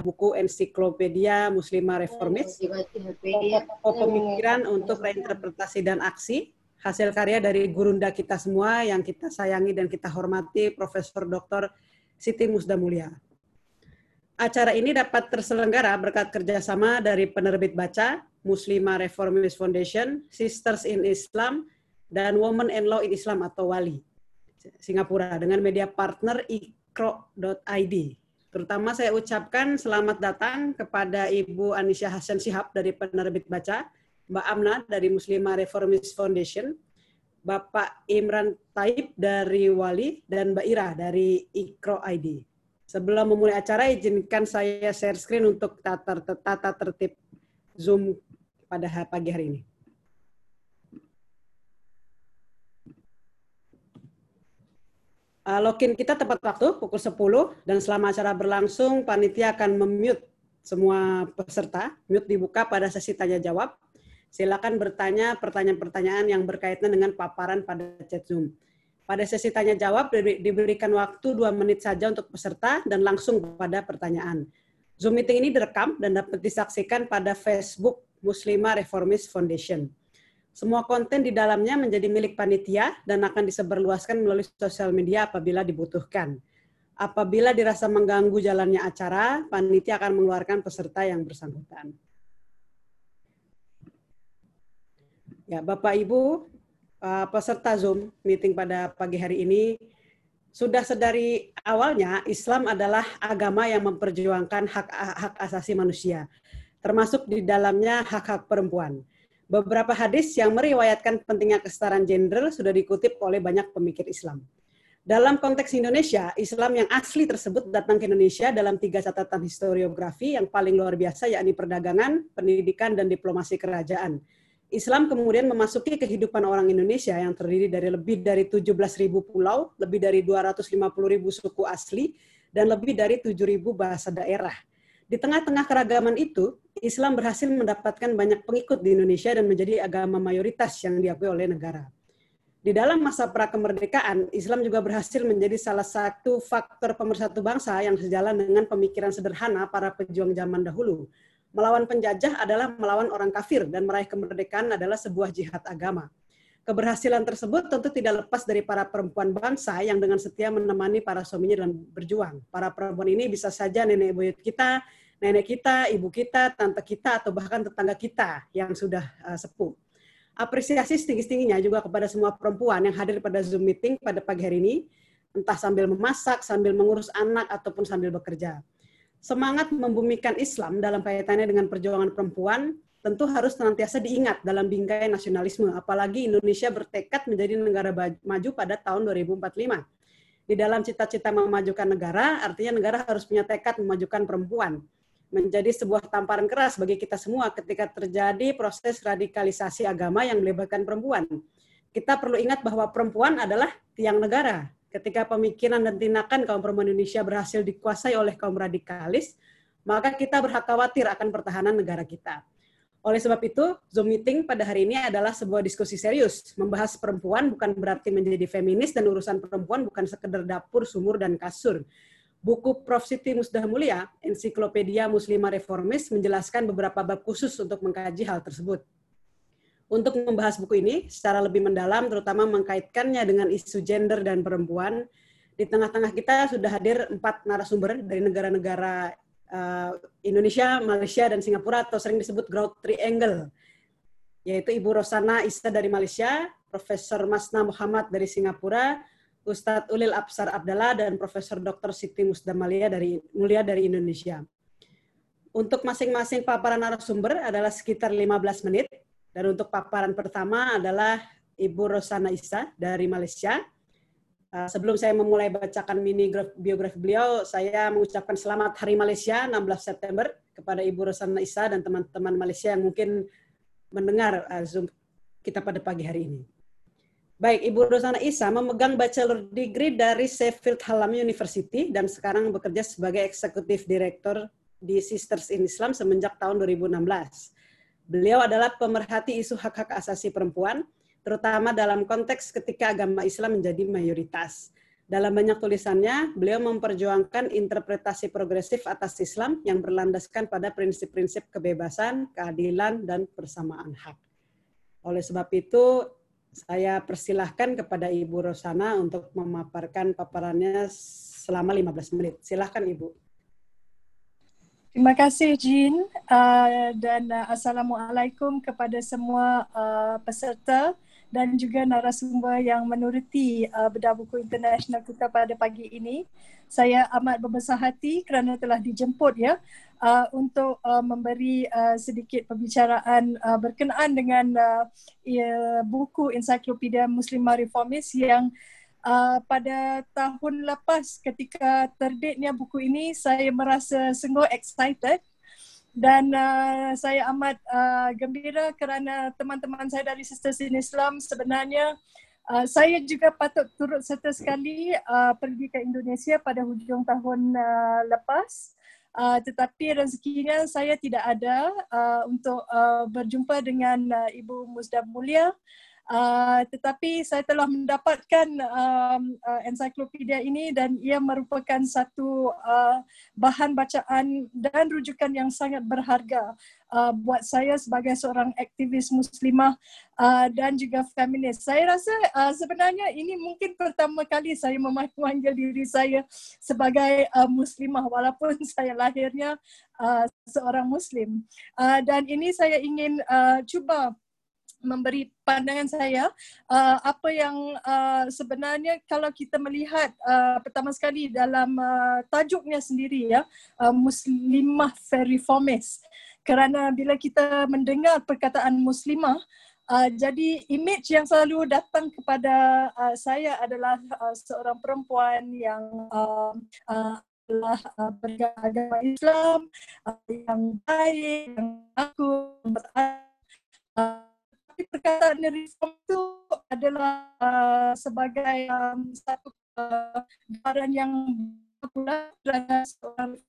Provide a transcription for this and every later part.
buku Ensiklopedia Muslimah Reformis, pokok pemikiran untuk reinterpretasi dan aksi, hasil karya dari gurunda kita semua yang kita sayangi dan kita hormati, Profesor Dr. Siti Musda Mulia. Acara ini dapat terselenggara berkat kerjasama dari penerbit baca, Muslimah Reformist Foundation, Sisters in Islam, dan Women and Law in Islam atau WALI, Singapura, dengan media partner ikro.id. Terutama saya ucapkan selamat datang kepada Ibu Anisha Hasan Sihab dari penerbit baca, Mbak Amna dari Muslimah Reformist Foundation, Bapak Imran Taib dari Wali, dan Mbak Ira dari Ikro ID. Sebelum memulai acara, izinkan saya share screen untuk tata, tata tertib Zoom pada pagi hari ini. Uh, login kita tepat waktu pukul 10 dan selama acara berlangsung panitia akan memute semua peserta. Mute dibuka pada sesi tanya jawab. Silakan bertanya pertanyaan-pertanyaan yang berkaitan dengan paparan pada chat Zoom. Pada sesi tanya jawab diberikan waktu dua menit saja untuk peserta dan langsung pada pertanyaan. Zoom meeting ini direkam dan dapat disaksikan pada Facebook Muslimah Reformist Foundation. Semua konten di dalamnya menjadi milik panitia dan akan disebarluaskan melalui sosial media apabila dibutuhkan. Apabila dirasa mengganggu jalannya acara, panitia akan mengeluarkan peserta yang bersangkutan. Ya, Bapak Ibu, uh, peserta Zoom meeting pada pagi hari ini sudah sedari awalnya Islam adalah agama yang memperjuangkan hak hak asasi manusia, termasuk di dalamnya hak-hak perempuan. Beberapa hadis yang meriwayatkan pentingnya kesetaraan gender sudah dikutip oleh banyak pemikir Islam. Dalam konteks Indonesia, Islam yang asli tersebut datang ke Indonesia dalam tiga catatan historiografi yang paling luar biasa, yakni perdagangan, pendidikan, dan diplomasi kerajaan Islam kemudian memasuki kehidupan orang Indonesia yang terdiri dari lebih dari 17.000 pulau, lebih dari 250.000 suku asli, dan lebih dari 7.000 bahasa daerah. Di tengah-tengah keragaman itu, Islam berhasil mendapatkan banyak pengikut di Indonesia dan menjadi agama mayoritas yang diakui oleh negara. Di dalam masa prakemerdekaan, Islam juga berhasil menjadi salah satu faktor pemersatu bangsa yang sejalan dengan pemikiran sederhana para pejuang zaman dahulu, Melawan penjajah adalah melawan orang kafir dan meraih kemerdekaan adalah sebuah jihad agama. Keberhasilan tersebut tentu tidak lepas dari para perempuan bangsa yang dengan setia menemani para suaminya dalam berjuang. Para perempuan ini bisa saja nenek buyut kita, nenek kita, ibu kita, tante kita, atau bahkan tetangga kita yang sudah uh, sepuh. Apresiasi setinggi-tingginya juga kepada semua perempuan yang hadir pada Zoom meeting pada pagi hari ini, entah sambil memasak, sambil mengurus anak, ataupun sambil bekerja semangat membumikan Islam dalam kaitannya dengan perjuangan perempuan tentu harus senantiasa diingat dalam bingkai nasionalisme, apalagi Indonesia bertekad menjadi negara maju pada tahun 2045. Di dalam cita-cita memajukan negara, artinya negara harus punya tekad memajukan perempuan. Menjadi sebuah tamparan keras bagi kita semua ketika terjadi proses radikalisasi agama yang melibatkan perempuan. Kita perlu ingat bahwa perempuan adalah tiang negara, ketika pemikiran dan tindakan kaum perempuan Indonesia berhasil dikuasai oleh kaum radikalis, maka kita berhak khawatir akan pertahanan negara kita. Oleh sebab itu, Zoom meeting pada hari ini adalah sebuah diskusi serius. Membahas perempuan bukan berarti menjadi feminis dan urusan perempuan bukan sekedar dapur, sumur, dan kasur. Buku Prof. Siti Musdah Mulia, Ensiklopedia Muslimah Reformis, menjelaskan beberapa bab khusus untuk mengkaji hal tersebut. Untuk membahas buku ini secara lebih mendalam, terutama mengkaitkannya dengan isu gender dan perempuan, di tengah-tengah kita sudah hadir empat narasumber dari negara-negara uh, Indonesia, Malaysia, dan Singapura atau sering disebut Growth Triangle, yaitu Ibu Rosana Isa dari Malaysia, Profesor Masna Muhammad dari Singapura, Ustadz Ulil Absar Abdallah, dan Profesor Dr. Siti Musdamalia dari Mulia dari Indonesia. Untuk masing-masing paparan narasumber adalah sekitar 15 menit, dan untuk paparan pertama adalah Ibu Rosana Isa dari Malaysia. Uh, sebelum saya memulai bacakan mini biografi beliau, saya mengucapkan selamat Hari Malaysia 16 September kepada Ibu Rosana Isa dan teman-teman Malaysia yang mungkin mendengar uh, Zoom kita pada pagi hari ini. Baik, Ibu Rosana Isa memegang bachelor degree dari Sheffield Hallam University dan sekarang bekerja sebagai eksekutif direktur di Sisters in Islam semenjak tahun 2016. Beliau adalah pemerhati isu hak-hak asasi perempuan, terutama dalam konteks ketika agama Islam menjadi mayoritas. Dalam banyak tulisannya, beliau memperjuangkan interpretasi progresif atas Islam yang berlandaskan pada prinsip-prinsip kebebasan, keadilan, dan persamaan hak. Oleh sebab itu, saya persilahkan kepada Ibu Rosana untuk memaparkan paparannya selama 15 menit. Silahkan Ibu. Terima kasih Jin uh, dan uh, Assalamualaikum kepada semua uh, peserta dan juga narasumber yang menuruti uh, bedah buku internasional kita pada pagi ini. Saya amat berbesar hati kerana telah dijemput ya uh, untuk uh, memberi uh, sedikit pembicaraan uh, berkenaan dengan uh, uh, buku Ensiklopedia Muslimah Reformis yang uh, pada tahun lepas ketika terbitnya buku ini saya merasa sungguh excited dan uh, saya amat uh, gembira kerana teman-teman saya dari Sisters in Islam sebenarnya uh, saya juga patut turut serta sekali uh, pergi ke Indonesia pada hujung tahun uh, lepas. Uh, tetapi rezekinya saya tidak ada uh, untuk uh, berjumpa dengan uh, Ibu Musdab Mulia Uh, tetapi saya telah mendapatkan um, uh, ensiklopedia ini dan ia merupakan satu uh, bahan bacaan dan rujukan yang sangat berharga uh, buat saya sebagai seorang aktivis muslimah uh, dan juga feminis. Saya rasa uh, sebenarnya ini mungkin pertama kali saya memanggil diri saya sebagai uh, muslimah walaupun saya lahirnya uh, seorang muslim. Uh, dan ini saya ingin uh, cuba memberi pandangan saya uh, apa yang uh, sebenarnya kalau kita melihat uh, pertama sekali dalam uh, tajuknya sendiri ya uh, muslimah reformis kerana bila kita mendengar perkataan muslimah uh, jadi image yang selalu datang kepada uh, saya adalah uh, seorang perempuan yang uh, uh, adalah uh, Islam uh, yang baik yang aku tapi perkataan reform itu adalah uh, sebagai um, satu uh, gambaran yang popular kerana seorang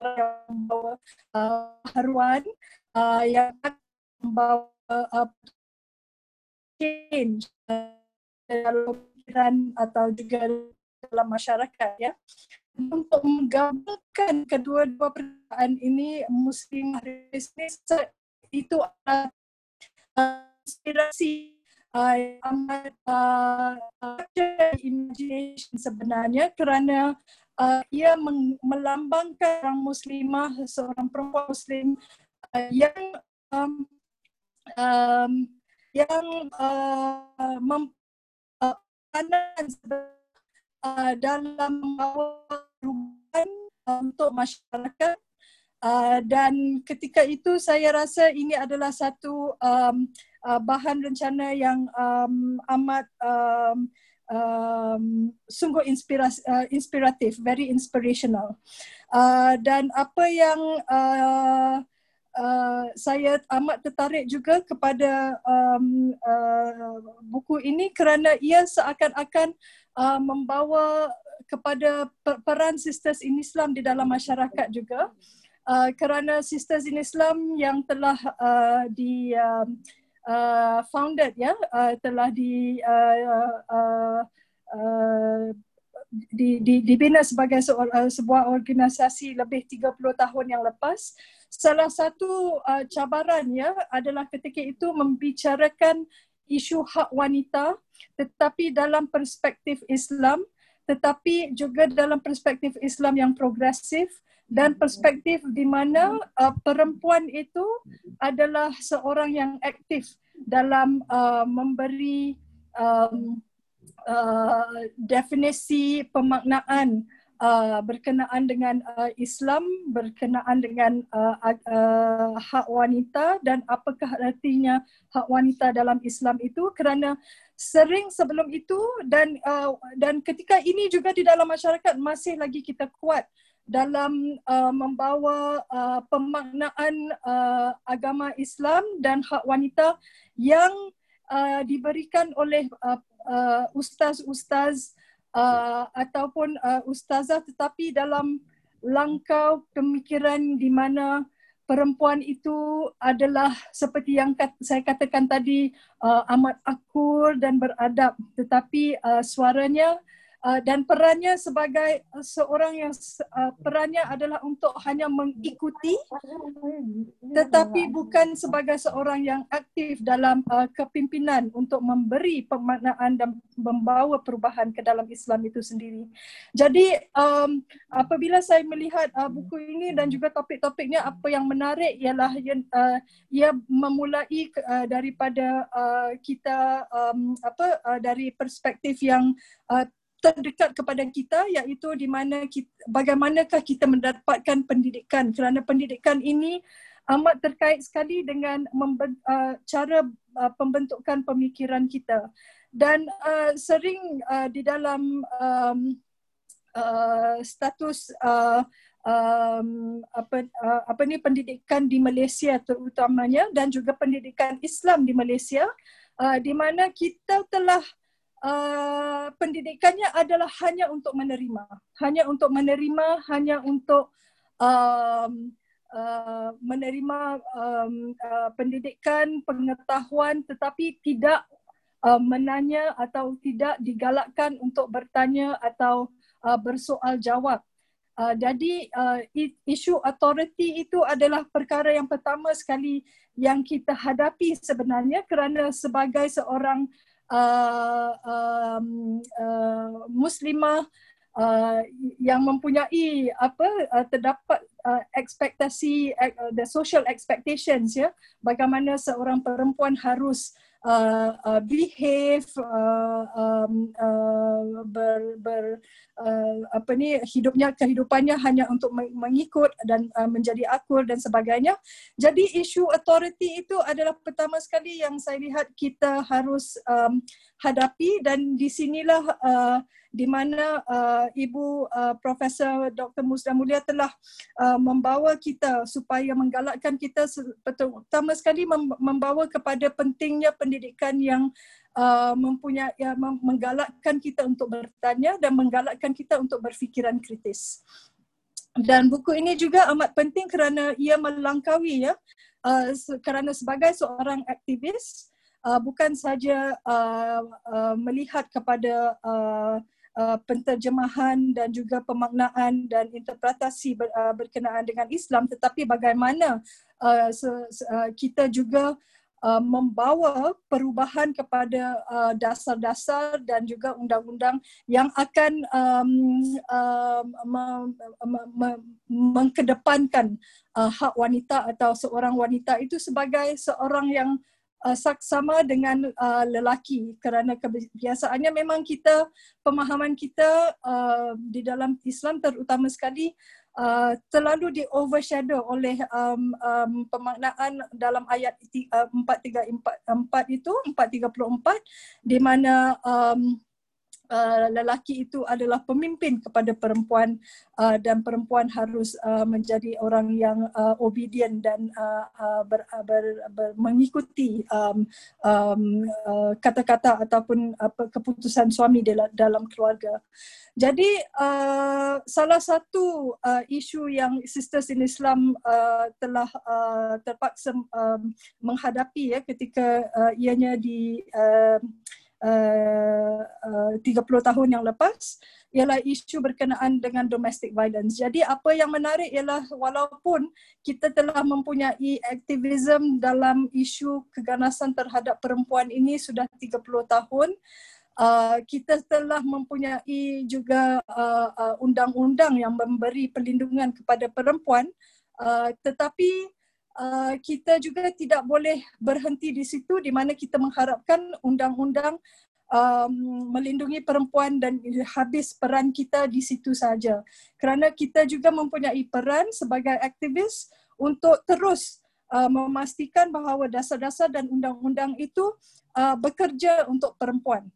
yang membawa uh, haruan uh, yang membawa uh, change uh, dalam pikiran atau juga dalam masyarakat ya. Untuk menggabungkan kedua-dua perkataan ini muslim bisnis itu adalah inspirasi uh, amat uh, imagination sebenarnya kerana uh, ia melambangkan orang muslimah seorang perempuan muslim uh, yang um, um, yang uh, mem, uh, dalam membawa perubahan untuk masyarakat Uh, dan ketika itu saya rasa ini adalah satu um, uh, bahan rencana yang um, amat um, um, sungguh inspiras, uh, inspiratif, very inspirational. Uh, dan apa yang uh, uh, saya amat tertarik juga kepada um, uh, buku ini kerana ia seakan-akan uh, membawa kepada peran sisters in Islam di dalam masyarakat juga. Uh, kerana sisters in Islam yang telah uh, di uh, uh, founded ya uh, telah di uh, uh, uh, di, di, dibina sebagai uh, sebuah organisasi lebih 30 tahun yang lepas. Salah satu uh, cabaran ya adalah ketika itu membicarakan isu hak wanita tetapi dalam perspektif Islam tetapi juga dalam perspektif Islam yang progresif dan perspektif di mana uh, perempuan itu adalah seorang yang aktif dalam uh, memberi um, uh, definisi pemaknaan uh, berkenaan dengan uh, Islam, berkenaan dengan uh, uh, hak wanita dan apakah artinya hak wanita dalam Islam itu. Kerana sering sebelum itu dan uh, dan ketika ini juga di dalam masyarakat masih lagi kita kuat dalam uh, membawa uh, pemaknaan uh, agama Islam dan hak wanita yang uh, diberikan oleh uh, uh, ustaz-ustaz uh, ataupun uh, ustazah tetapi dalam langkau pemikiran di mana perempuan itu adalah seperti yang kat, saya katakan tadi uh, amat akur dan beradab. Tetapi uh, suaranya uh, dan perannya sebagai seorang yang uh, perannya adalah untuk hanya mengikuti tetapi bukan sebagai seorang yang aktif dalam uh, kepimpinan untuk memberi pemaknaan dan membawa perubahan ke dalam Islam itu sendiri. Jadi um, apabila saya melihat uh, buku ini dan juga topik-topiknya apa yang menarik ialah uh, ia memulai uh, daripada uh, kita um, apa uh, dari perspektif yang uh, terdekat kepada kita iaitu di mana kita, bagaimanakah kita mendapatkan pendidikan. Kerana pendidikan ini amat terkait sekali dengan uh, cara uh, pembentukan pemikiran kita. Dan uh, sering uh, di dalam um, uh, status uh, um, apa uh, apa ni pendidikan di Malaysia terutamanya dan juga pendidikan Islam di Malaysia uh, di mana kita telah pendidikannya adalah hanya untuk menerima, hanya untuk menerima, hanya untuk um, uh, menerima um, uh, pendidikan, pengetahuan, tetapi tidak uh, menanya atau tidak digalakkan untuk bertanya atau uh, bersoal jawab. Uh, jadi uh, isu authority itu adalah perkara yang pertama sekali yang kita hadapi sebenarnya kerana sebagai seorang uh, um, uh, muslimah uh, yang mempunyai apa uh, terdapat uh, ekspektasi uh, the social expectations ya. Bagaimana seorang perempuan harus uh, uh, behave uh, um, uh, ber, ber uh, apa ni hidupnya kehidupannya hanya untuk mengikut dan uh, menjadi akur dan sebagainya. Jadi isu authority itu adalah pertama sekali yang saya lihat kita harus um, hadapi dan di sinilah uh, di mana uh, ibu uh, profesor Dr Musda Mulia telah uh, membawa kita supaya menggalakkan kita pertama sekali membawa kepada pentingnya pendidikan yang uh, mempunyai ya, menggalakkan kita untuk bertanya dan menggalakkan kita untuk berfikiran kritis. Dan buku ini juga amat penting kerana ia melangkaui ya uh, kerana sebagai seorang aktivis uh, bukan saja uh, uh, melihat kepada uh, Uh, penterjemahan dan juga pemaknaan dan interpretasi ber, uh, berkenaan dengan Islam. Tetapi bagaimana uh, se, se, uh, kita juga uh, membawa perubahan kepada uh, dasar-dasar dan juga undang-undang yang akan um, uh, me, me, me, mengkedepankan uh, hak wanita atau seorang wanita itu sebagai seorang yang uh, sama dengan uh, lelaki. Kerana kebiasaannya memang kita pemahaman kita uh, di dalam Islam terutama sekali uh, terlalu di overshadow oleh um, um, pemaknaan dalam ayat uh, 434 itu 434 di mana um, Uh, lelaki itu adalah pemimpin kepada perempuan uh, dan perempuan harus uh, menjadi orang yang uh, obedient dan uh, uh, ber, uh, ber, ber, mengikuti um, um, uh, kata-kata ataupun uh, keputusan suami dalam, dalam keluarga. Jadi uh, salah satu uh, isu yang Sisters in Islam uh, telah uh, terpaksa um, menghadapi ya ketika uh, ianya di uh, uh, uh, 30 tahun yang lepas ialah isu berkenaan dengan domestic violence. Jadi apa yang menarik ialah walaupun kita telah mempunyai aktivisme dalam isu keganasan terhadap perempuan ini sudah 30 tahun, uh, kita telah mempunyai juga uh, uh, undang-undang yang memberi perlindungan kepada perempuan, uh, tetapi Uh, kita juga tidak boleh berhenti di situ di mana kita mengharapkan undang-undang um, melindungi perempuan dan habis peran kita di situ saja. Kerana kita juga mempunyai peran sebagai aktivis untuk terus uh, memastikan bahawa dasar-dasar dan undang-undang itu uh, bekerja untuk perempuan.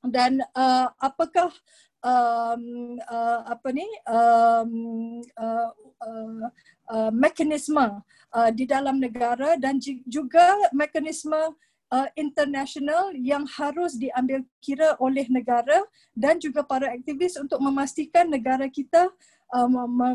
Dan uh, apakah um, uh, apa ni um, uh, uh, uh, mekanisme uh, di dalam negara dan juga mekanisme uh, international yang harus diambil kira oleh negara dan juga para aktivis untuk memastikan negara kita uh,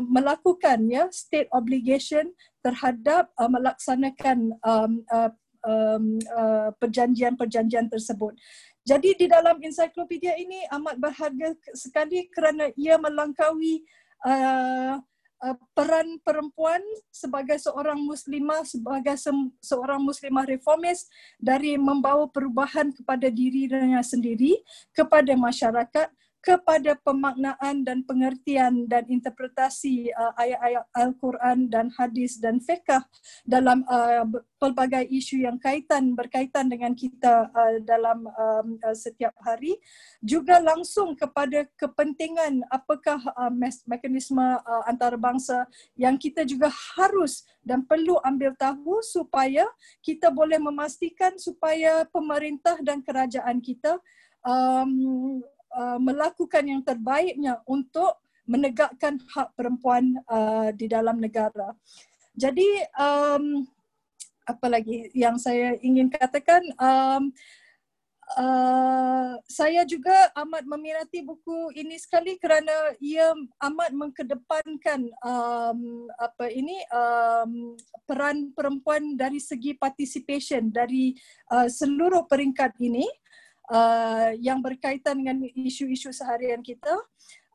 melakukan ya state obligation terhadap uh, melaksanakan um, uh, um, uh, perjanjian-perjanjian tersebut. Jadi di dalam ensiklopedia ini amat berharga sekali kerana ia melangkaui uh, uh, peran perempuan sebagai seorang muslimah sebagai se- seorang muslimah reformis dari membawa perubahan kepada dirinya sendiri kepada masyarakat kepada pemaknaan dan pengertian dan interpretasi uh, ayat-ayat Al-Quran dan hadis dan fiqh dalam uh, pelbagai isu yang kaitan berkaitan dengan kita uh, dalam um, uh, setiap hari. Juga langsung kepada kepentingan apakah uh, mekanisme uh, antarabangsa yang kita juga harus dan perlu ambil tahu supaya kita boleh memastikan supaya pemerintah dan kerajaan kita um, Uh, melakukan yang terbaiknya untuk menegakkan hak perempuan uh, di dalam negara. Jadi um, apa lagi yang saya ingin katakan um, uh, saya juga amat meminati buku ini sekali kerana ia amat mengkedepankan um, apa ini um, peran perempuan dari segi participation dari uh, seluruh peringkat ini uh, yang berkaitan dengan isu-isu seharian kita.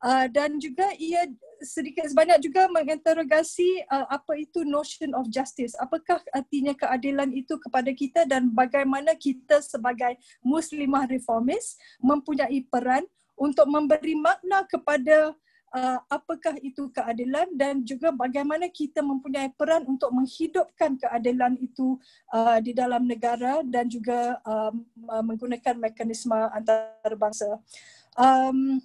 Uh, dan juga ia sedikit sebanyak juga menginterogasi uh, apa itu notion of justice. Apakah artinya keadilan itu kepada kita dan bagaimana kita sebagai muslimah reformis mempunyai peran untuk memberi makna kepada uh, apakah itu keadilan dan juga bagaimana kita mempunyai peran untuk menghidupkan keadilan itu uh, di dalam negara dan juga um, uh, menggunakan mekanisme antarabangsa. Um,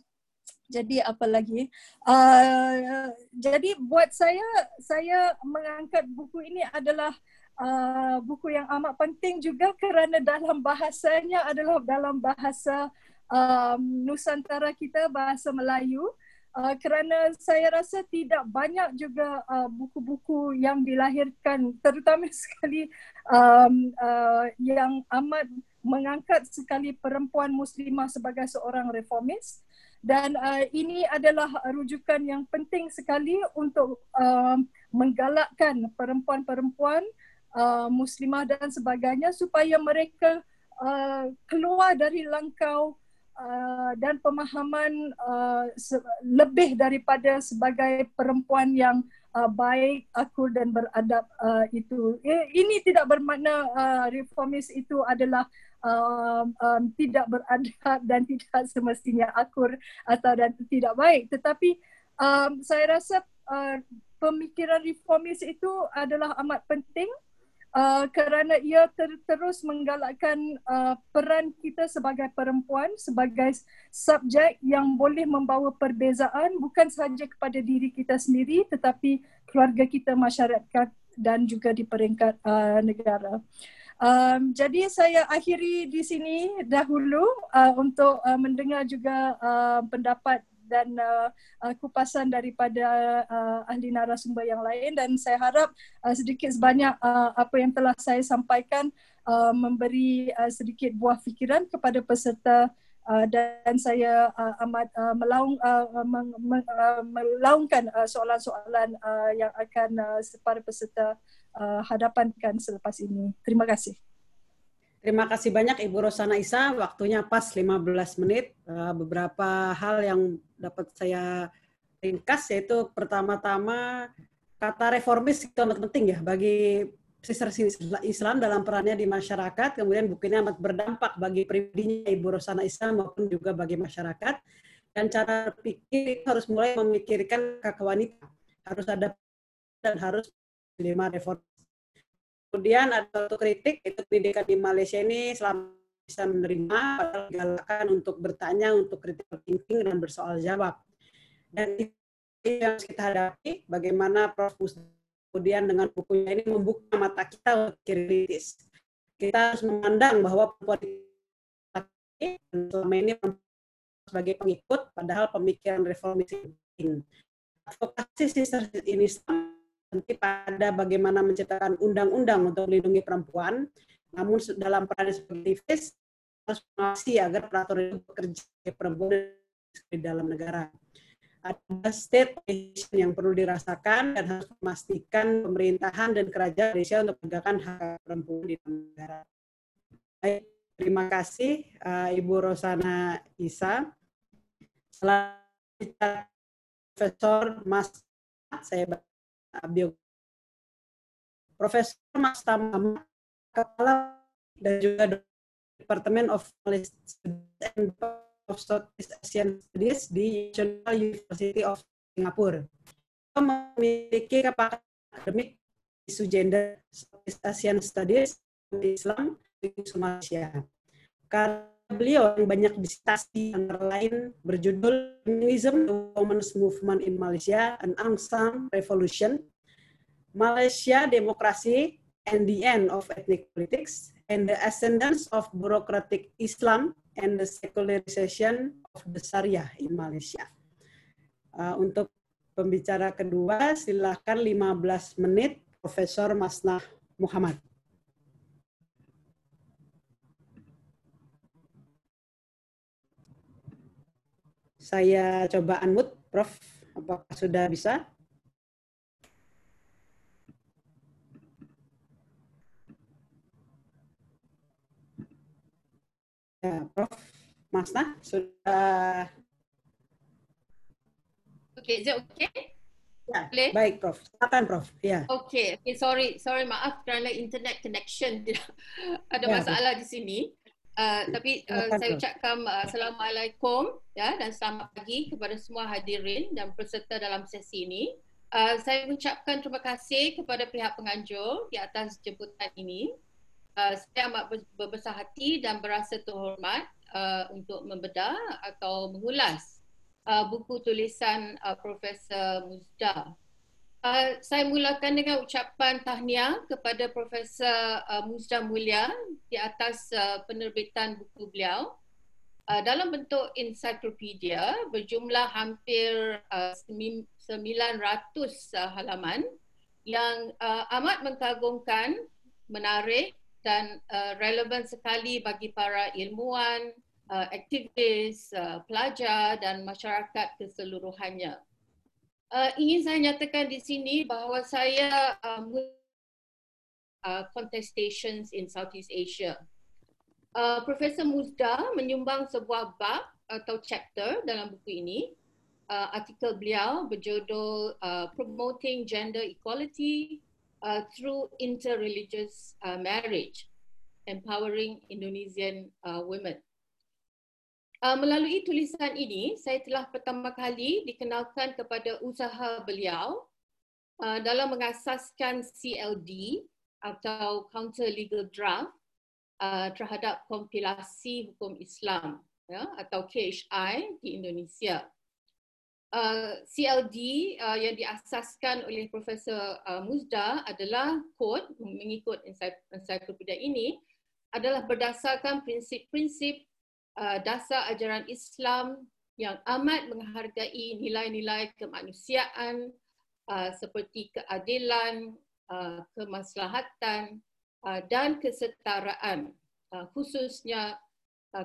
jadi apa lagi? Uh, jadi buat saya, saya mengangkat buku ini adalah uh, buku yang amat penting juga kerana dalam bahasanya adalah dalam bahasa um, Nusantara kita, bahasa Melayu. Uh, kerana saya rasa tidak banyak juga uh, buku-buku yang dilahirkan terutama sekali um, uh, yang amat mengangkat sekali perempuan muslimah sebagai seorang reformis. Dan uh, ini adalah rujukan yang penting sekali untuk uh, menggalakkan perempuan-perempuan uh, muslimah dan sebagainya supaya mereka uh, keluar dari langkau Uh, dan pemahaman uh, lebih daripada sebagai perempuan yang uh, baik, akur dan beradab uh, itu. Ini tidak bermakna uh, reformis itu adalah um, um, tidak beradab dan tidak semestinya akur atau dan tidak baik. Tetapi um, saya rasa uh, pemikiran reformis itu adalah amat penting uh, kerana ia ter- terus menggalakkan uh, peran kita sebagai perempuan sebagai subjek yang boleh membawa perbezaan bukan sahaja kepada diri kita sendiri tetapi keluarga kita masyarakat dan juga di peringkat uh, negara. Um, jadi saya akhiri di sini dahulu uh, untuk uh, mendengar juga uh, pendapat dan uh, uh, kupasan daripada uh, ahli narasumber yang lain dan saya harap uh, sedikit sebanyak uh, apa yang telah saya sampaikan uh, memberi uh, sedikit buah fikiran kepada peserta uh, dan saya uh, amat uh, melaung, uh, meng, meng, uh, melaungkan uh, soalan-soalan uh, yang akan uh, para peserta uh, hadapankan selepas ini. Terima kasih. Terima kasih banyak Ibu Rosana Isa, waktunya pas 15 menit. Uh, beberapa hal yang dapat saya ringkas yaitu pertama-tama kata reformis itu amat penting ya bagi sister Islam dalam perannya di masyarakat. Kemudian buku ini amat berdampak bagi pribadinya Ibu Rosana Isa maupun juga bagi masyarakat. Dan cara pikir harus mulai memikirkan kakak wanita. Harus ada dan harus lima reform Kemudian ada satu kritik, itu pendidikan di Malaysia ini selama bisa menerima, galakan untuk bertanya, untuk critical thinking, dan bersoal jawab. Dan yang kita hadapi, bagaimana Prof. kemudian dengan bukunya ini membuka mata kita kritis. Kita harus memandang bahwa perempuan selama ini sebagai pengikut, padahal pemikiran reformis penting. Advokasi sister ini nanti pada bagaimana menciptakan undang-undang untuk melindungi perempuan, namun dalam peran sebagai harus agar peraturan itu bekerja perempuan di dalam negara. Ada state yang perlu dirasakan dan harus memastikan pemerintahan dan kerajaan Indonesia untuk menegakkan hak perempuan di negara. Baik, Terima kasih uh, Ibu Rosana Isa. Selanjutnya Profesor Mas saya bio Profesor Mas Tamam Kepala dan juga Departemen of and of Southeast Asian Studies di National University of Singapore. Memiliki kapasitas akademik isu gender Southeast Asian Studies Islam di Malaysia. Karena beliau yang banyak disitasi antara lain berjudul Feminism the Women's Movement in Malaysia, an Unsung Revolution, Malaysia Demokrasi and the End of Ethnic Politics, and the Ascendance of Bureaucratic Islam and the Secularization of the Sharia in Malaysia. Uh, untuk pembicara kedua, silakan 15 menit Profesor Masnah Muhammad. Saya coba unmute, Prof. Apakah sudah bisa? Ya, Prof. Masnah sudah. Oke, okay, is it okay? Ya, Boleh? baik Prof. Silakan Prof. Ya. Okay, okay, sorry, sorry maaf kerana internet connection ada ya, masalah di sini. Uh, tapi uh, saya ucapkan uh, Assalamualaikum ya, dan selamat pagi kepada semua hadirin dan peserta dalam sesi ini. Uh, saya ucapkan terima kasih kepada pihak penganjur di atas jemputan ini. Uh, saya amat berbesar hati dan berasa terhormat uh, untuk membedah atau mengulas uh, buku tulisan uh, Profesor Muzda. Uh, saya mulakan dengan ucapan tahniah kepada Profesor uh, Muzda Mulia di atas uh, penerbitan buku beliau uh, dalam bentuk ensiklopedia berjumlah hampir uh, 900 uh, halaman yang uh, amat mengagumkan, menarik dan uh, relevan sekali bagi para ilmuwan, uh, aktivis, uh, pelajar dan masyarakat keseluruhannya. Uh, ingin saya nyatakan di sini bahawa saya uh, uh, contestations in Southeast Asia. Uh, Profesor Muzda menyumbang sebuah bab atau chapter dalam buku ini. Uh, artikel beliau berjudul uh, Promoting Gender Equality uh, Through Interreligious uh, Marriage, Empowering Indonesian uh, Women. Uh, melalui tulisan ini, saya telah pertama kali dikenalkan kepada usaha beliau uh, dalam mengasaskan CLD atau Counter Legal Draft uh, terhadap kompilasi hukum Islam ya, atau KHI di Indonesia. Uh, CLD uh, yang diasaskan oleh Profesor uh, Muzda adalah kod mengikut ensiklopedia ini adalah berdasarkan prinsip-prinsip uh, dasar ajaran Islam yang amat menghargai nilai-nilai kemanusiaan uh, seperti keadilan, uh, kemaslahatan dan kesetaraan, khususnya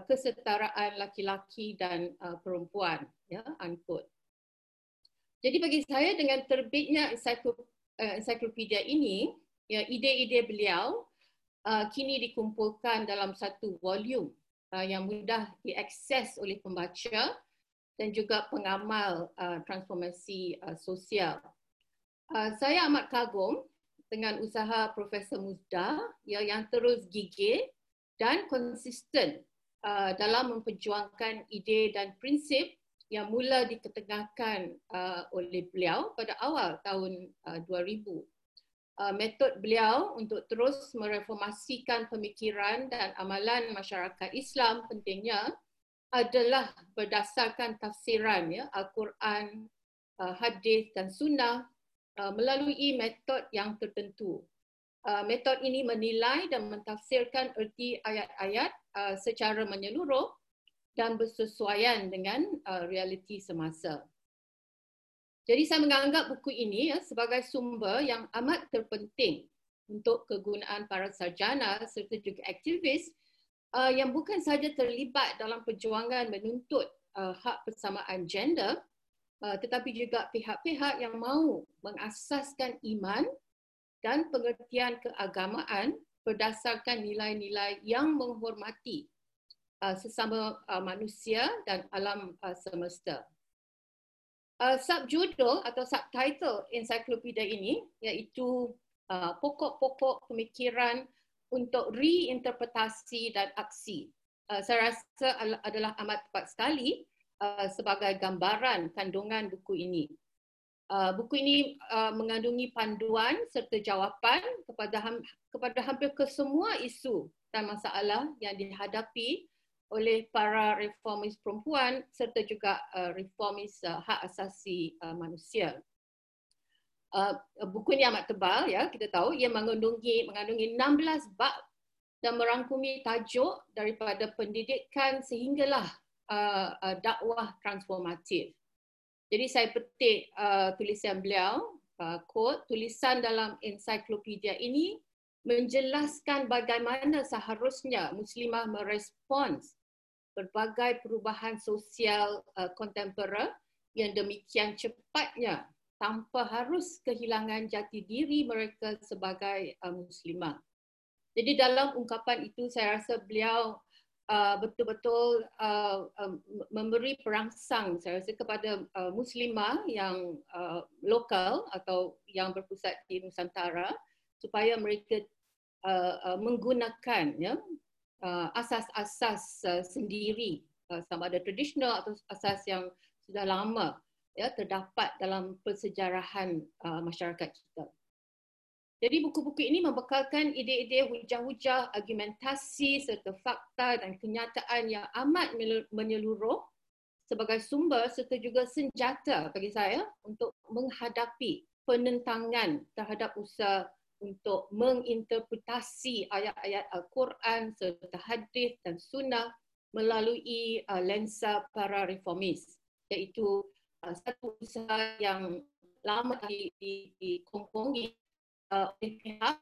kesetaraan laki-laki dan perempuan. Ya, unquote. Jadi bagi saya dengan terbitnya ensiklopedia ini, ya, ide-ide beliau kini dikumpulkan dalam satu volume uh, yang mudah diakses oleh pembaca dan juga pengamal uh, transformasi uh, sosial. Uh, saya amat kagum dengan usaha Profesor Muzda ya, yang terus gigih dan konsisten uh, dalam memperjuangkan ide dan prinsip yang mula diketengahkan uh, oleh beliau pada awal tahun uh, 2000 uh, metod beliau untuk terus mereformasikan pemikiran dan amalan masyarakat Islam pentingnya adalah berdasarkan tafsiran ya Al-Quran, uh, hadis dan sunnah uh, melalui metod yang tertentu. Uh, metod ini menilai dan mentafsirkan erti ayat-ayat uh, secara menyeluruh dan bersesuaian dengan uh, realiti semasa. Jadi saya menganggap buku ini ya, sebagai sumber yang amat terpenting untuk kegunaan para sarjana serta juga aktivis uh, yang bukan saja terlibat dalam perjuangan menuntut uh, hak persamaan gender uh, tetapi juga pihak-pihak yang mahu mengasaskan iman dan pengertian keagamaan berdasarkan nilai-nilai yang menghormati uh, sesama uh, manusia dan alam uh, semesta. Uh, subjudul atau subtitle ensiklopedia ini iaitu uh, pokok-pokok pemikiran untuk reinterpretasi dan aksi. Uh, saya rasa adalah amat tepat sekali uh, sebagai gambaran kandungan buku ini. Uh, buku ini uh, mengandungi panduan serta jawapan kepada ham, kepada hampir kesemua isu dan masalah yang dihadapi oleh para reformis perempuan serta juga uh, reformis uh, hak asasi uh, manusia. Uh, buku ini amat tebal ya kita tahu ia mengandungi mengandungi 16 bab dan merangkumi tajuk daripada pendidikan sehinggalah uh, uh, dakwah transformatif. Jadi saya petik uh, tulisan beliau, uh, quote, tulisan dalam ensiklopedia ini menjelaskan bagaimana seharusnya muslimah merespons berbagai perubahan sosial uh, kontemporer yang demikian cepatnya tanpa harus kehilangan jati diri mereka sebagai uh, muslimah. Jadi dalam ungkapan itu saya rasa beliau uh, betul-betul uh, uh, memberi perangsang saya rasa kepada uh, muslimah yang uh, lokal atau yang berpusat di Nusantara supaya mereka uh, uh, menggunakan ya uh, asas-asas uh, sendiri uh, sama ada tradisional atau asas yang sudah lama ya terdapat dalam persejarahan uh, masyarakat kita. Jadi buku-buku ini membekalkan ide-ide hujah-hujah, argumentasi serta fakta dan kenyataan yang amat menyeluruh sebagai sumber serta juga senjata bagi saya untuk menghadapi penentangan terhadap usaha untuk menginterpretasi ayat-ayat Al-Quran serta hadis dan sunnah melalui uh, lensa para reformis iaitu uh, satu usaha yang lama dikongkongi uh, oleh pihak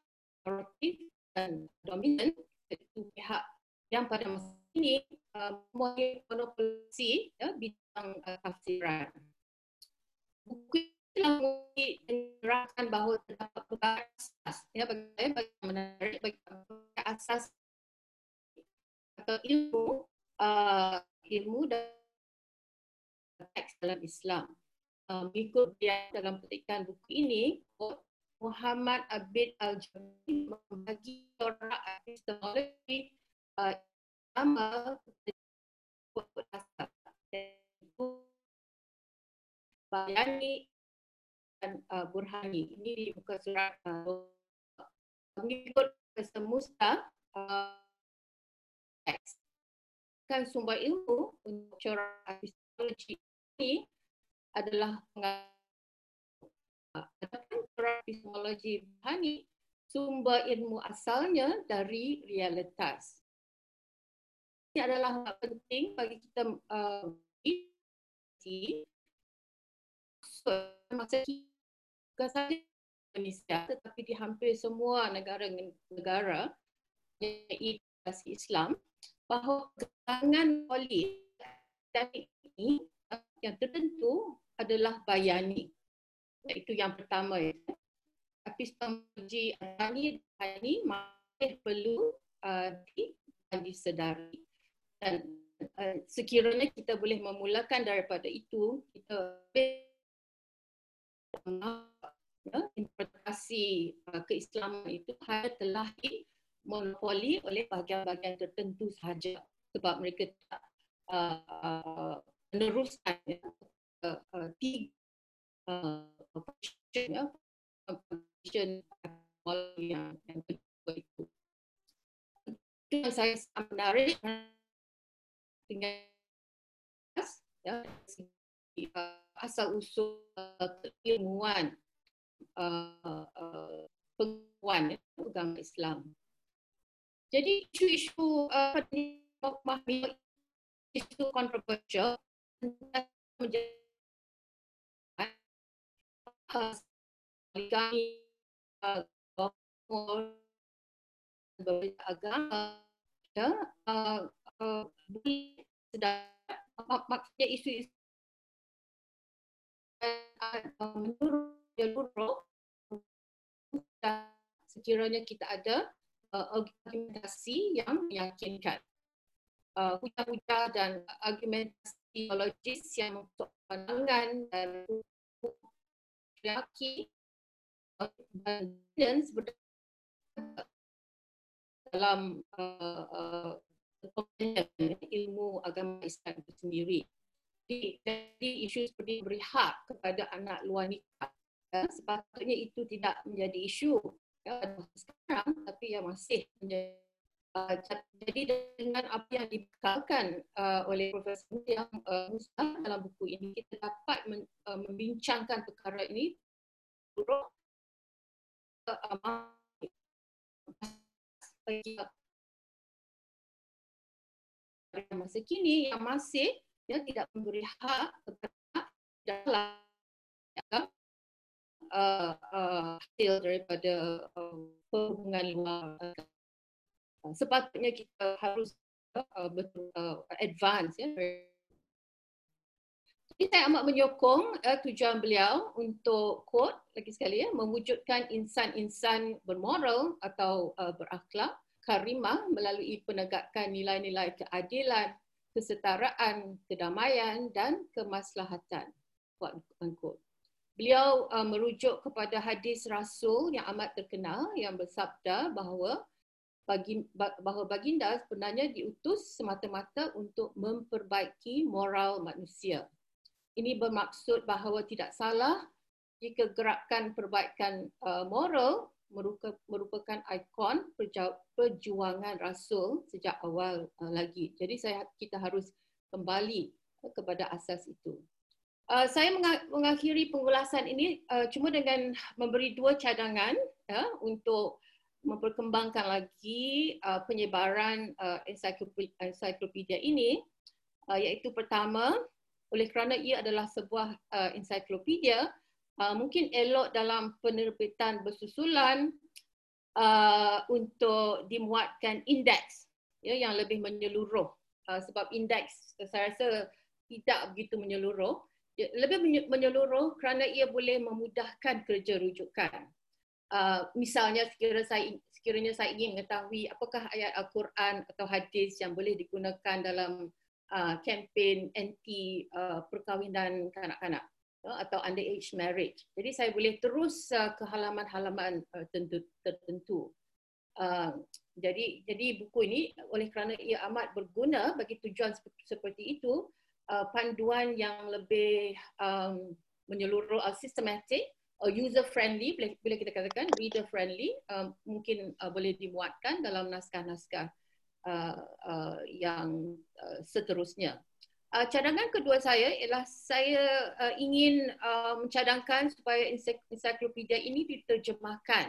normatif dan dominan iaitu pihak yang pada masa ini uh, mempunyai monopoli ya, bidang uh, tafsiran. Buku telah menerangkan bahawa terdapat beberapa asas ya, bagi saya bagi menarik bagi asas atau ilmu uh, ilmu dan teks dalam Islam. Uh, mengikut dia dalam petikan buku ini, Muhammad Abid Al-Jami membagi corak epistemologi uh, sama bayani uh, burhani. Ini di muka surat uh, mengikut kesemusta uh, teks. Kan sumber ilmu untuk corak epistemologi ini adalah pengajaran Adapun epistemologi rohani, sumber ilmu asalnya dari realitas. Ini adalah penting bagi kita uh, masa bukan saja Indonesia tetapi di hampir semua negara-negara yang Islam bahawa kegangan oleh ini yang tertentu adalah bayani itu yang pertama ya. Epistemologi ini ini masih perlu uh, disedari dan uh, sekiranya kita boleh memulakan daripada itu kita ya, interpretasi uh, keislaman itu hanya telah monopoli oleh bahagian-bahagian tertentu sahaja sebab mereka tak uh, meneruskan ya, uh, uh, tiga uh, ya operation yang yang kedua itu. Itu yang saya menarik dengan ya uh, asal usul uh, keilmuan uh, uh, pengetahuan ya, agama Islam. Jadi isu-isu uh, isu kontroversial menjadi kami agama ya uh, uh, sedang maksudnya isu-isu jalur sekiranya kita ada argumentasi yang meyakinkan. Uh, hujah-hujah dan argumentasi teologis yang untuk pandangan dan yakin dan evidence dalam uh, uh, ilmu agama Islam itu sendiri. Jadi, jadi isu seperti beri hak kepada anak luar nikah ya, sepatutnya itu tidak menjadi isu ya, sekarang tapi yang masih menjadi uh, jadi dengan apa yang dibekalkan uh, oleh Profesor yang uh, dalam buku ini kita dapat men, uh, membincangkan perkara ini. Uh, masa kini yang masih ya, tidak memberi hak kepada dalam ya, uh, uh, hasil daripada uh, hubungan luar. Uh, sepatutnya kita harus uh, betul uh, advance ya. Jadi saya amat menyokong uh, tujuan beliau untuk quote lagi sekali ya mewujudkan insan-insan bermoral atau uh, berakhlak karimah melalui penegakan nilai-nilai keadilan, kesetaraan, kedamaian dan kemaslahatan. Beliau uh, merujuk kepada hadis Rasul yang amat terkenal yang bersabda bahawa bagi, bahawa baginda sebenarnya diutus semata-mata untuk memperbaiki moral manusia. Ini bermaksud bahawa tidak salah jika gerakan perbaikan uh, moral merupakan ikon perjuangan Rasul sejak awal uh, lagi. Jadi saya kita harus kembali uh, kepada asas itu. Uh, saya mengakhiri pengulasan ini cuma dengan memberi dua cadangan ya, untuk memperkembangkan lagi penyebaran ensiklopedia ini iaitu pertama oleh kerana ia adalah sebuah ensiklopedia uh, mungkin elok dalam penerbitan bersusulan uh, untuk dimuatkan indeks ya, yang lebih menyeluruh. Uh, sebab indeks saya rasa tidak begitu menyeluruh. Lebih menyeluruh kerana ia boleh memudahkan kerja rujukan. Uh, misalnya sekiranya saya, sekiranya saya ingin mengetahui apakah ayat Al-Quran atau hadis yang boleh digunakan dalam uh, kempen anti uh, perkahwinan kanak-kanak atau underage marriage. Jadi saya boleh terus uh, ke halaman-halaman uh, tentu, tertentu. Uh, jadi jadi buku ini oleh kerana ia amat berguna bagi tujuan seperti, itu, panduan yang lebih um, menyeluruh uh, sistematik user friendly bila, kita katakan reader friendly mungkin boleh dimuatkan dalam naskah-naskah yang seterusnya. Uh, cadangan kedua saya ialah saya uh, ingin uh, mencadangkan supaya ensiklopedia ini diterjemahkan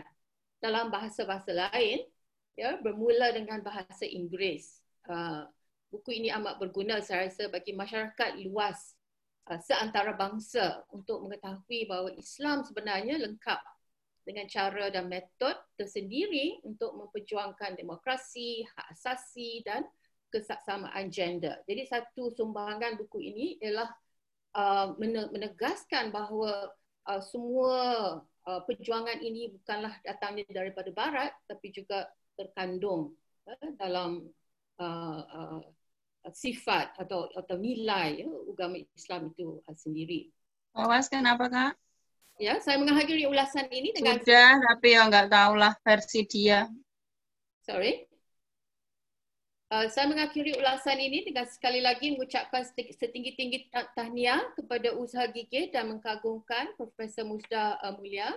dalam bahasa-bahasa lain ya bermula dengan bahasa Inggeris. Uh, buku ini amat berguna saya rasa bagi masyarakat luas uh, seantara bangsa untuk mengetahui bahawa Islam sebenarnya lengkap dengan cara dan metod tersendiri untuk memperjuangkan demokrasi, hak asasi dan kesaksamaan gender. Jadi satu sumbangan buku ini ialah uh, menegaskan bahawa uh, semua uh, perjuangan ini bukanlah datangnya daripada barat tapi juga terkandung uh, dalam uh, uh, sifat atau atau nilai ya, agama Islam itu uh, sendiri. Awas kenapa kak? Ya, saya mengakhiri ulasan ini dengan Sudah, tapi ya nggak tahulah versi dia. Sorry. Uh, saya mengakhiri ulasan ini dengan sekali lagi mengucapkan setinggi-tinggi tahniah kepada usaha gigih dan mengagungkan Profesor Musda uh, Mulia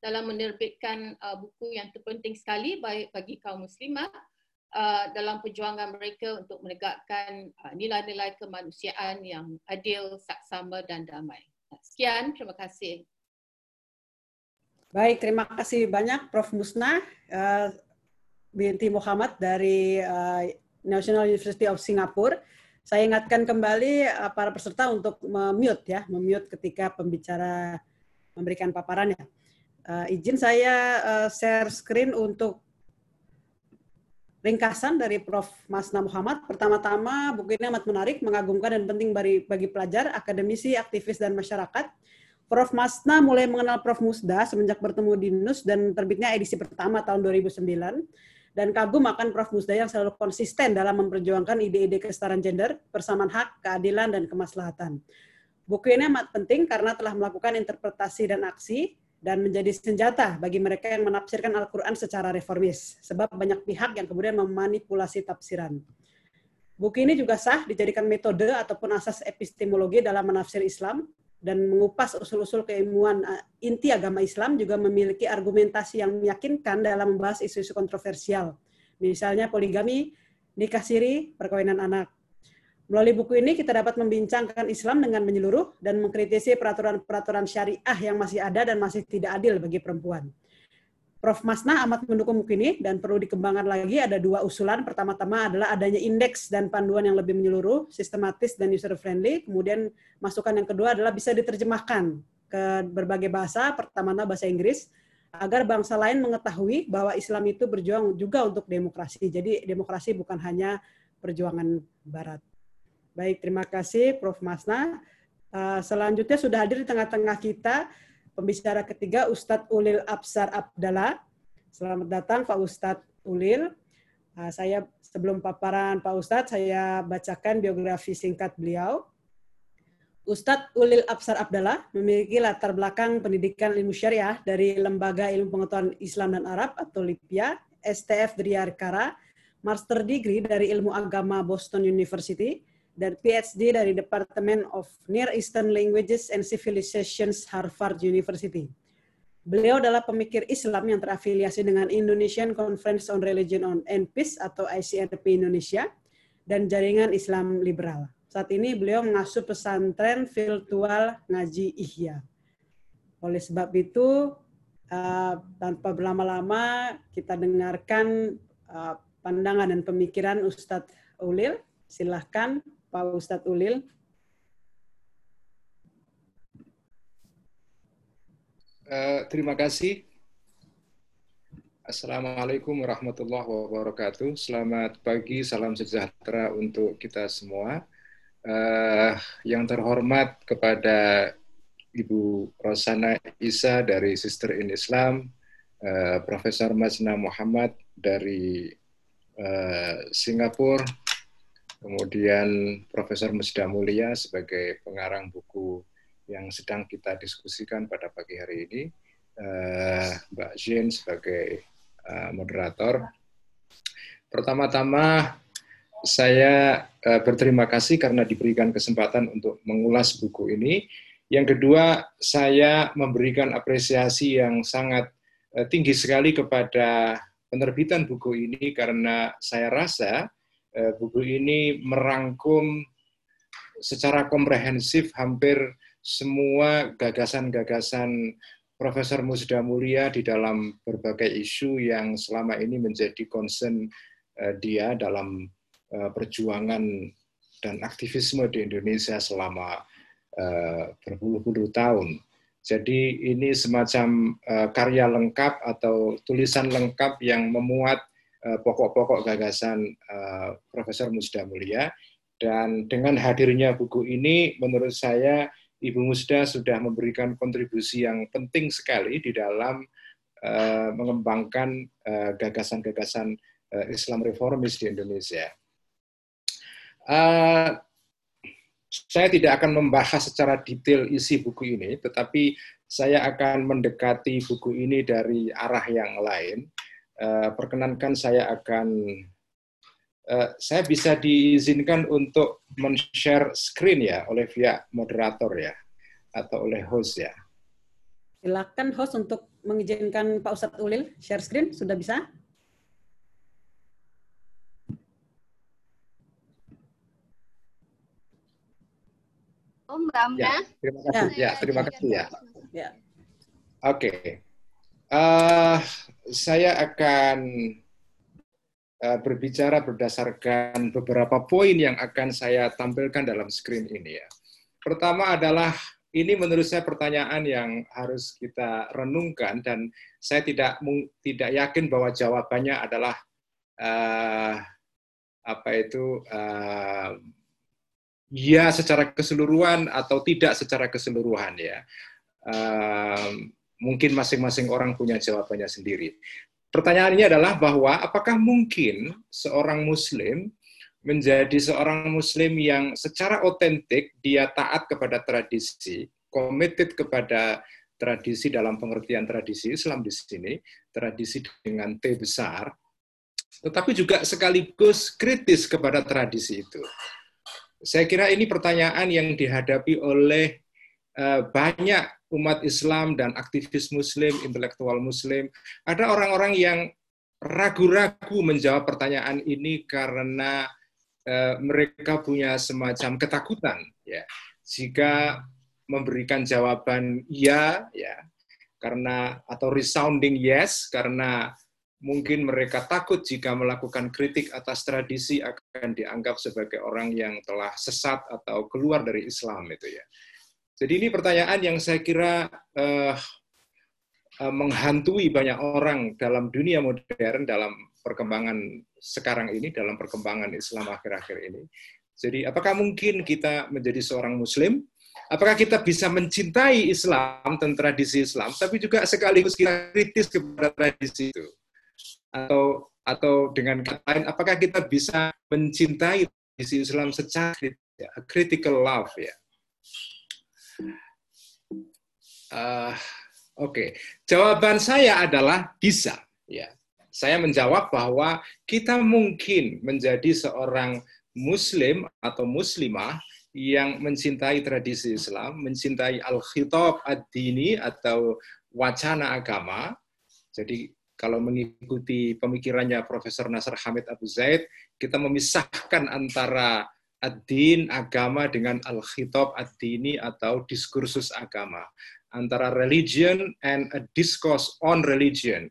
dalam menerbitkan uh, buku yang terpenting sekali baik bagi kaum muslimah Uh, dalam perjuangan mereka untuk menegakkan uh, nilai-nilai kemanusiaan yang adil, saksama dan damai. Sekian, terima kasih. Baik, terima kasih banyak Prof. Musna uh, binti Muhammad dari uh, National University of Singapore. Saya ingatkan kembali uh, para peserta untuk memute ya, memute ketika pembicara memberikan paparannya. Uh, izin saya uh, share screen untuk ringkasan dari Prof. Masna Muhammad. Pertama-tama, buku ini amat menarik, mengagumkan dan penting bagi, bagi pelajar, akademisi, aktivis, dan masyarakat. Prof. Masna mulai mengenal Prof. Musda semenjak bertemu di NUS dan terbitnya edisi pertama tahun 2009. Dan kagum akan Prof. Musda yang selalu konsisten dalam memperjuangkan ide-ide kesetaraan gender, persamaan hak, keadilan, dan kemaslahatan. Buku ini amat penting karena telah melakukan interpretasi dan aksi dan menjadi senjata bagi mereka yang menafsirkan Al-Quran secara reformis, sebab banyak pihak yang kemudian memanipulasi tafsiran. Buku ini juga sah dijadikan metode ataupun asas epistemologi dalam menafsir Islam, dan mengupas usul-usul keilmuan uh, inti agama Islam juga memiliki argumentasi yang meyakinkan dalam membahas isu-isu kontroversial. Misalnya poligami, nikah siri, perkawinan anak. Melalui buku ini kita dapat membincangkan Islam dengan menyeluruh dan mengkritisi peraturan-peraturan syariah yang masih ada dan masih tidak adil bagi perempuan. Prof. Masna amat mendukung ini dan perlu dikembangkan lagi ada dua usulan. Pertama-tama adalah adanya indeks dan panduan yang lebih menyeluruh, sistematis dan user friendly. Kemudian masukan yang kedua adalah bisa diterjemahkan ke berbagai bahasa, pertama bahasa Inggris, agar bangsa lain mengetahui bahwa Islam itu berjuang juga untuk demokrasi. Jadi demokrasi bukan hanya perjuangan Barat. Baik, terima kasih Prof. Masna. Uh, selanjutnya sudah hadir di tengah-tengah kita Pembicara ketiga Ustadz Ulil Absar Abdallah. Selamat datang Pak Ustadz Ulil. Ah, saya sebelum paparan Pak Ustadz, saya bacakan biografi singkat beliau. Ustadz Ulil Absar Abdallah memiliki latar belakang pendidikan ilmu syariah dari Lembaga Ilmu Pengetahuan Islam dan Arab atau LIPIA, STF dari Arkara, Master Degree dari Ilmu Agama Boston University, dan PhD dari Department of Near Eastern Languages and Civilizations Harvard University. Beliau adalah pemikir Islam yang terafiliasi dengan Indonesian Conference on Religion and Peace atau ICRP Indonesia dan Jaringan Islam Liberal. Saat ini beliau mengasuh pesantren virtual Ngaji Ihya. Oleh sebab itu, uh, tanpa berlama-lama, kita dengarkan uh, pandangan dan pemikiran Ustadz Ulil. Silahkan Pak Ustadz Ulil. Uh, terima kasih. Assalamualaikum warahmatullahi wabarakatuh. Selamat pagi, salam sejahtera untuk kita semua. Uh, yang terhormat kepada Ibu Rosana Isa dari Sister in Islam, uh, Profesor Masna Muhammad dari uh, Singapura, kemudian Profesor Musda Mulia sebagai pengarang buku yang sedang kita diskusikan pada pagi hari ini, uh, Mbak Jin sebagai uh, moderator. Pertama-tama saya uh, berterima kasih karena diberikan kesempatan untuk mengulas buku ini. Yang kedua, saya memberikan apresiasi yang sangat tinggi sekali kepada penerbitan buku ini karena saya rasa Eh, buku ini merangkum secara komprehensif hampir semua gagasan-gagasan Profesor Musda Mulia di dalam berbagai isu yang selama ini menjadi concern eh, dia dalam eh, perjuangan dan aktivisme di Indonesia selama berpuluh-puluh tahun. Jadi ini semacam karya lengkap atau tulisan lengkap yang memuat Eh, pokok-pokok gagasan uh, Profesor Musda Mulia. Dan dengan hadirnya buku ini, menurut saya Ibu Musda sudah memberikan kontribusi yang penting sekali di dalam uh, mengembangkan gagasan-gagasan Islam reformis di Indonesia. Saya tidak akan membahas secara detail isi buku ini, tetapi saya akan mendekati buku ini dari arah yang lain uh, perkenankan saya akan uh, saya bisa diizinkan untuk men-share screen ya oleh via moderator ya atau oleh host ya. Silakan host untuk mengizinkan Pak Ustadz Ulil share screen sudah bisa? Oh, Mbak Amna. Ya, terima kasih. Ya, ya terima kasih ya. ya. Oke. Okay. Uh, saya akan uh, berbicara berdasarkan beberapa poin yang akan saya tampilkan dalam screen ini ya. Pertama adalah ini menurut saya pertanyaan yang harus kita renungkan dan saya tidak tidak yakin bahwa jawabannya adalah uh, apa itu uh, ya secara keseluruhan atau tidak secara keseluruhan ya. Uh, mungkin masing-masing orang punya jawabannya sendiri. pertanyaannya adalah bahwa apakah mungkin seorang Muslim menjadi seorang Muslim yang secara otentik dia taat kepada tradisi, committed kepada tradisi dalam pengertian tradisi Islam di sini, tradisi dengan T besar, tetapi juga sekaligus kritis kepada tradisi itu. Saya kira ini pertanyaan yang dihadapi oleh eh, banyak umat Islam dan aktivis Muslim, intelektual Muslim. Ada orang-orang yang ragu-ragu menjawab pertanyaan ini karena Eh, mereka punya semacam ketakutan ya jika memberikan jawaban ya ya karena atau resounding yes karena mungkin mereka takut jika melakukan kritik atas tradisi akan dianggap sebagai orang yang telah sesat atau keluar dari Islam itu ya. Jadi ini pertanyaan yang saya kira uh, menghantui banyak orang dalam dunia modern dalam perkembangan sekarang ini dalam perkembangan Islam akhir-akhir ini. Jadi apakah mungkin kita menjadi seorang muslim? Apakah kita bisa mencintai Islam dan tradisi Islam tapi juga sekaligus kita kritis kepada tradisi itu? Atau atau dengan kata lain apakah kita bisa mencintai tradisi Islam secara ya, critical love ya? Uh, Oke, okay. jawaban saya adalah bisa. Ya, saya menjawab bahwa kita mungkin menjadi seorang Muslim atau Muslimah yang mencintai tradisi Islam, mencintai al-khitab ad-dini atau wacana agama. Jadi kalau mengikuti pemikirannya Profesor Nasr Hamid Abu Zaid, kita memisahkan antara ad-din, agama dengan al-khitab ad-dini atau diskursus agama. Antara religion and a discourse on religion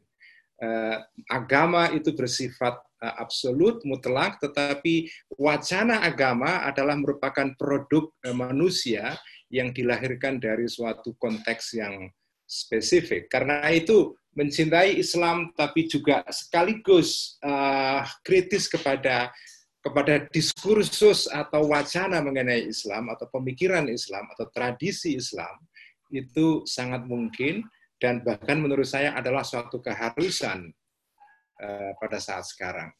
uh, agama itu bersifat uh, absolut, mutlak, tetapi wacana agama adalah merupakan produk uh, manusia yang dilahirkan dari suatu konteks yang spesifik. Karena itu mencintai Islam tapi juga sekaligus uh, kritis kepada kepada diskursus atau wacana mengenai Islam atau pemikiran Islam atau tradisi Islam itu sangat mungkin dan bahkan menurut saya adalah suatu keharusan uh, pada saat sekarang.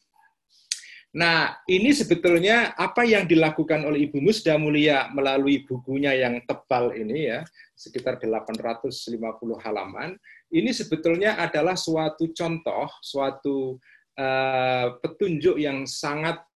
Nah, ini sebetulnya apa yang dilakukan oleh Ibu Musda Mulia melalui bukunya yang tebal ini ya, sekitar 850 halaman, ini sebetulnya adalah suatu contoh, suatu uh, petunjuk yang sangat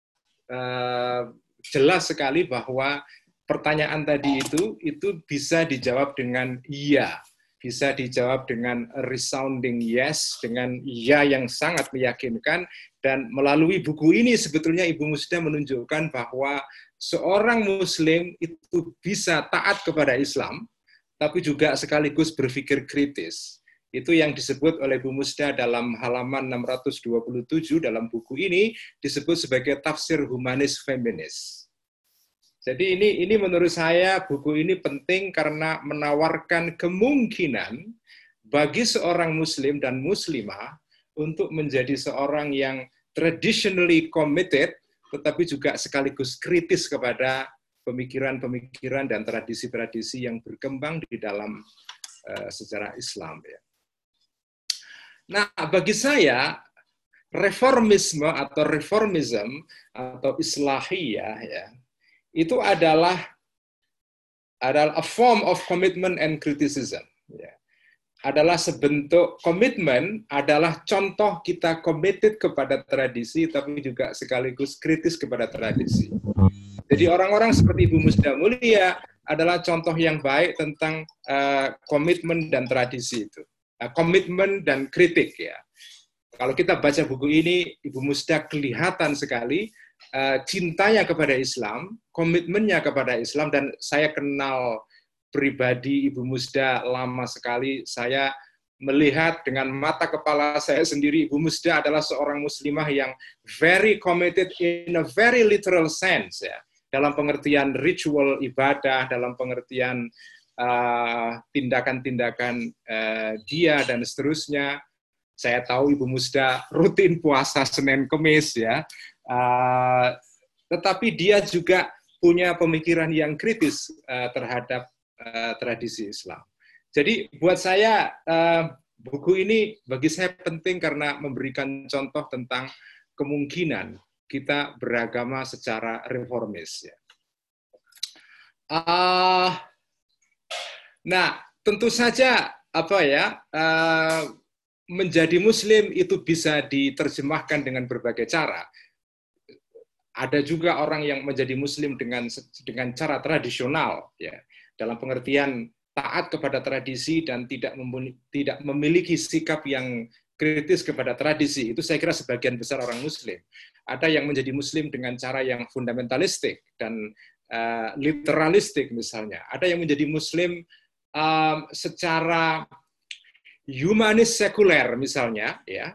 jelas sekali bahwa pertanyaan tadi itu itu bisa dijawab dengan iya bisa dijawab dengan resounding yes, dengan ya yang sangat meyakinkan, dan melalui buku ini sebetulnya Ibu Musda menunjukkan bahwa seorang Muslim itu bisa taat kepada Islam, tapi juga sekaligus berpikir kritis. Itu yang disebut oleh Bu Musda dalam halaman 627 dalam buku ini disebut sebagai tafsir humanis feminis. Jadi ini ini menurut saya buku ini penting karena menawarkan kemungkinan bagi seorang muslim dan muslimah untuk menjadi seorang yang traditionally committed tetapi juga sekaligus kritis kepada pemikiran-pemikiran dan tradisi-tradisi yang berkembang di dalam uh, sejarah Islam ya. Nah, bagi saya reformisme atau reformism atau islahiyah ya itu adalah adalah a form of commitment and criticism. Ya. Adalah sebentuk komitmen, adalah contoh kita committed kepada tradisi, tapi juga sekaligus kritis kepada tradisi. Jadi orang-orang seperti Ibu Musda Mulia adalah contoh yang baik tentang uh, komitmen dan tradisi itu. Uh, komitmen dan kritik ya. Kalau kita baca buku ini, Ibu Musda kelihatan sekali uh, cintanya kepada Islam, komitmennya kepada Islam dan saya kenal pribadi Ibu Musda lama sekali. Saya melihat dengan mata kepala saya sendiri Ibu Musda adalah seorang muslimah yang very committed in a very literal sense ya. Dalam pengertian ritual ibadah, dalam pengertian eh, tindakan-tindakan uh, uh, dia dan seterusnya. Saya tahu Ibu Musda rutin puasa Senin Kemis ya. Uh, tetapi dia juga punya pemikiran yang kritis uh, terhadap uh, tradisi Islam. Jadi buat saya uh, buku ini bagi saya penting karena memberikan contoh tentang kemungkinan kita beragama secara reformis. Ya. Uh, nah, tentu saja apa ya uh, menjadi Muslim itu bisa diterjemahkan dengan berbagai cara. Ada juga orang yang menjadi Muslim dengan dengan cara tradisional, ya, dalam pengertian taat kepada tradisi dan tidak tidak memiliki sikap yang kritis kepada tradisi itu saya kira sebagian besar orang Muslim. Ada yang menjadi Muslim dengan cara yang fundamentalistik dan uh, literalistik misalnya. Ada yang menjadi Muslim um, secara humanis sekuler misalnya, ya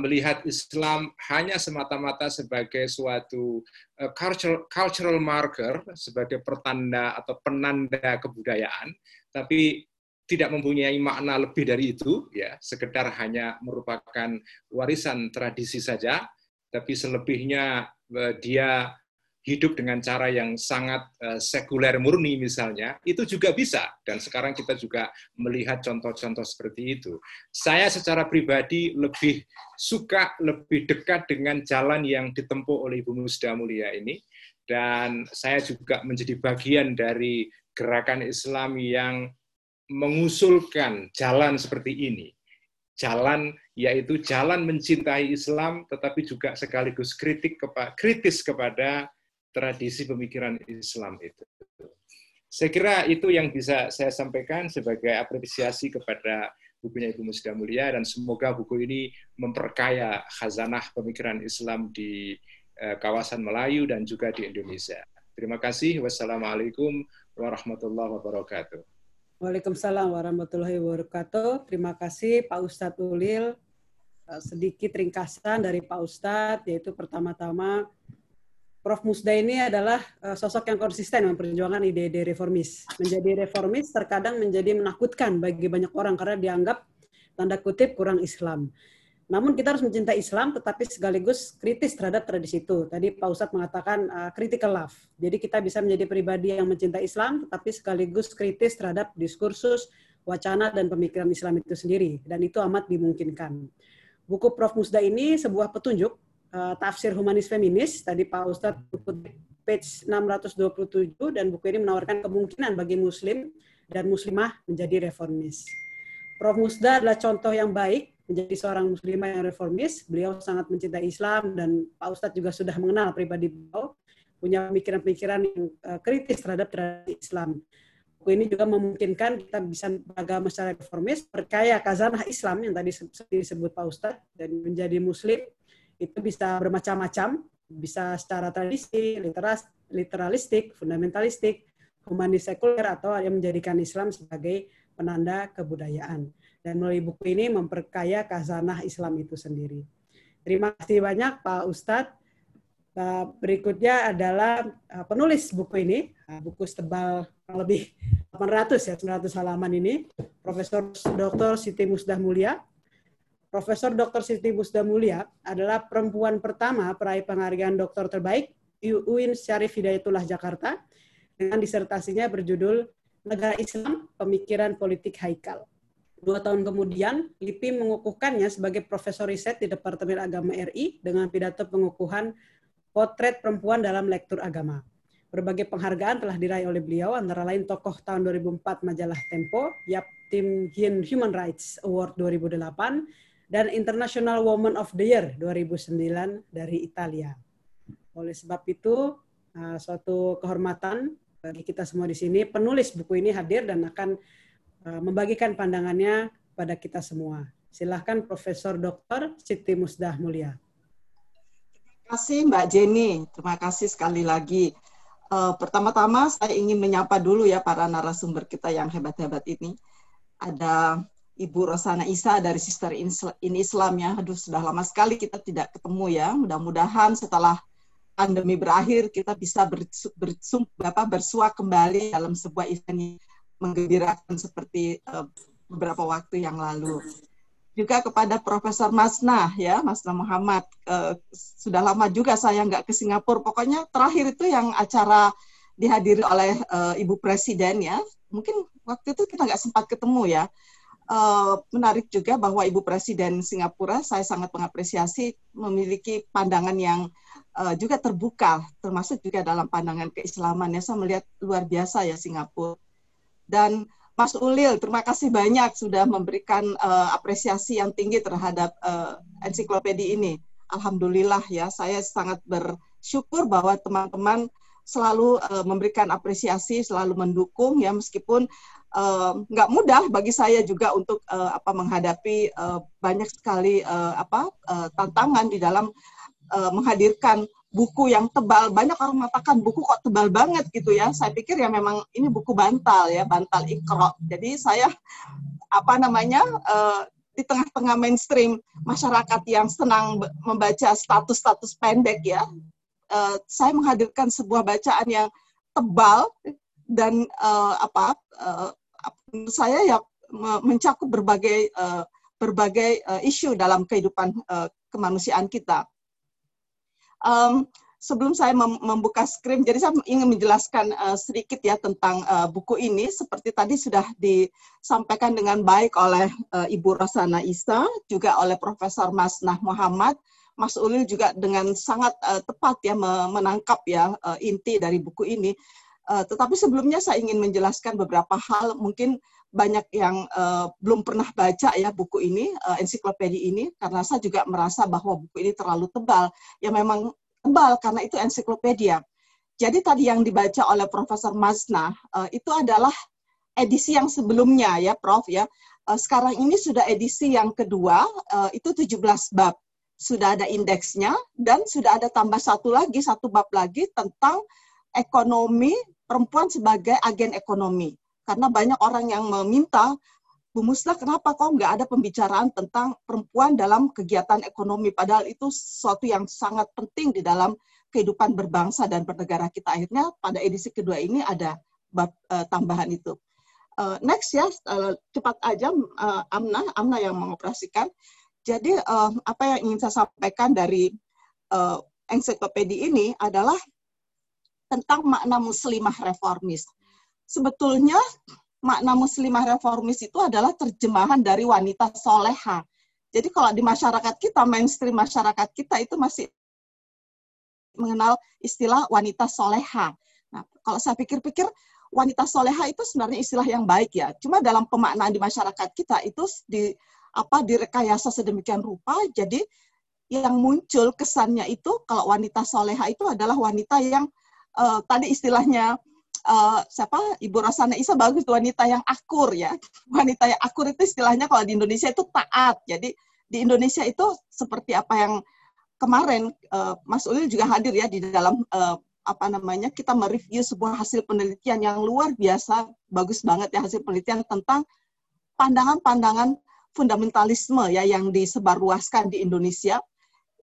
melihat Islam hanya semata-mata sebagai suatu uh, cultural, cultural marker, sebagai pertanda atau penanda kebudayaan, tapi tidak mempunyai makna lebih dari itu, ya, sekedar hanya merupakan warisan tradisi saja, tapi selebihnya eh, dia hidup dengan cara yang sangat eh, sekuler murni misalnya, itu juga bisa. Dan sekarang kita juga melihat contoh-contoh seperti itu. Saya secara pribadi lebih suka, lebih dekat dengan jalan yang ditempuh oleh Ibu Musda Mulia ini. Dan saya juga menjadi bagian dari gerakan Islam yang mengusulkan jalan seperti ini. Jalan yaitu jalan mencintai Islam tetapi juga sekaligus kritik kepa, kritis kepada tradisi pemikiran Islam itu. Saya kira itu yang bisa saya sampaikan sebagai apresiasi kepada bukunya Ibu Musda Mulia dan semoga buku ini memperkaya khazanah pemikiran Islam di eh, kawasan Melayu dan juga di Indonesia. Terima kasih. Wassalamualaikum warahmatullahi wabarakatuh. Waalaikumsalam warahmatullahi wabarakatuh. Terima kasih Pak Ustadz Ulil. Eh, sedikit ringkasan dari Pak Ustadz, yaitu pertama-tama Prof. Musda ini adalah eh, sosok yang konsisten memperjuangkan ide-ide reformis. Menjadi reformis terkadang menjadi menakutkan bagi banyak orang karena dianggap tanda kutip kurang Islam. Namun kita harus mencintai Islam tetapi sekaligus kritis terhadap tradisi itu. Tadi Pak Ustadz mengatakan uh, critical love. Jadi kita bisa menjadi pribadi yang mencintai Islam tetapi sekaligus kritis terhadap diskursus, wacana dan pemikiran Islam itu sendiri dan itu amat dimungkinkan. Buku Prof Musda ini sebuah petunjuk uh, tafsir humanis feminis. Tadi Pak Ustadz page 627 dan buku ini menawarkan kemungkinan bagi muslim dan muslimah menjadi reformis. Prof Musda adalah contoh yang baik menjadi seorang muslimah yang reformis. Beliau sangat mencintai Islam dan Pak Ustadz juga sudah mengenal pribadi beliau, punya pemikiran-pemikiran yang uh, kritis terhadap tradisi Islam. Buku ini juga memungkinkan kita bisa beragama secara reformis, perkaya kazanah Islam yang tadi disebut Pak Ustadz, dan menjadi muslim itu bisa bermacam-macam, bisa secara tradisi, literas, literalistik, fundamentalistik, humanis sekuler, atau yang menjadikan Islam sebagai penanda kebudayaan dan melalui buku ini memperkaya kazanah Islam itu sendiri. Terima kasih banyak Pak Ustadz. Berikutnya adalah uh, penulis buku ini, uh, buku tebal lebih 800 ya, 900 halaman ini, Profesor Dr. Siti Musdah Mulia. Profesor Dr. Siti Musdah Mulia adalah perempuan pertama peraih penghargaan doktor terbaik UIN Syarif Hidayatullah Jakarta dengan disertasinya berjudul Negara Islam, Pemikiran Politik Haikal. Dua tahun kemudian, LIPI mengukuhkannya sebagai profesor riset di Departemen Agama RI dengan pidato pengukuhan potret perempuan dalam lektur agama. Berbagai penghargaan telah diraih oleh beliau, antara lain tokoh tahun 2004 majalah Tempo, Yap Tim Human Rights Award 2008, dan International Woman of the Year 2009 dari Italia. Oleh sebab itu, uh, suatu kehormatan bagi kita semua di sini, penulis buku ini hadir dan akan Eh, membagikan pandangannya pada kita semua. Silahkan Profesor Dr. Siti Musdah Mulia. Terima kasih Mbak Jenny. Terima kasih sekali lagi. Uh, pertama-tama saya ingin menyapa dulu ya para narasumber kita yang hebat-hebat ini. Ada Ibu Rosana Isa dari Sister in Islam ya. Aduh, sudah lama sekali kita tidak ketemu ya. Mudah-mudahan setelah pandemi berakhir kita bisa bersu, bersu, bersua kembali dalam sebuah event menggembirakan seperti uh, beberapa waktu yang lalu. Juga kepada Profesor Masna ya, Masna Muhammad. Uh, sudah lama juga saya nggak ke Singapura. Pokoknya terakhir itu yang acara dihadiri oleh uh, Ibu Presiden ya. Mungkin waktu itu kita nggak sempat ketemu ya. Uh, menarik juga bahwa Ibu Presiden Singapura saya sangat mengapresiasi memiliki pandangan yang uh, juga terbuka, termasuk juga dalam pandangan keislaman. Ya, saya melihat luar biasa ya Singapura. Dan Mas Ulil, terima kasih banyak sudah memberikan uh, apresiasi yang tinggi terhadap uh, ensiklopedia ini. Alhamdulillah ya, saya sangat bersyukur bahwa teman-teman selalu uh, memberikan apresiasi, selalu mendukung ya meskipun nggak uh, mudah bagi saya juga untuk uh, apa menghadapi uh, banyak sekali uh, apa uh, tantangan di dalam uh, menghadirkan buku yang tebal. Banyak orang mengatakan buku kok tebal banget gitu ya. Saya pikir ya memang ini buku bantal ya, bantal ikro. Jadi saya apa namanya uh, di tengah-tengah mainstream masyarakat yang senang membaca status-status pendek ya, uh, saya menghadirkan sebuah bacaan yang tebal dan uh, apa uh, saya ya mencakup berbagai uh, berbagai uh, isu dalam kehidupan uh, kemanusiaan kita um, sebelum saya membuka skrip, jadi saya ingin menjelaskan sedikit ya tentang buku ini. Seperti tadi sudah disampaikan dengan baik oleh Ibu Rosana Isa, juga oleh Profesor Masnah Muhammad. Mas Ulil juga dengan sangat uh, tepat ya menangkap ya uh, inti dari buku ini. Uh, tetapi sebelumnya saya ingin menjelaskan beberapa hal mungkin banyak yang uh, belum pernah baca ya buku ini, uh, ensiklopedia ini, karena saya juga merasa bahwa buku ini terlalu tebal. Ya memang tebal karena itu ensiklopedia. Jadi tadi yang dibaca oleh Profesor Masna uh, itu adalah edisi yang sebelumnya ya Prof ya. Uh, sekarang ini sudah edisi yang kedua, uh, itu 17 bab. Sudah ada indeksnya dan sudah ada tambah satu lagi, satu bab lagi tentang ekonomi perempuan sebagai agen ekonomi. Karena banyak orang yang meminta Bu Musla, kenapa kok nggak ada pembicaraan tentang perempuan dalam kegiatan ekonomi? Padahal itu sesuatu yang sangat penting di dalam kehidupan berbangsa dan bernegara kita. Akhirnya pada edisi kedua ini ada bab uh, tambahan itu. Uh, next ya, uh, cepat aja uh, Amna, Amna yang mengoperasikan. Jadi uh, apa yang ingin saya sampaikan dari uh, ensiklopedia ini adalah tentang makna muslimah reformis. Sebetulnya makna muslimah reformis itu adalah terjemahan dari wanita soleha. Jadi kalau di masyarakat kita, mainstream masyarakat kita itu masih mengenal istilah wanita soleha. Nah, kalau saya pikir-pikir, wanita soleha itu sebenarnya istilah yang baik ya. Cuma dalam pemaknaan di masyarakat kita itu di apa direkayasa sedemikian rupa, jadi yang muncul kesannya itu kalau wanita soleha itu adalah wanita yang uh, tadi istilahnya uh, siapa Ibu Rosana Isa bagus wanita yang akur ya. Wanita yang akur itu istilahnya kalau di Indonesia itu taat. Jadi di Indonesia itu seperti apa yang kemarin uh, Mas Ulil juga hadir ya di dalam uh, apa namanya kita mereview sebuah hasil penelitian yang luar biasa bagus banget ya hasil penelitian tentang pandangan-pandangan fundamentalisme ya yang disebarluaskan di Indonesia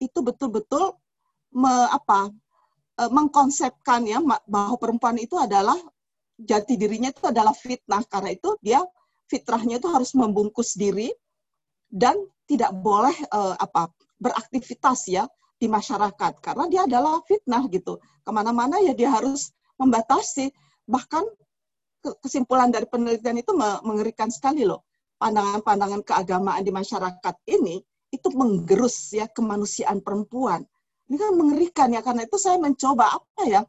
itu betul-betul me, apa uh, mengkonsepkan ya bahwa perempuan itu adalah jati dirinya itu adalah fitnah. Karena itu dia fitrahnya itu harus membungkus diri dan tidak boleh uh, apa beraktivitas ya di masyarakat. Karena dia adalah fitnah gitu. Ke mana-mana ya dia harus membatasi. Bahkan kesimpulan dari penelitian itu mengerikan sekali loh. Pandangan-pandangan keagamaan di masyarakat ini itu menggerus ya kemanusiaan perempuan ini kan mengerikan ya, karena itu saya mencoba apa ya,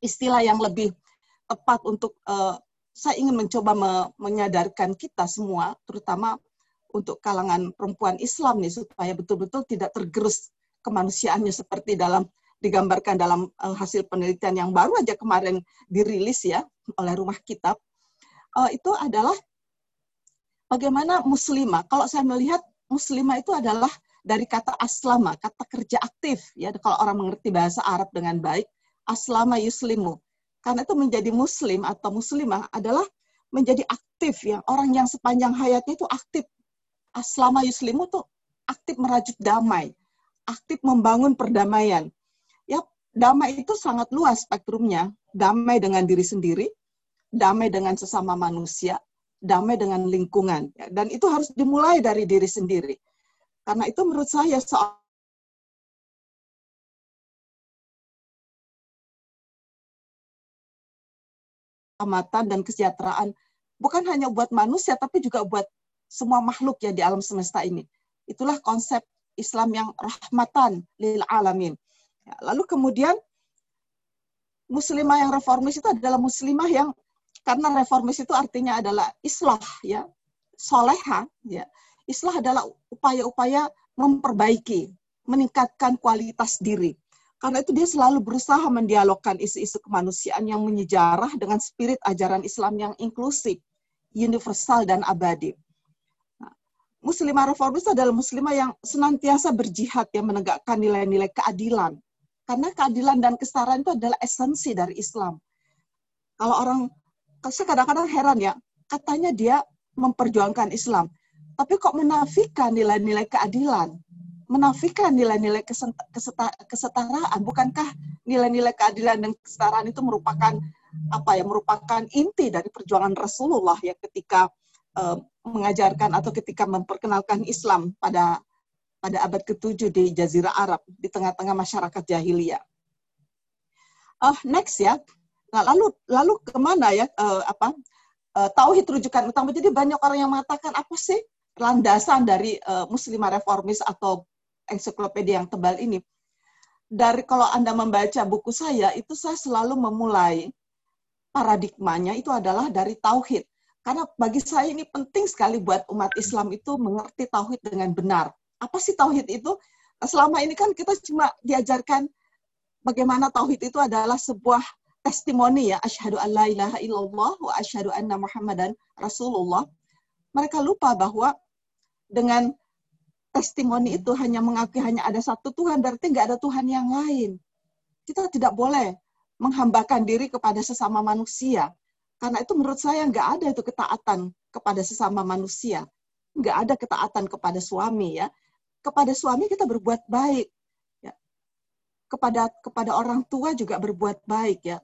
istilah yang lebih tepat untuk, uh, saya ingin mencoba me menyadarkan kita semua, terutama untuk kalangan perempuan Islam nih, supaya betul-betul tidak tergerus kemanusiaannya seperti dalam digambarkan dalam uh, hasil penelitian yang baru aja kemarin dirilis ya oleh Rumah Kitab, uh, itu adalah bagaimana muslimah. Kalau saya melihat muslimah itu adalah dari kata aslama, kata kerja aktif. Ya, kalau orang mengerti bahasa Arab dengan baik, aslama yuslimu. Karena itu menjadi muslim atau muslimah adalah menjadi aktif ya. Orang yang sepanjang hayatnya itu aktif. Aslama yuslimu itu aktif merajut damai, aktif membangun perdamaian. Ya, damai itu sangat luas spektrumnya. Damai dengan diri sendiri, damai dengan sesama manusia, damai dengan lingkungan. Dan itu harus dimulai dari diri sendiri karena itu menurut saya soal keselamatan dan kesejahteraan bukan hanya buat manusia tapi juga buat semua makhluk ya di alam semesta ini. Itulah konsep Islam yang rahmatan lil alamin. Ya, lalu kemudian muslimah yang reformis itu adalah muslimah yang karena reformis itu artinya adalah islah ya, soleha ya. Islah adalah upaya-upaya memperbaiki, meningkatkan kualitas diri. Karena itu dia selalu berusaha mendialogkan isu-isu kemanusiaan yang menyejarah dengan spirit ajaran Islam yang inklusif, universal dan abadi. Nah, muslimah reformis adalah muslimah yang senantiasa berjihad yang menegakkan nilai-nilai keadilan. Karena keadilan dan kesetaraan itu adalah esensi dari Islam. Kalau orang, saya kadang-kadang heran ya, katanya dia memperjuangkan Islam, tapi kok menafikan nilai-nilai keadilan, menafikan nilai-nilai kesetaraan. Bukankah nilai-nilai keadilan dan kesetaraan itu merupakan apa ya merupakan inti dari perjuangan Rasulullah ya ketika uh, mengajarkan atau ketika memperkenalkan Islam pada pada abad ke-7 di Jazirah Arab di tengah-tengah masyarakat jahiliyah. Uh, next ya. Nah, lalu lalu ke mana ya uh, apa uh, tauhid rujukan utama. Jadi banyak orang yang mengatakan apa sih landasan dari uh, muslimah reformis atau ensiklopedia yang tebal ini. Dari kalau Anda membaca buku saya, itu saya selalu memulai paradigmanya itu adalah dari tauhid. Karena bagi saya ini penting sekali buat umat Islam itu mengerti tauhid dengan benar apa sih tauhid itu? Selama ini kan kita cuma diajarkan bagaimana tauhid itu adalah sebuah testimoni ya, asyhadu an la ilaha illallah wa asyhadu anna muhammadan rasulullah. Mereka lupa bahwa dengan testimoni itu hanya mengakui hanya ada satu Tuhan, berarti nggak ada Tuhan yang lain. Kita tidak boleh menghambakan diri kepada sesama manusia. Karena itu menurut saya nggak ada itu ketaatan kepada sesama manusia. Nggak ada ketaatan kepada suami ya kepada suami kita berbuat baik ya. kepada kepada orang tua juga berbuat baik ya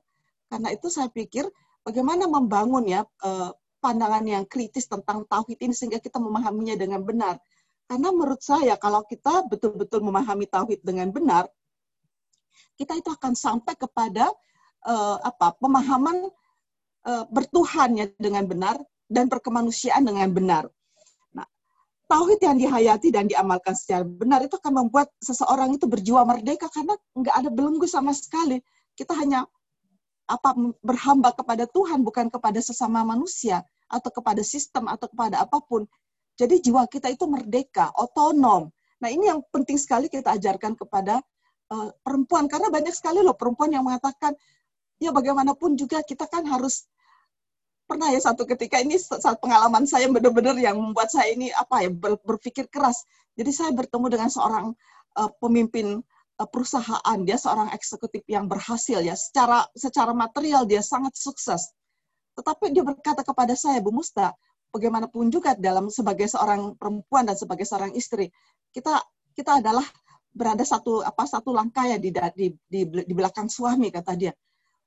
karena itu saya pikir bagaimana membangun ya eh, pandangan yang kritis tentang tauhid ini sehingga kita memahaminya dengan benar karena menurut saya kalau kita betul-betul memahami tauhid dengan benar kita itu akan sampai kepada uh, apa pemahaman uh, bertuhannya dengan benar dan berkemanusiaan dengan benar tauhid yang dihayati dan diamalkan secara benar itu akan membuat seseorang itu berjiwa merdeka karena nggak ada belenggu sama sekali. Kita hanya apa berhamba kepada Tuhan bukan kepada sesama manusia atau kepada sistem atau kepada apa pun. Jadi jiwa kita itu merdeka, otonom. Nah ini yang penting sekali kita ajarkan kepada uh, perempuan karena banyak sekali loh perempuan yang mengatakan ya bagaimanapun juga kita kan harus pernah ya satu ketika ini saat pengalaman saya benar-benar yang membuat saya ini apa ya ber, berpikir keras. Jadi saya bertemu dengan seorang uh, pemimpin perusahaan, dia seorang eksekutif yang berhasil ya. Secara secara material dia sangat sukses. Tetapi dia berkata kepada saya, Bu Musta, bagaimanapun juga dalam sebagai seorang perempuan dan sebagai seorang istri, kita kita adalah berada satu apa satu langkah ya di di di, di belakang suami kata dia.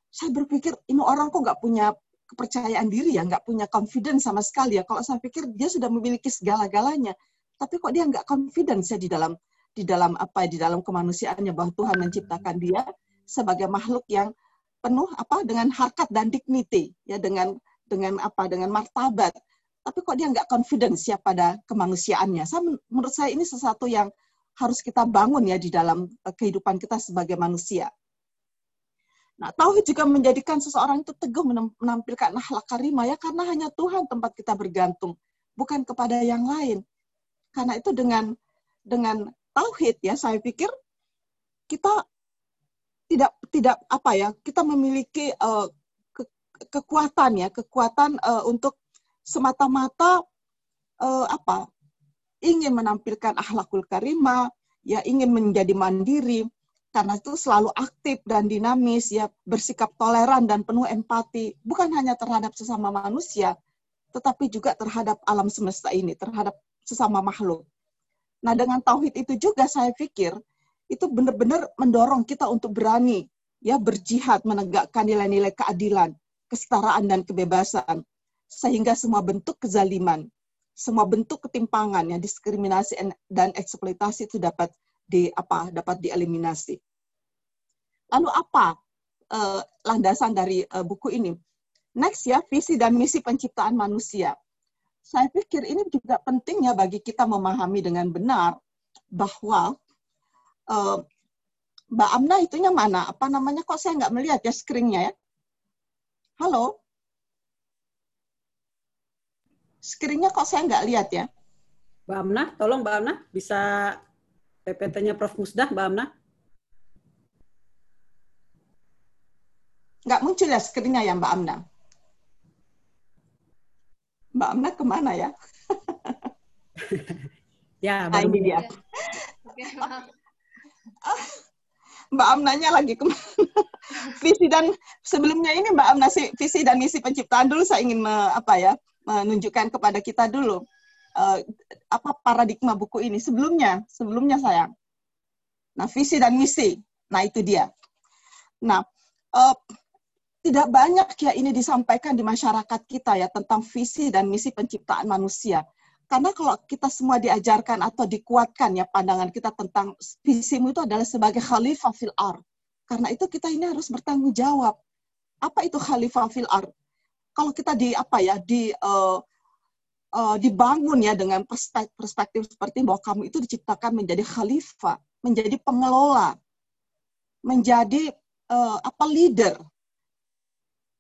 Saya berpikir ini orang kok nggak punya kepercayaan diri ya, nggak punya confidence sama sekali ya. Kalau saya pikir dia sudah memiliki segala-galanya, tapi kok dia nggak confidence ya di dalam di dalam apa di dalam kemanusiaannya bahwa Tuhan menciptakan dia sebagai makhluk yang penuh apa dengan harkat dan dignity ya dengan dengan apa dengan martabat. Tapi kok dia nggak confidence ya pada kemanusiaannya? Saya menurut saya ini sesuatu yang harus kita bangun ya di dalam eh, kehidupan kita sebagai manusia. Nah, tauhid juga menjadikan seseorang itu teguh menampilkan akhlak karimah ya karena hanya Tuhan tempat kita bergantung, bukan kepada yang lain. Karena itu dengan dengan tauhid ya saya pikir kita tidak tidak apa ya, kita memiliki uh, ke, kekuatan ya, kekuatan uh, untuk semata-mata uh, apa? ingin menampilkan akhlakul karimah, ya ingin menjadi mandiri, karena itu selalu aktif dan dinamis ya bersikap toleran dan penuh empati bukan hanya terhadap sesama manusia tetapi juga terhadap alam semesta ini terhadap sesama makhluk. Nah dengan tauhid itu juga saya pikir itu benar-benar mendorong kita untuk berani ya berjihad menegakkan nilai-nilai keadilan, kesetaraan dan kebebasan sehingga semua bentuk kezaliman, semua bentuk ketimpangan, ya, diskriminasi dan eksploitasi itu dapat di apa dapat dieliminasi. Lalu apa uh, landasan dari uh, buku ini? Next ya, visi dan misi penciptaan manusia. Saya pikir ini juga pentingnya bagi kita memahami dengan benar bahwa uh, Mbak Amna itunya mana? Apa namanya? Kok saya nggak melihat ya screen-nya ya? Halo? Screen-nya kok saya nggak lihat ya? Mbak Amna, tolong Mbak Amna bisa PPT-nya Prof. Musdah, Mbak Amna. Nggak muncul ya screen-nya ya Mbak Amna? Mbak Amna ke mana ya? ya, nah, ini dia. Mbak Amnanya lagi ke mana? visi dan sebelumnya ini Mbak Amna si visi dan misi penciptaan dulu saya ingin me, apa ya menunjukkan kepada kita dulu uh, apa paradigma buku ini sebelumnya sebelumnya saya. Nah visi dan misi, nah itu dia. Nah uh, tidak banyak ya ini disampaikan di masyarakat kita ya tentang visi dan misi penciptaan manusia. Karena kalau kita semua diajarkan atau dikuatkan ya pandangan kita tentang visimu itu adalah sebagai khalifah fil ar. Karena itu kita ini harus bertanggung jawab. Apa itu khalifah fil ar? Kalau kita di apa ya di uh, uh, dibangun ya dengan perspektif, perspektif seperti bahwa kamu itu diciptakan menjadi khalifah, menjadi pengelola, menjadi uh, apa leader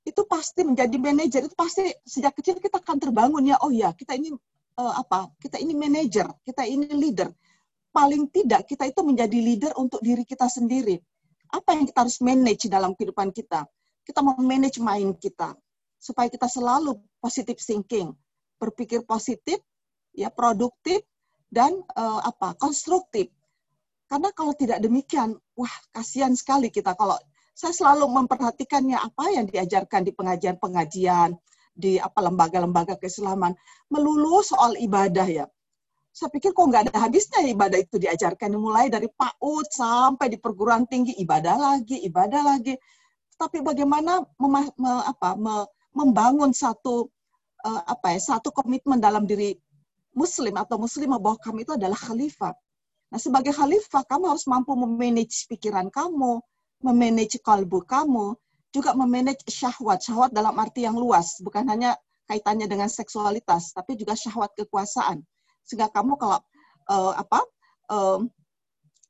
itu pasti menjadi manajer itu pasti sejak kecil kita akan terbangun ya. Oh ya kita ini uh, apa kita ini manajer kita ini leader. Paling tidak kita itu menjadi leader untuk diri kita sendiri. Apa yang kita harus manage dalam kehidupan kita? Kita mau manage mind kita supaya kita selalu positive thinking berpikir positif ya produktif dan uh, apa konstruktif. Karena kalau tidak demikian wah kasihan sekali kita kalau saya selalu memperhatikannya apa yang diajarkan di pengajian-pengajian, di apa lembaga-lembaga keislaman, melulu soal ibadah ya. Saya pikir kok nggak ada habisnya ibadah itu diajarkan mulai dari PAUD sampai di perguruan tinggi ibadah lagi, ibadah lagi. Tapi bagaimana mema, me, apa, me, membangun satu uh, apa ya satu komitmen dalam diri Muslim atau Muslimah bahwa kami itu adalah khalifah. Nah, sebagai khalifah, kamu harus mampu memanage pikiran kamu, memanage kalbu kamu, juga memanage syahwat. Syahwat dalam arti yang luas, bukan hanya kaitannya dengan seksualitas, tapi juga syahwat kekuasaan. Sehingga kamu kalau uh, apa uh,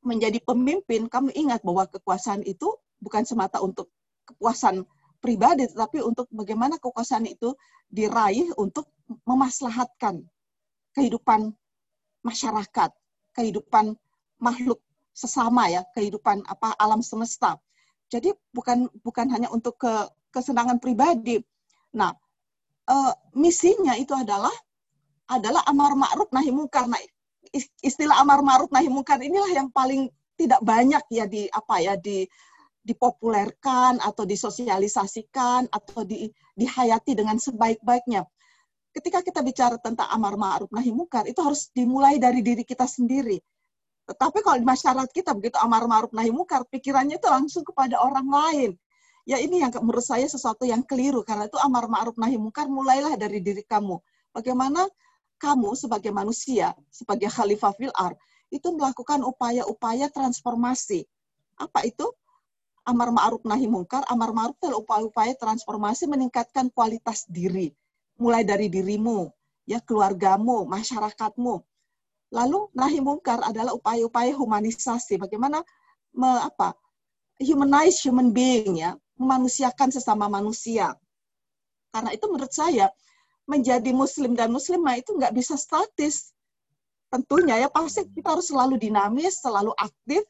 menjadi pemimpin, kamu ingat bahwa kekuasaan itu bukan semata untuk kepuasan pribadi, tetapi untuk bagaimana kekuasaan itu diraih untuk memaslahatkan kehidupan masyarakat, kehidupan makhluk sesama ya, kehidupan apa alam semesta. Jadi bukan bukan hanya untuk ke kesenangan pribadi. Nah, e, misinya itu adalah adalah amar ma'ruf nahi mungkar. Nah, istilah amar ma'ruf nahi mungkar inilah yang paling tidak banyak ya di apa ya di dipopulerkan atau disosialisasikan atau di, dihayati dengan sebaik-baiknya. Ketika kita bicara tentang amar ma'ruf nahi mungkar itu harus dimulai dari diri kita sendiri. Tetapi kalau di masyarakat kita begitu amar ma'ruf nahi mungkar, pikirannya itu langsung kepada orang lain. Ya ini yang menurut saya sesuatu yang keliru karena itu amar ma'ruf nahi mungkar mulailah dari diri kamu. Bagaimana kamu sebagai manusia, sebagai khalifah fil ar, itu melakukan upaya-upaya transformasi. Apa itu? Amar ma'ruf nahi mungkar, amar ma'ruf adalah upaya-upaya transformasi meningkatkan kualitas diri. Mulai dari dirimu, ya keluargamu, masyarakatmu, Lalu nahi mungkar adalah upaya-upaya humanisasi. Bagaimana me, apa? humanize human being ya, memanusiakan sesama manusia. Karena itu menurut saya menjadi muslim dan muslimah itu nggak bisa statis. Tentunya ya pasti kita harus selalu dinamis, selalu aktif,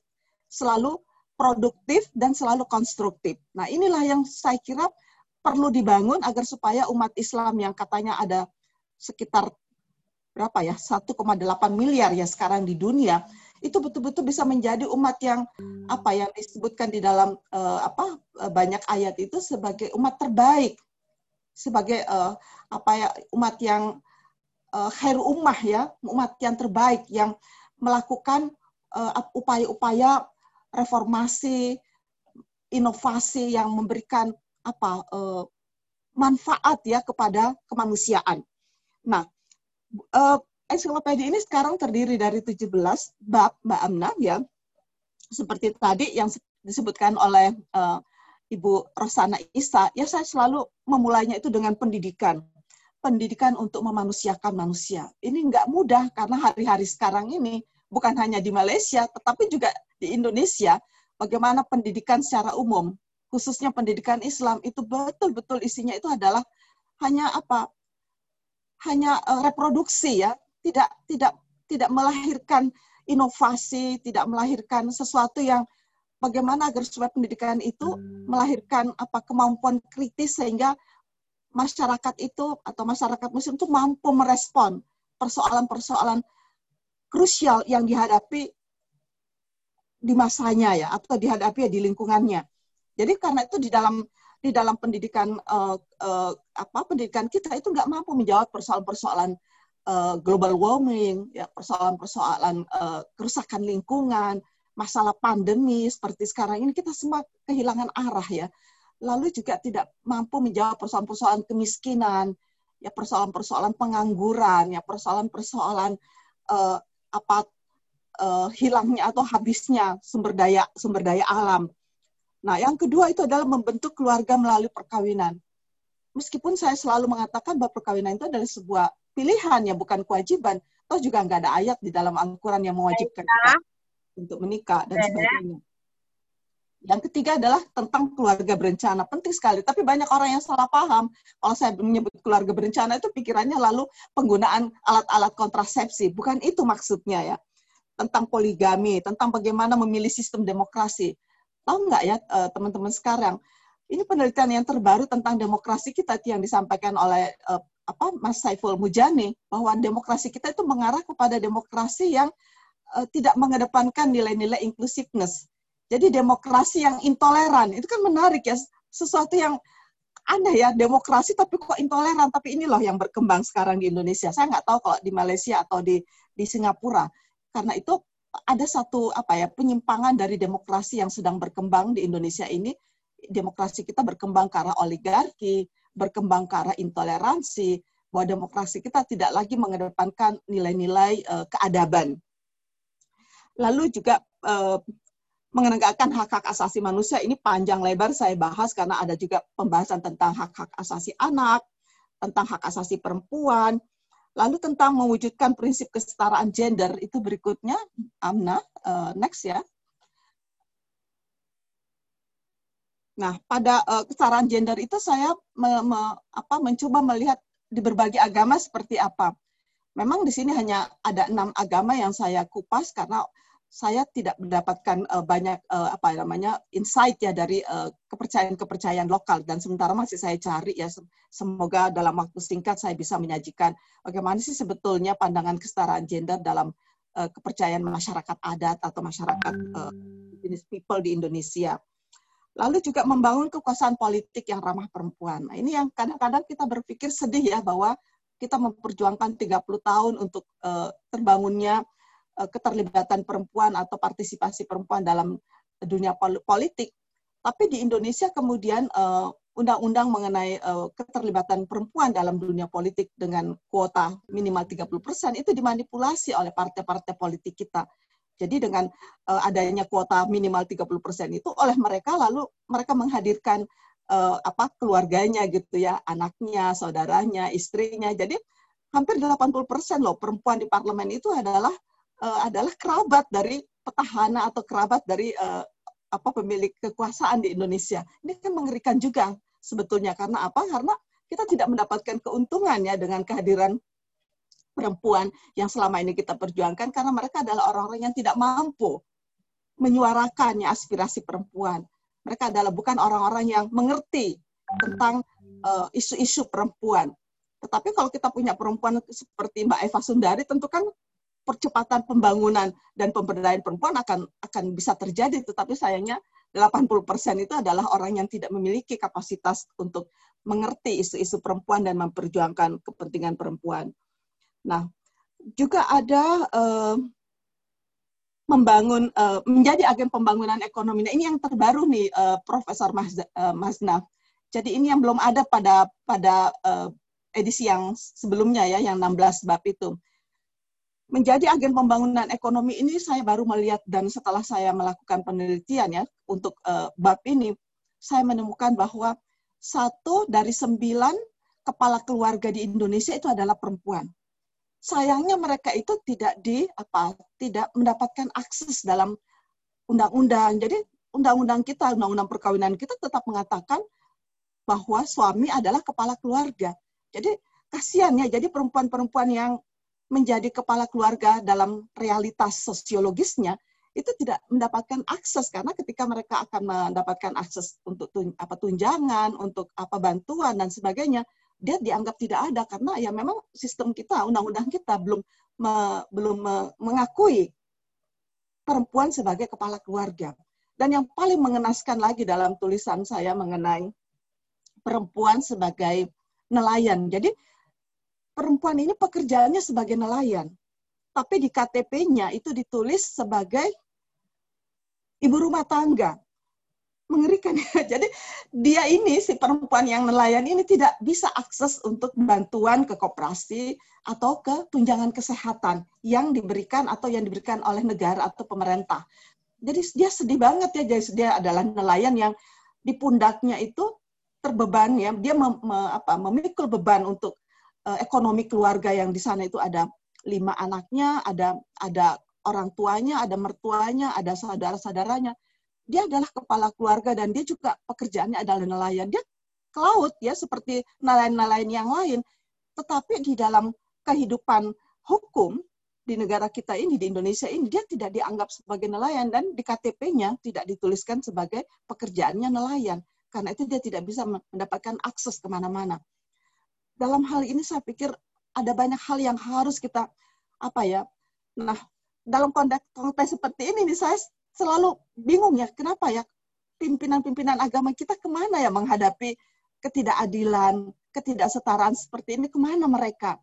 selalu produktif dan selalu konstruktif. Nah, inilah yang saya kira perlu dibangun agar supaya umat Islam yang katanya ada sekitar berapa ya? 1,8 miliar ya sekarang di dunia. Itu betul-betul bisa menjadi umat yang apa yang disebutkan di dalam uh, apa uh, banyak ayat itu sebagai umat terbaik. Sebagai uh, apa ya umat yang uh, khair ummah ya umat yang terbaik yang melakukan upaya-upaya uh, reformasi inovasi yang memberikan apa uh, manfaat ya kepada kemanusiaan. Nah, uh, ensiklopedia ini sekarang terdiri dari 17 bab Mbak Amna ya. Seperti tadi yang disebutkan oleh uh, Ibu Rosana Isa, ya saya selalu memulainya itu dengan pendidikan. pendidikan untuk memanusiakan manusia. Ini nggak mudah karena hari-hari sekarang ini bukan hanya di Malaysia, tetapi juga di Indonesia, bagaimana pendidikan secara umum, khususnya pendidikan Islam itu betul-betul isinya itu adalah hanya apa? Hanya uh, reproduksi ya, tidak tidak tidak melahirkan inovasi, tidak melahirkan sesuatu yang bagaimana agar supaya pendidikan itu melahirkan apa kemampuan kritis sehingga masyarakat itu atau masyarakat muslim itu mampu merespon persoalan-persoalan krusial yang dihadapi di masanya ya atau dihadapi ya di lingkungannya. Jadi karena itu di dalam di dalam pendidikan uh, uh, apa pendidikan kita itu nggak mampu menjawab persoalan-persoalan uh, global warming, ya persoalan-persoalan uh, kerusakan lingkungan, masalah pandemi seperti sekarang ini kita semua kehilangan arah ya. Lalu juga tidak mampu menjawab persoalan-persoalan kemiskinan, ya persoalan-persoalan pengangguran, ya persoalan-persoalan uh, apa uh, hilangnya atau habisnya sumber daya sumber daya alam. Nah, yang kedua itu adalah membentuk keluarga melalui perkawinan. Meskipun saya selalu mengatakan bahwa perkawinan itu adalah sebuah pilihan ya bukan kewajiban. Toh juga nggak ada ayat di dalam Al-Quran yang mewajibkan kita untuk menikah dan sebagainya. Yang ketiga adalah tentang keluarga berencana. Penting sekali. Tapi banyak orang yang salah paham. Kalau saya menyebut keluarga berencana itu pikirannya lalu penggunaan alat-alat kontrasepsi. Bukan itu maksudnya ya. Tentang poligami, tentang bagaimana memilih sistem demokrasi. Tahu nggak ya eh, teman-teman sekarang? Ini penelitian yang terbaru tentang demokrasi kita yang disampaikan oleh uh, apa Mas Saiful Mujani bahwa demokrasi kita itu mengarah kepada demokrasi yang uh, tidak mengedepankan nilai-nilai inclusiveness. Jadi demokrasi yang intoleran itu kan menarik ya sesuatu yang aneh ya demokrasi tapi kok intoleran tapi ini loh yang berkembang sekarang di Indonesia. Saya nggak tahu kalau di Malaysia atau di di Singapura karena itu ada satu apa ya penyimpangan dari demokrasi yang sedang berkembang di Indonesia ini demokrasi kita berkembang ke arah oligarki, berkembang ke arah intoleransi, bahwa demokrasi kita tidak lagi mengedepankan nilai-nilai uh, keadaban. Lalu juga uh, menegakkan hak-hak asasi manusia ini panjang lebar saya bahas karena ada juga pembahasan tentang hak-hak asasi anak, tentang hak asasi perempuan, lalu tentang mewujudkan prinsip kesetaraan gender itu berikutnya, Amna, uh, next ya. Nah, pada uh, kesetaraan gender itu saya me, me, apa, mencoba melihat di berbagai agama seperti apa. Memang di sini hanya ada enam agama yang saya kupas karena saya tidak mendapatkan uh, banyak uh, apa namanya insight ya dari kepercayaan-kepercayaan lokal dan sementara masih saya cari ya semoga dalam waktu singkat saya bisa menyajikan bagaimana sih sebetulnya pandangan kesetaraan gender dalam uh, kepercayaan masyarakat adat atau masyarakat uh, jenis people di Indonesia. Lalu juga membangun kekuasaan politik yang ramah perempuan. Nah, ini yang kadang-kadang kita berpikir sedih ya bahwa kita memperjuangkan 30 tahun untuk uh, terbangunnya keterlibatan perempuan atau partisipasi perempuan dalam dunia politik. Tapi di Indonesia kemudian undang undang-undang mengenai uh, keterlibatan perempuan dalam dunia politik dengan kuota minimal 30% itu dimanipulasi oleh partai-partai politik kita. Jadi dengan adanya kuota minimal 30% itu oleh mereka lalu mereka menghadirkan apa keluarganya gitu ya, anaknya, saudaranya, istrinya. Jadi hampir 80% loh perempuan di parlemen itu adalah uh, adalah kerabat dari petahana atau kerabat dari uh, apa pemilik kekuasaan di Indonesia. Ini kan mengerikan juga sebetulnya karena apa? Karena kita tidak mendapatkan keuntungan ya dengan kehadiran perempuan yang selama ini kita perjuangkan karena mereka adalah orang-orang yang tidak mampu menyuarakannya aspirasi perempuan. Mereka adalah bukan orang-orang yang mengerti tentang uh, isu-isu perempuan. Tetapi kalau kita punya perempuan seperti Mbak Eva Sundari, tentu kan percepatan pembangunan dan pemberdayaan perempuan akan akan bisa terjadi. Tetapi sayangnya 80% itu adalah orang yang tidak memiliki kapasitas untuk mengerti isu-isu perempuan dan memperjuangkan kepentingan perempuan. Nah, juga ada uh, membangun uh, menjadi agen pembangunan ekonomi. Nah, ini yang terbaru nih uh, Profesor Mas, uh, Masna. Jadi ini yang belum ada pada pada edisi yang sebelumnya ya, yang 16 bab itu. Menjadi agen pembangunan ekonomi ini saya baru melihat dan setelah saya melakukan penelitian ya untuk uh, bab ini, saya menemukan bahwa satu dari sembilan kepala keluarga di Indonesia itu adalah perempuan. Sayangnya mereka itu tidak di apa tidak mendapatkan akses dalam undang-undang. Jadi undang-undang kita, undang-undang perkawinan kita tetap mengatakan bahwa suami adalah kepala keluarga. Jadi kasihan ya, jadi perempuan-perempuan yang menjadi kepala keluarga dalam realitas sosiologisnya itu tidak mendapatkan akses karena ketika mereka akan mendapatkan akses untuk tun, apa tunjangan, untuk apa bantuan dan sebagainya, dia dianggap tidak ada karena ya memang sistem kita, undang-undang kita belum me, belum me, mengakui perempuan sebagai kepala keluarga. Dan yang paling mengenaskan lagi dalam tulisan saya mengenai perempuan sebagai nelayan. Jadi perempuan ini pekerjaannya sebagai nelayan. Tapi di KTP-nya itu ditulis sebagai ibu rumah tangga. Mengerikan ya. Jadi dia ini si perempuan yang nelayan ini tidak bisa akses untuk bantuan ke koperasi atau ke tunjangan kesehatan yang diberikan atau yang diberikan oleh negara atau pemerintah. Jadi dia sedih banget ya. Jadi dia adalah nelayan yang di pundaknya itu terbeban ya. Dia mem, me, apa, memikul beban untuk uh, ekonomi keluarga yang di sana itu ada lima anaknya, ada ada orang tuanya, ada mertuanya, ada saudara-saudaranya. Dia adalah kepala keluarga dan dia juga pekerjaannya adalah nelayan. Dia ke laut ya seperti nelayan-nelayan yang lain. Tetapi di dalam kehidupan hukum di negara kita ini, di Indonesia ini, dia tidak dianggap sebagai nelayan dan di KTP-nya tidak dituliskan sebagai pekerjaannya nelayan. Karena itu dia tidak bisa mendapatkan akses ke mana-mana. Dalam hal ini saya pikir ada banyak hal yang harus kita apa ya. Nah, dalam konteks, seperti ini nih saya selalu bingung ya kenapa ya pimpinan-pimpinan agama kita ke mana ya menghadapi ketidakadilan, ketidaksetaraan seperti ini ke mana mereka?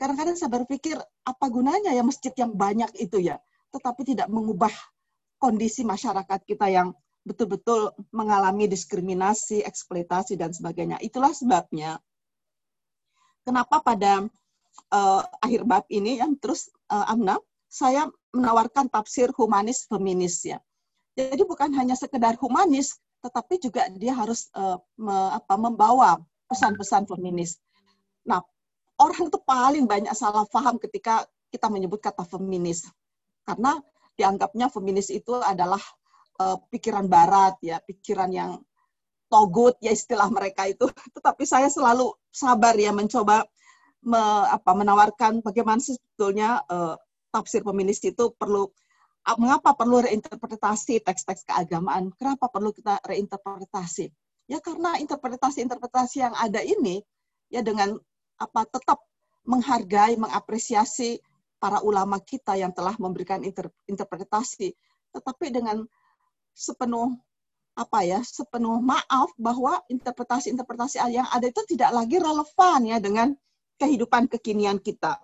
Kadang-kadang saya berpikir apa gunanya ya masjid yang banyak itu ya, tetapi tidak mengubah kondisi masyarakat kita yang betul-betul mengalami diskriminasi, eksploitasi dan sebagainya. Itulah sebabnya kenapa pada uh, akhir bab ini yang terus uh, Amna, saya menawarkan tafsir humanis feminis ya. Jadi bukan hanya sekedar humanis, tetapi juga dia harus uh, me, apa, membawa pesan-pesan feminis. Nah, orang itu paling banyak salah paham ketika kita menyebut kata feminis. Karena dianggapnya feminis itu adalah uh, pikiran barat ya, pikiran yang togut ya istilah mereka itu. Tetapi saya selalu sabar ya mencoba me, apa, menawarkan bagaimana sebetulnya uh, tafsir feminis itu perlu mengapa perlu reinterpretasi teks-teks keagamaan? Kenapa perlu kita reinterpretasi? Ya karena interpretasi-interpretasi yang ada ini ya dengan apa tetap menghargai, mengapresiasi para ulama kita yang telah memberikan inter, interpretasi, tetapi dengan sepenuh apa ya sepenuh maaf bahwa interpretasi-interpretasi yang ada itu tidak lagi relevan ya dengan kehidupan kekinian kita.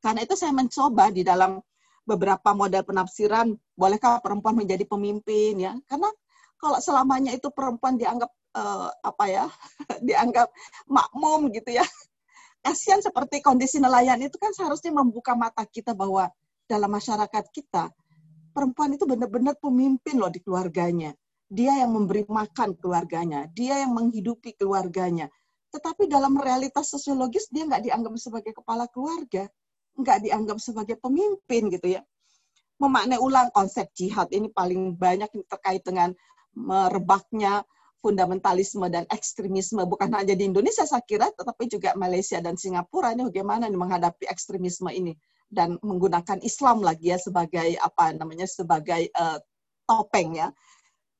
Karena itu saya mencoba di dalam beberapa model penafsiran, bolehkah perempuan menjadi pemimpin ya? Karena kalau selamanya itu perempuan dianggap uh, apa ya, dianggap makmum gitu ya. Kasihan seperti kondisi nelayan itu kan seharusnya membuka mata kita bahwa dalam masyarakat kita perempuan itu benar-benar pemimpin loh di keluarganya. Dia yang memberi makan keluarganya, dia yang menghidupi keluarganya, tetapi dalam realitas sosiologis dia nggak dianggap sebagai kepala keluarga, nggak dianggap sebagai pemimpin gitu ya. Memaknai ulang konsep jihad ini paling banyak terkait dengan merebaknya fundamentalisme dan ekstremisme bukan hanya di Indonesia saya kira tetapi juga Malaysia dan Singapura ini bagaimana menghadapi ekstremisme ini dan menggunakan Islam lagi ya sebagai apa namanya sebagai uh, topeng ya.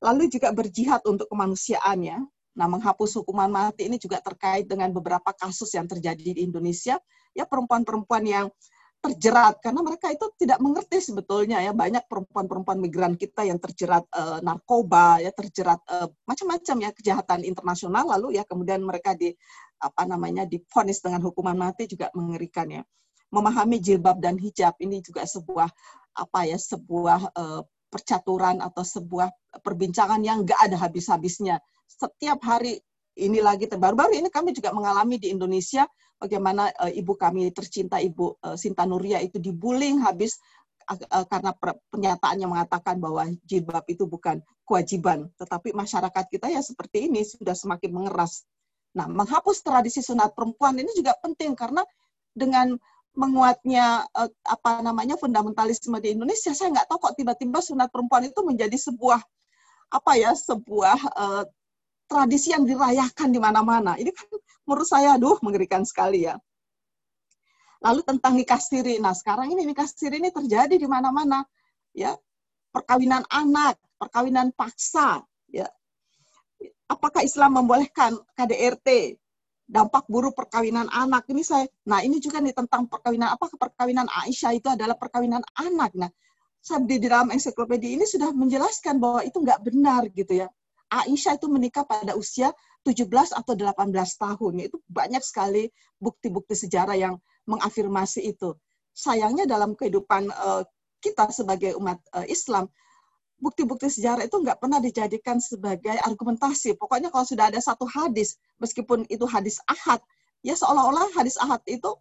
Lalu juga berjihad untuk kemanusiaan ya. Nah, menghapus hukuman mati ini juga terkait dengan beberapa kasus yang terjadi di Indonesia, ya perempuan-perempuan yang terjerat karena mereka itu tidak mengerti sebetulnya ya. Banyak perempuan-perempuan migran kita yang terjerat uh, narkoba ya terjerat uh, macam-macam ya kejahatan internasional. Lalu ya kemudian mereka di apa namanya difonis dengan hukuman mati juga mengerikan ya memahami jilbab dan hijab ini juga sebuah apa ya sebuah uh, percaturan atau sebuah perbincangan yang enggak ada habis-habisnya. Setiap hari ini lagi terbaru-baru ini kami juga mengalami di Indonesia bagaimana uh, ibu kami tercinta ibu uh, Sinta Nuria itu dibullying habis uh, karena pernyataannya mengatakan bahwa jilbab itu bukan kewajiban. Tetapi masyarakat kita ya seperti ini sudah semakin mengeras. Nah, menghapus tradisi sunat perempuan ini juga penting karena dengan menguatnya uh, apa namanya fundamentalisme di Indonesia, saya nggak tahu kok tiba-tiba sunat perempuan itu menjadi sebuah apa ya sebuah uh, tradisi yang dirayakan di mana-mana. Ini kan menurut saya, aduh, mengerikan sekali ya. Lalu tentang nikah siri. Nah, sekarang ini nikah siri ini terjadi di mana-mana. Ya, perkawinan anak, perkawinan paksa, ya. Apakah Islam membolehkan KDRT? Dampak buruk perkawinan anak. Ini saya nah ini juga nih tentang perkawinan apa perkawinan Aisyah itu adalah perkawinan anak. Nah saya di dalam ensiklopedia ini sudah menjelaskan bahwa itu nggak benar gitu ya. Aisyah itu menikah pada usia 17 atau 18 tahun. Itu banyak sekali bukti-bukti sejarah yang mengafirmasi itu. Sayangnya dalam kehidupan uh, kita sebagai umat uh, Islam bukti-bukti sejarah itu nggak pernah dijadikan sebagai argumentasi. Pokoknya kalau sudah ada satu hadis, meskipun itu hadis ahad, ya seolah-olah hadis ahad itu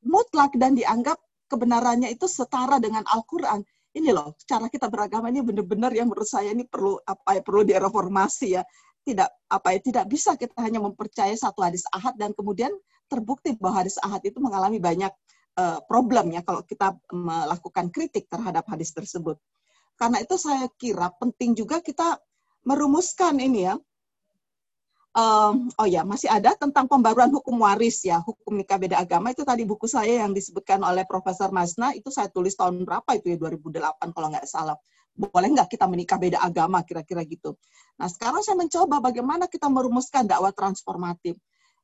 mutlak dan dianggap kebenarannya itu setara dengan Al-Quran. Ini loh, cara kita beragama ini benar-benar yang menurut saya ini perlu apa ya perlu direformasi ya. Tidak apa ya tidak bisa kita hanya mempercayai satu hadis ahad dan kemudian terbukti bahwa hadis ahad itu mengalami banyak uh, problem ya kalau kita melakukan kritik terhadap hadis tersebut. Karena itu saya kira penting juga kita merumuskan ini ya. Um, oh ya, masih ada tentang pembaruan hukum waris ya, hukum nikah beda agama itu tadi buku saya yang disebutkan oleh Profesor Masna itu saya tulis tahun berapa itu ya 2008 kalau nggak salah. Boleh nggak kita menikah beda agama kira-kira gitu. Nah sekarang saya mencoba bagaimana kita merumuskan dakwah transformatif.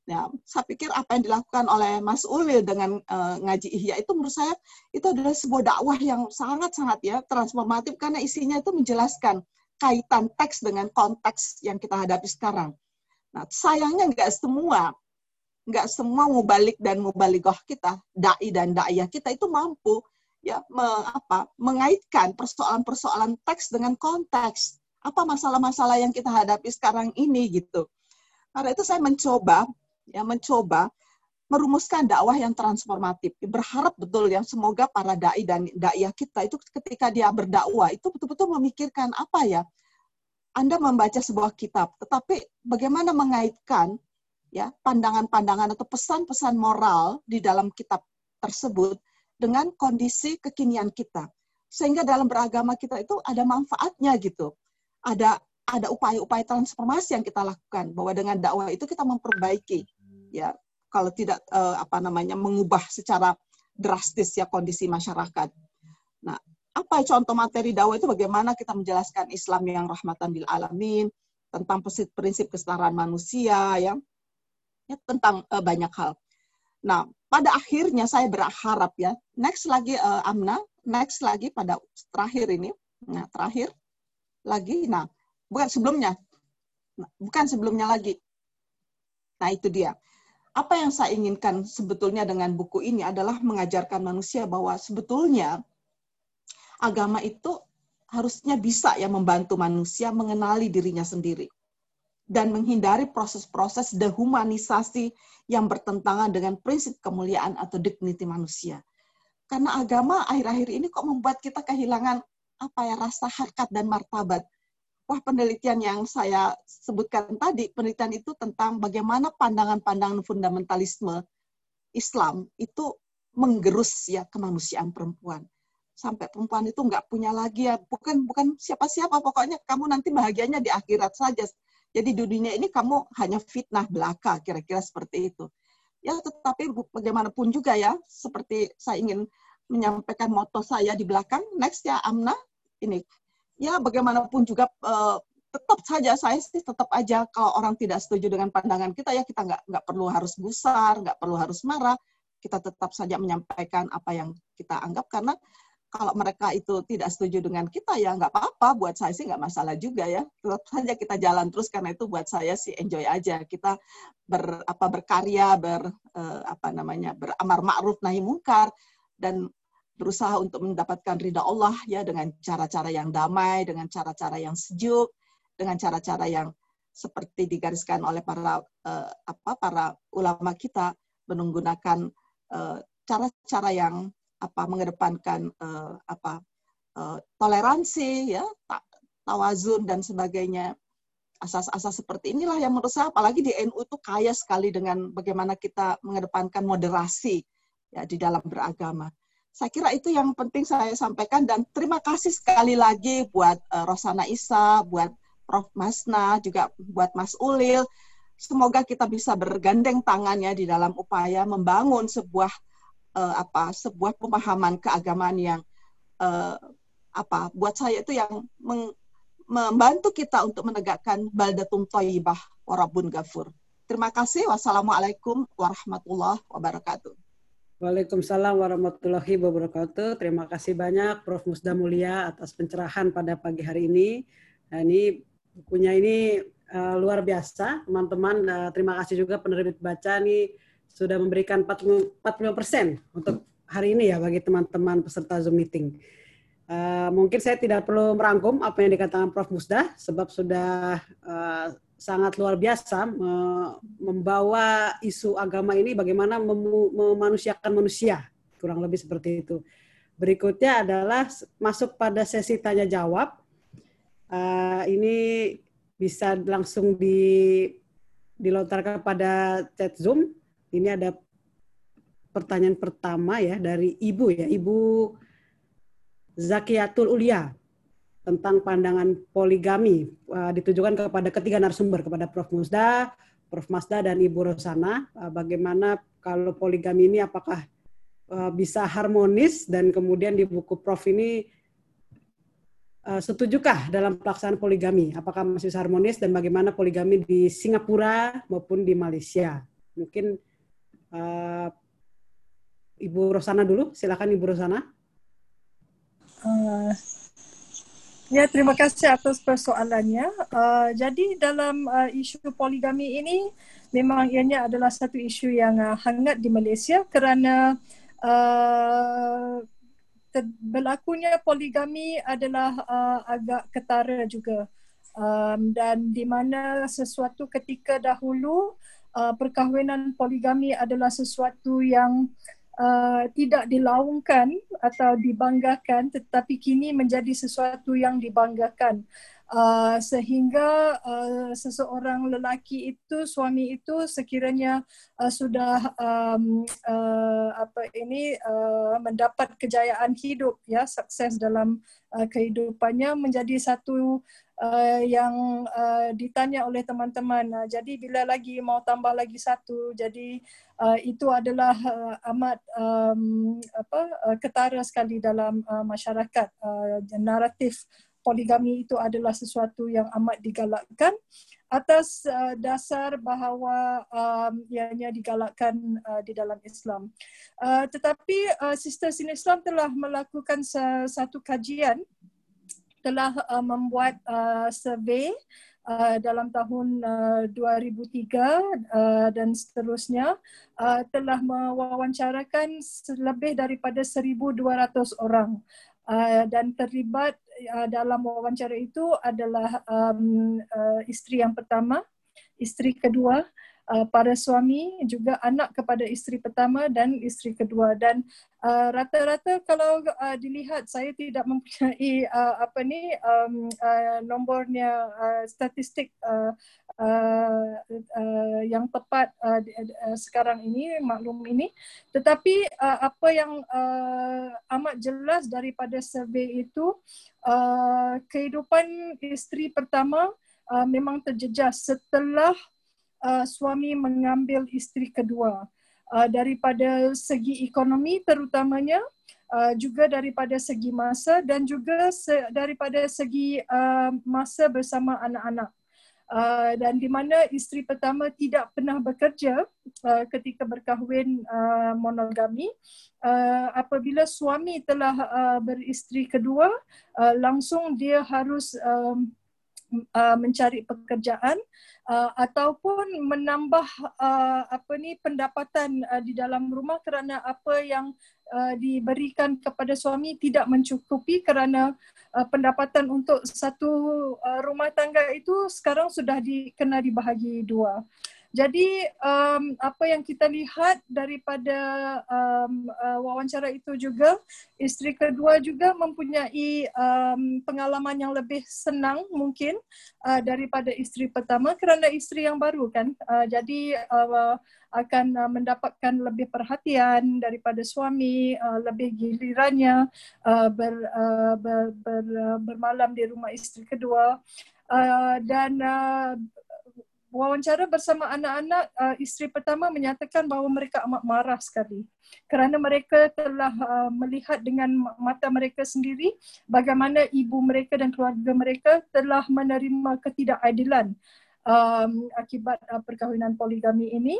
Ya, saya pikir apa yang dilakukan oleh Mas Ulil dengan uh, ngaji Ihya itu menurut saya itu adalah sebuah dakwah yang sangat-sangat ya transformatif karena isinya itu menjelaskan kaitan teks dengan konteks yang kita hadapi sekarang. Nah, sayangnya nggak semua nggak semua mubalik dan mubaligoh kita, dai dan daiyah kita itu mampu ya me, apa, mengaitkan persoalan-persoalan teks dengan konteks. Apa masalah-masalah yang kita hadapi sekarang ini gitu. Karena itu saya mencoba ya mencoba merumuskan dakwah yang transformatif. Berharap betul ya semoga para dai dan daiyah kita itu ketika dia berdakwah itu betul-betul memikirkan apa ya? Anda membaca sebuah kitab, tetapi bagaimana mengaitkan ya pandangan-pandangan atau pesan-pesan moral di dalam kitab tersebut dengan kondisi kekinian kita. Sehingga dalam beragama kita itu ada manfaatnya gitu. Ada ada upaya-upaya transformasi yang kita lakukan bahwa dengan dakwah itu kita memperbaiki ya kalau tidak uh, apa namanya mengubah secara drastis ya kondisi masyarakat. Nah, apa contoh materi dakwah itu bagaimana kita menjelaskan Islam yang rahmatan bil alamin, tentang prinsip kesetaraan manusia ya. Ya tentang uh, banyak hal. Nah, pada akhirnya saya berharap ya, next lagi uh, Amna, next lagi pada terakhir ini, nah terakhir lagi, nah bukan sebelumnya, nah, bukan sebelumnya lagi. Nah itu dia apa yang saya inginkan sebetulnya dengan buku ini adalah mengajarkan manusia bahwa sebetulnya agama itu harusnya bisa ya membantu manusia mengenali dirinya sendiri dan menghindari proses-proses dehumanisasi yang bertentangan dengan prinsip kemuliaan atau dignity manusia. Karena agama akhir-akhir ini kok membuat kita kehilangan apa ya rasa harkat dan martabat wah penelitian yang saya sebutkan tadi, penelitian itu tentang bagaimana pandangan-pandangan fundamentalisme Islam itu menggerus ya kemanusiaan perempuan. Sampai perempuan itu nggak punya lagi ya, bukan bukan siapa-siapa, pokoknya kamu nanti bahagianya di akhirat saja. Jadi di dunia ini kamu hanya fitnah belaka, kira-kira seperti itu. Ya tetapi bagaimanapun juga ya, seperti saya ingin menyampaikan moto saya di belakang, next ya Amna, ini ya bagaimanapun juga uh, tetap saja saya sih tetap aja kalau orang tidak setuju dengan pandangan kita ya kita nggak nggak perlu harus gusar nggak perlu harus marah. Kita tetap saja menyampaikan apa yang kita anggap karena kalau mereka itu tidak setuju dengan kita ya nggak apa-apa. Buat saya sih nggak masalah juga ya. Tetap saja kita jalan terus karena itu buat saya sih enjoy aja. Kita ber apa berkarya ber uh, apa namanya beramar ma'ruf nahi mungkar. Dan berusaha untuk mendapatkan ridha Allah ya dengan cara-cara yang damai, dengan cara-cara yang sejuk, dengan cara-cara yang seperti digariskan oleh para uh, apa para ulama kita menggunakan uh, cara-cara yang apa mengedepankan uh, apa toleransi ya tawazun dan sebagainya asas-asas seperti inilah yang menurut saya apalagi di NU itu kaya sekali dengan bagaimana kita mengedepankan moderasi ya di dalam beragama. Saya kira itu yang penting saya sampaikan dan terima kasih sekali lagi buat uh, Rosana Isa, buat Prof Masna, juga buat Mas Ulil. Semoga kita bisa bergandeng tangannya di dalam upaya membangun sebuah uh, apa sebuah pemahaman keagamaan yang uh, apa buat saya itu yang meng, membantu kita untuk menegakkan baldatun thayyibah warabun gafur. Terima kasih. Wassalamualaikum warahmatullahi wabarakatuh. Waalaikumsalam warahmatullahi wabarakatuh. Terima kasih banyak Prof. Musda Mulia atas pencerahan pada pagi hari ini. Nah, ini bukunya ini uh, luar biasa, teman-teman. Uh, terima kasih juga penerbit baca nih sudah memberikan 45 persen untuk hari ini ya bagi teman-teman peserta Zoom meeting. Uh, mungkin saya tidak perlu merangkum apa yang dikatakan Prof. Musda, sebab sudah uh, sangat luar biasa membawa isu agama ini bagaimana mem memanusiakan manusia, kurang lebih seperti itu. Berikutnya adalah masuk pada sesi tanya jawab. Uh, ini bisa langsung di dilontarkan pada chat Zoom. Ini ada pertanyaan pertama ya dari Ibu ya, Ibu Zakiatul Ulia tentang pandangan poligami uh, ditujukan kepada ketiga narasumber kepada Prof Musda, Prof Masda dan Ibu Rosana. Uh, bagaimana kalau poligami ini apakah uh, bisa harmonis dan kemudian di buku Prof ini uh, setujukah dalam pelaksanaan poligami? Apakah masih harmonis dan bagaimana poligami di Singapura maupun di Malaysia? Mungkin uh, Ibu Rosana dulu, silakan Ibu Rosana. Uh, ya, terima kasih atas persoalannya. Uh, jadi dalam uh, isu poligami ini memang ianya adalah satu isu yang uh, hangat di Malaysia kerana uh, berlakunya poligami adalah uh, agak ketara juga. Um, dan di mana sesuatu ketika dahulu uh, perkahwinan poligami adalah sesuatu yang uh, tidak dilaungkan atau dibanggakan tetapi kini menjadi sesuatu yang dibanggakan. Uh, sehingga uh, seseorang lelaki itu suami itu sekiranya uh, sudah um, uh, apa ini uh, mendapat kejayaan hidup ya sukses dalam uh, kehidupannya menjadi satu uh, yang uh, ditanya oleh teman-teman. Uh, jadi bila lagi mau tambah lagi satu, jadi uh, itu adalah uh, amat um, apa uh, ketara sekali dalam uh, masyarakat. Uh, naratif poligami itu adalah sesuatu yang amat digalakkan atas uh, dasar bahawa um, ianya digalakkan uh, di dalam Islam. Uh, tetapi uh, Sisters in Islam telah melakukan satu kajian telah uh, membuat uh, survey uh, dalam tahun uh, 2003 uh, dan seterusnya uh, telah mewawancarakan lebih daripada 1200 orang. Uh, dan terlibat uh, dalam wawancara itu adalah um, uh, isteri yang pertama, isteri kedua, uh, para suami juga anak kepada isteri pertama dan isteri kedua. Dan uh, rata-rata kalau uh, dilihat saya tidak mempunyai uh, apa ni um, uh, nombornya uh, statistik uh, uh, uh, yang tepat uh, uh, sekarang ini maklum ini. Tetapi uh, apa yang uh, amat jelas daripada survei itu uh, kehidupan isteri pertama uh, memang terjejas setelah uh, suami mengambil isteri kedua uh, daripada segi ekonomi terutamanya uh, juga daripada segi masa dan juga se- daripada segi uh, masa bersama anak-anak. Uh, dan di mana isteri pertama tidak pernah bekerja uh, ketika berkahwin uh, monogami uh, apabila suami telah uh, beristeri kedua uh, langsung dia harus um, uh, mencari pekerjaan uh, ataupun menambah uh, apa ni pendapatan uh, di dalam rumah kerana apa yang uh, diberikan kepada suami tidak mencukupi kerana uh, pendapatan untuk satu uh, rumah tangga itu sekarang sudah dikena dibahagi dua. Jadi um, apa yang kita lihat daripada um, uh, wawancara itu juga isteri kedua juga mempunyai um, pengalaman yang lebih senang mungkin uh, daripada isteri pertama kerana isteri yang baru kan. Uh, jadi uh, akan uh, mendapatkan lebih perhatian daripada suami, uh, lebih gilirannya uh, ber, uh, ber, ber, uh, bermalam di rumah isteri kedua. Uh, dan uh, wawancara bersama anak-anak, uh, isteri pertama menyatakan bahawa mereka amat marah sekali. Kerana mereka telah uh, melihat dengan mata mereka sendiri bagaimana ibu mereka dan keluarga mereka telah menerima ketidakadilan um, akibat uh, perkahwinan poligami ini.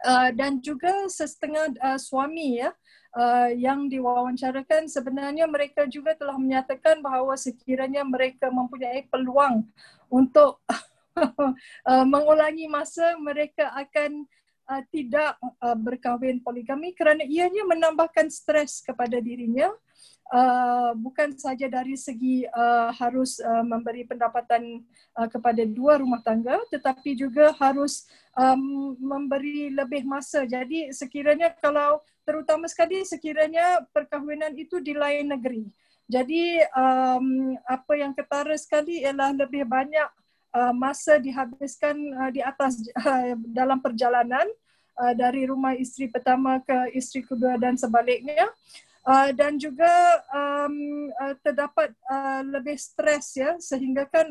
Uh, dan juga setengah uh, suami ya uh, yang diwawancarakan sebenarnya mereka juga telah menyatakan bahawa sekiranya mereka mempunyai peluang untuk uh, mengulangi masa mereka akan uh, tidak uh, berkahwin poligami kerana ianya menambahkan stres kepada dirinya uh, bukan saja dari segi uh, harus uh, memberi pendapatan uh, kepada dua rumah tangga tetapi juga harus um, memberi lebih masa. Jadi sekiranya kalau terutama sekali sekiranya perkahwinan itu di lain negeri. Jadi um, apa yang ketara sekali ialah lebih banyak uh, masa dihabiskan uh, di atas uh, dalam perjalanan uh, dari rumah isteri pertama ke isteri kedua dan sebaliknya. Uh, dan juga um, uh, terdapat uh, lebih stres ya sehingga kan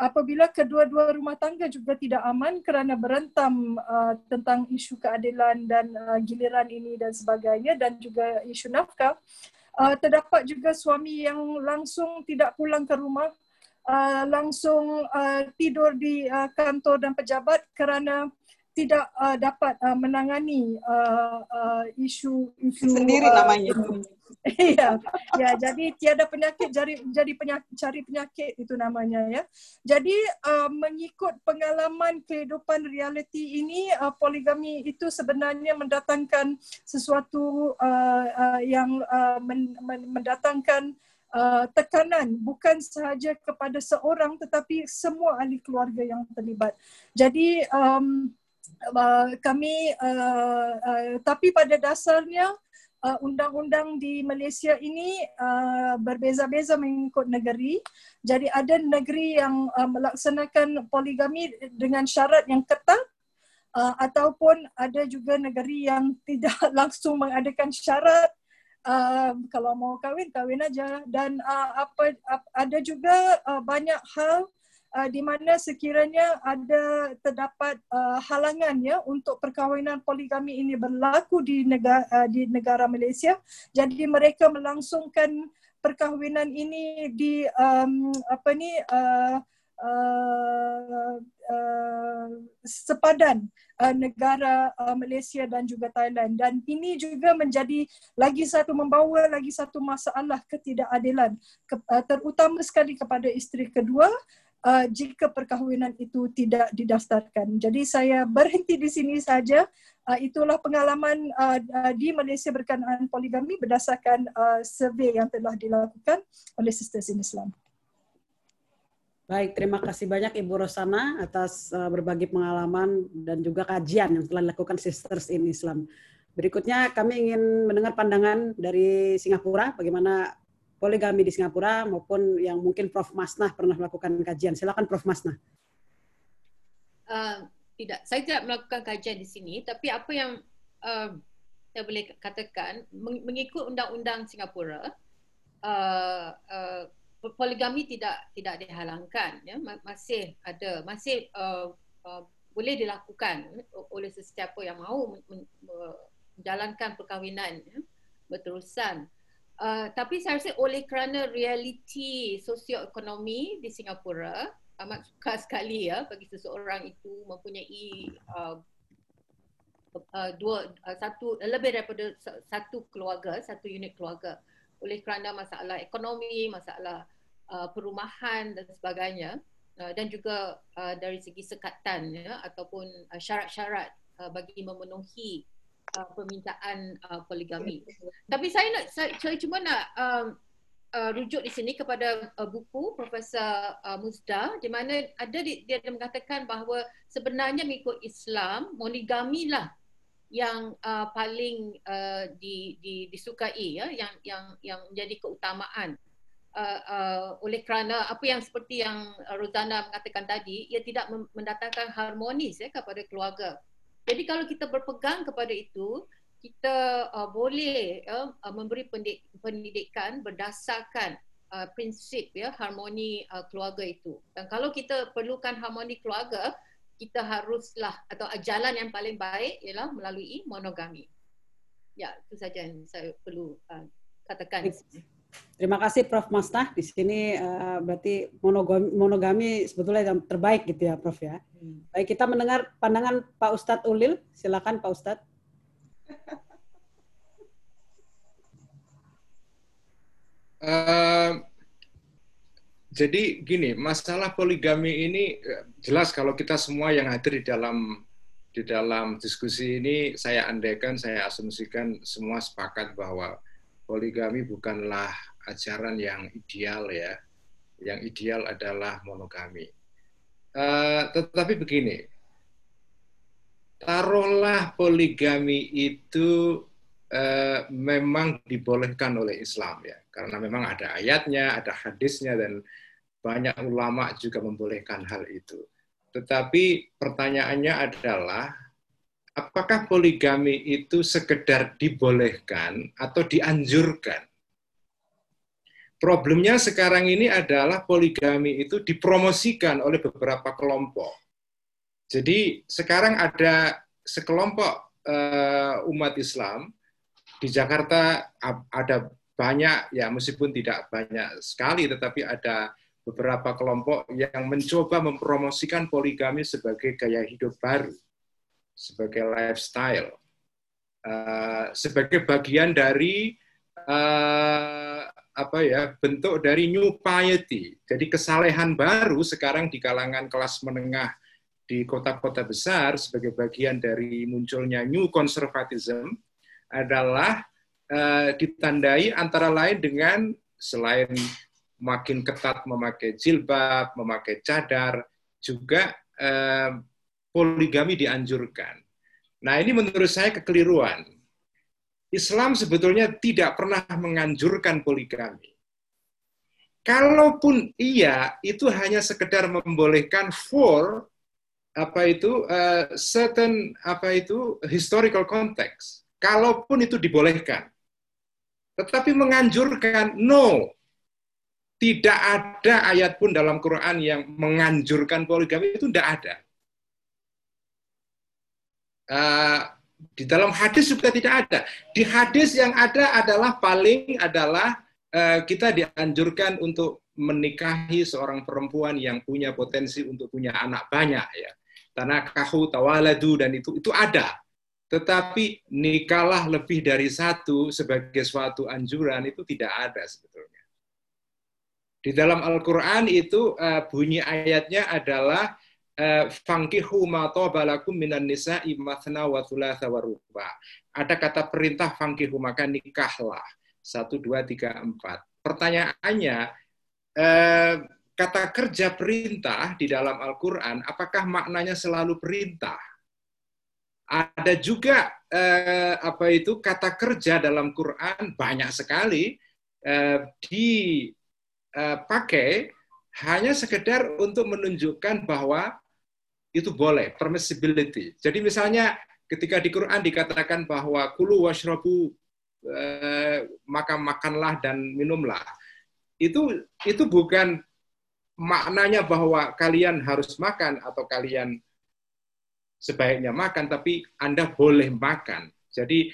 apabila kedua-dua rumah tangga juga tidak aman kerana berentam uh, tentang isu keadilan dan uh, giliran ini dan sebagainya dan juga isu nafkah uh, terdapat juga suami yang langsung tidak pulang ke rumah uh, langsung uh, tidur di uh, kantor dan pejabat kerana tidak uh, dapat uh, menangani uh, uh, isu isu sendiri uh, namanya. Iya, ya. Jadi tiada penyakit jadi jadi penyakit cari penyakit itu namanya ya. Jadi uh, mengikut pengalaman kehidupan realiti ini uh, poligami itu sebenarnya mendatangkan sesuatu uh, uh, yang uh, men, men, mendatangkan uh, tekanan bukan sahaja kepada seorang tetapi semua ahli keluarga yang terlibat. Jadi um, uh, kami uh, uh, tapi pada dasarnya uh, undang-undang di Malaysia ini uh, berbeza-beza mengikut negeri. Jadi ada negeri yang uh, melaksanakan poligami dengan syarat yang ketat uh, ataupun ada juga negeri yang tidak langsung mengadakan syarat uh, kalau mau kahwin kahwin aja. Dan uh, apa, apa ada juga uh, banyak hal uh, di mana sekiranya ada terdapat uh, halangan ya untuk perkahwinan poligami ini berlaku di negara uh, di negara Malaysia. Jadi mereka melangsungkan perkahwinan ini di um, apa ni uh, uh, uh, sepadan uh, negara uh, Malaysia dan juga Thailand dan ini juga menjadi lagi satu membawa lagi satu masalah ketidakadilan ke, uh, terutama sekali kepada isteri kedua uh, jika perkahwinan itu tidak didaftarkan. Jadi saya berhenti di sini saja. Uh, itulah pengalaman uh, di Malaysia berkenaan poligami berdasarkan uh, survei yang telah dilakukan oleh Sisters in Islam. Baik, terima kasih banyak Ibu Rosana atas uh, berbagi pengalaman dan juga kajian yang telah dilakukan Sisters in Islam. Berikutnya kami ingin mendengar pandangan dari Singapura bagaimana poligami di Singapura maupun yang mungkin Prof. Masnah pernah melakukan kajian. Silakan Prof. Masnah. Uh, tidak, saya tidak melakukan kajian di sini, tapi apa yang uh, saya boleh katakan mengikut undang-undang Singapura, uh, uh, poligami tidak tidak dihalangkan, ya. Masih ada, masih uh, uh, boleh dilakukan oleh sesiapa yang mahu menjalankan perkahwinan ya, berterusan. Uh, tapi saya rasa oleh kerana realiti sosioekonomi di Singapura amat sukar sekali ya bagi seseorang itu mempunyai uh, uh, dua uh, satu lebih daripada satu keluarga satu unit keluarga oleh kerana masalah ekonomi masalah uh, perumahan dan sebagainya uh, dan juga uh, dari segi sekatan ya ataupun uh, syarat-syarat uh, bagi memenuhi uh, permintaan uh, poligami. Tapi saya nak saya, saya cuma nak um, uh, rujuk di sini kepada uh, buku Profesor uh, Muzda di mana ada di, dia mengatakan bahawa sebenarnya mengikut Islam monogami lah yang uh, paling uh, di, di, disukai ya yang yang yang menjadi keutamaan uh, uh, oleh kerana apa yang seperti yang Rozana mengatakan tadi ia tidak mendatangkan harmonis ya kepada keluarga. Jadi kalau kita berpegang kepada itu kita uh, boleh uh, memberi pendidikan berdasarkan uh, prinsip ya harmoni uh, keluarga itu. Dan kalau kita perlukan harmoni keluarga, kita haruslah atau jalan yang paling baik ialah melalui monogami. Ya, itu saja yang saya perlu uh, katakan. Terima kasih Prof. Mastah. Di sini uh, berarti monogami, monogami sebetulnya yang terbaik gitu ya Prof ya. Hmm. Baik, kita mendengar pandangan Pak Ustadz Ulil. Silakan Pak Ustadz. Uh, jadi gini, masalah poligami ini eh, jelas kalau kita semua yang hadir di dalam di dalam diskusi ini saya andaikan, saya asumsikan semua sepakat bahwa poligami bukanlah ajaran yang ideal ya. Yang ideal adalah monogami. Uh, tetapi begini, taruhlah poligami itu uh, memang dibolehkan oleh Islam ya, karena memang ada ayatnya, ada hadisnya dan banyak ulama juga membolehkan hal itu. Tetapi pertanyaannya adalah apakah poligami itu sekedar dibolehkan atau dianjurkan? Problemnya sekarang ini adalah poligami itu dipromosikan oleh beberapa kelompok. Jadi sekarang ada sekelompok uh, umat Islam di Jakarta ada banyak ya meskipun tidak banyak sekali tetapi ada beberapa kelompok yang mencoba mempromosikan poligami sebagai gaya hidup baru, sebagai lifestyle, uh, sebagai bagian dari uh, apa ya bentuk dari new piety. Jadi kesalehan baru sekarang di kalangan kelas menengah di kota-kota besar sebagai bagian dari munculnya new conservatism adalah uh, ditandai antara lain dengan selain makin ketat memakai jilbab, memakai cadar, juga uh, poligami dianjurkan. Nah ini menurut saya kekeliruan. Islam sebetulnya tidak pernah menganjurkan poligami. Kalaupun iya, itu hanya sekedar membolehkan for apa itu uh, certain apa itu historical context. Kalaupun itu dibolehkan, tetapi menganjurkan no, tidak ada ayat pun dalam Quran yang menganjurkan poligami itu tidak ada. Uh, di dalam hadis juga tidak ada. Di hadis yang ada adalah paling adalah uh, kita dianjurkan untuk menikahi seorang perempuan yang punya potensi untuk punya anak banyak ya tanakahu tawaladu dan itu itu ada. Tetapi nikahlah lebih dari satu sebagai suatu anjuran itu tidak ada sebetulnya. Di dalam Al-Quran itu uh, bunyi ayatnya adalah uh, fangkihu ma balakum minan nisa'i mathna wa thulatha. Ada kata perintah fangkihu maka nikahlah. Satu, dua, tiga, empat. Pertanyaannya, uh, kata kerja perintah di dalam Al-Quran, apakah maknanya selalu perintah? Ada juga eh, apa itu kata kerja dalam Quran banyak sekali eh, dipakai eh, hanya sekedar untuk menunjukkan bahwa itu boleh, permissibility. Jadi misalnya ketika di Quran dikatakan bahwa kulu washrabu eh, maka makanlah dan minumlah. Itu itu bukan maknanya bahwa kalian harus makan atau kalian sebaiknya makan, tapi Anda boleh makan. Jadi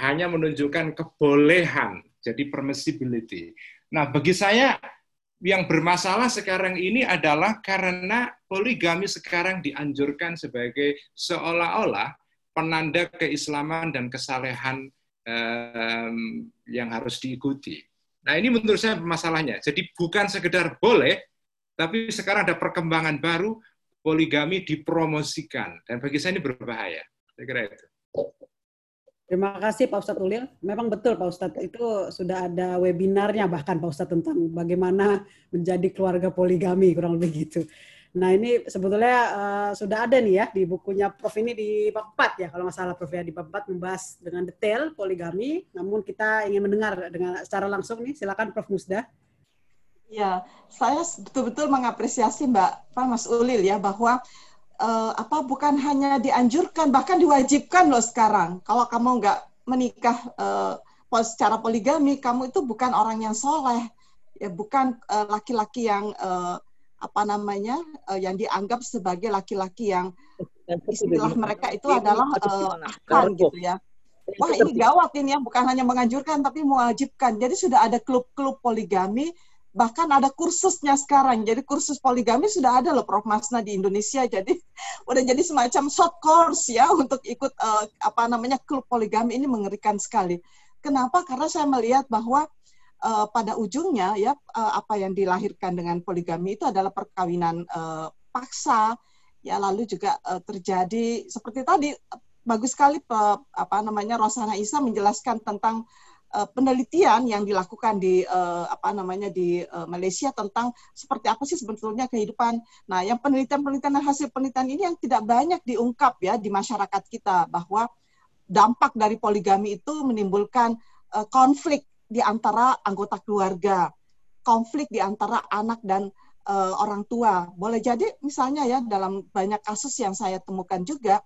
hanya menunjukkan kebolehan, jadi permissibility. Nah, bagi saya yang bermasalah sekarang ini adalah karena poligami sekarang dianjurkan sebagai seolah-olah penanda keislaman dan kesalehan um, yang harus diikuti. Nah, ini menurut saya masalahnya. Jadi bukan sekedar boleh, tapi sekarang ada perkembangan baru, poligami dipromosikan. Dan bagi saya ini berbahaya. Saya kira itu. Terima kasih Pak Ustadz Ulil. Memang betul Pak Ustadz, itu sudah ada webinarnya bahkan Pak Ustadz tentang bagaimana menjadi keluarga poligami, kurang lebih gitu. Nah ini sebetulnya uh, sudah ada nih ya di bukunya Prof ini di bab 4 ya kalau nggak salah Prof ya di bab 4 membahas dengan detail poligami. Namun kita ingin mendengar dengan secara langsung nih, silakan Prof Musda. Ya, saya betul-betul mengapresiasi Mbak Pak Mas Ulil ya bahwa uh, apa bukan hanya dianjurkan bahkan diwajibkan loh sekarang. Kalau kamu nggak menikah uh, secara poligami kamu itu bukan orang yang soleh. Ya bukan eh, laki-laki uh, yang uh, apa namanya uh, yang dianggap sebagai laki-laki yang istilah mereka itu adalah uh, akal gitu ya. wah ini gawat ini ya bukan hanya menganjurkan tapi mewajibkan. Jadi sudah ada klub-klub poligami bahkan ada kursusnya sekarang. Jadi kursus poligami sudah ada loh Prof Masna di Indonesia. Jadi udah jadi semacam short course ya untuk ikut uh, apa namanya klub poligami ini mengerikan sekali. Kenapa? Karena saya melihat bahwa uh, pada ujungnya ya uh, apa yang dilahirkan dengan poligami itu adalah perkawinan uh, paksa ya lalu juga uh, terjadi seperti tadi bagus sekali uh, apa namanya Rosana Isa menjelaskan tentang uh, penelitian yang dilakukan di uh, apa namanya di uh, Malaysia tentang seperti apa sih sebetulnya kehidupan. Nah, yang penelitian-penelitian dan hasil penelitian ini yang tidak banyak diungkap ya di masyarakat kita bahwa dampak dari poligami itu menimbulkan uh, konflik di antara anggota keluarga, konflik di antara anak dan uh, orang tua. Boleh jadi misalnya ya dalam banyak kasus yang saya temukan juga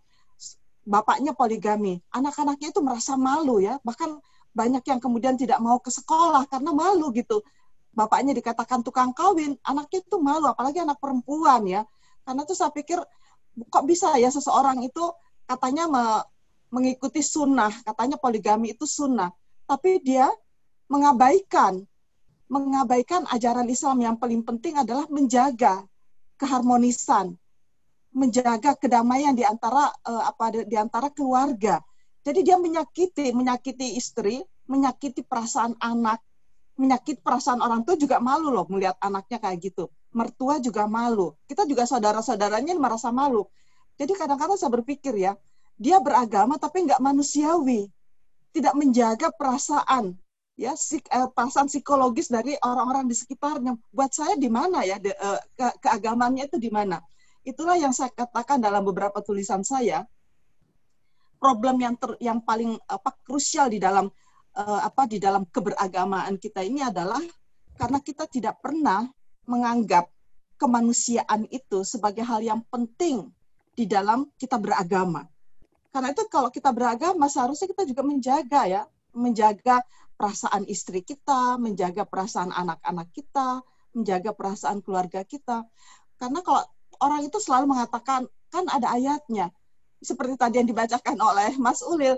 bapaknya poligami, anak-anaknya itu merasa malu ya, bahkan banyak yang kemudian tidak mau ke sekolah karena malu gitu. Bapaknya dikatakan tukang kawin, anaknya itu malu, apalagi anak perempuan ya. Karena tuh saya pikir kok bisa ya seseorang itu katanya me mengikuti sunnah, katanya poligami itu sunnah, tapi dia mengabaikan mengabaikan ajaran Islam yang paling penting adalah menjaga keharmonisan, menjaga kedamaian di antara uh, apa di antara keluarga. Jadi dia menyakiti, menyakiti istri, menyakiti perasaan anak, menyakiti perasaan orang tua juga malu loh melihat anaknya kayak gitu. Mertua juga malu. Kita juga saudara-saudaranya merasa malu. Jadi kadang-kadang saya berpikir ya, dia beragama tapi nggak manusiawi, tidak menjaga perasaan ya sik, eh, perasaan psikologis dari orang-orang di sekitarnya. Buat saya di mana ya de, eh, ke, keagamannya itu di mana? Itulah yang saya katakan dalam beberapa tulisan saya problem yang ter, yang paling apa krusial di dalam uh, apa di dalam keberagamaan kita ini adalah karena kita tidak pernah menganggap kemanusiaan itu sebagai hal yang penting di dalam kita beragama. Karena itu kalau kita beragama seharusnya kita juga menjaga ya, menjaga perasaan istri kita, menjaga perasaan anak-anak kita, menjaga perasaan keluarga kita. Karena kalau orang itu selalu mengatakan kan ada ayatnya, seperti tadi yang dibacakan oleh Mas Ulil,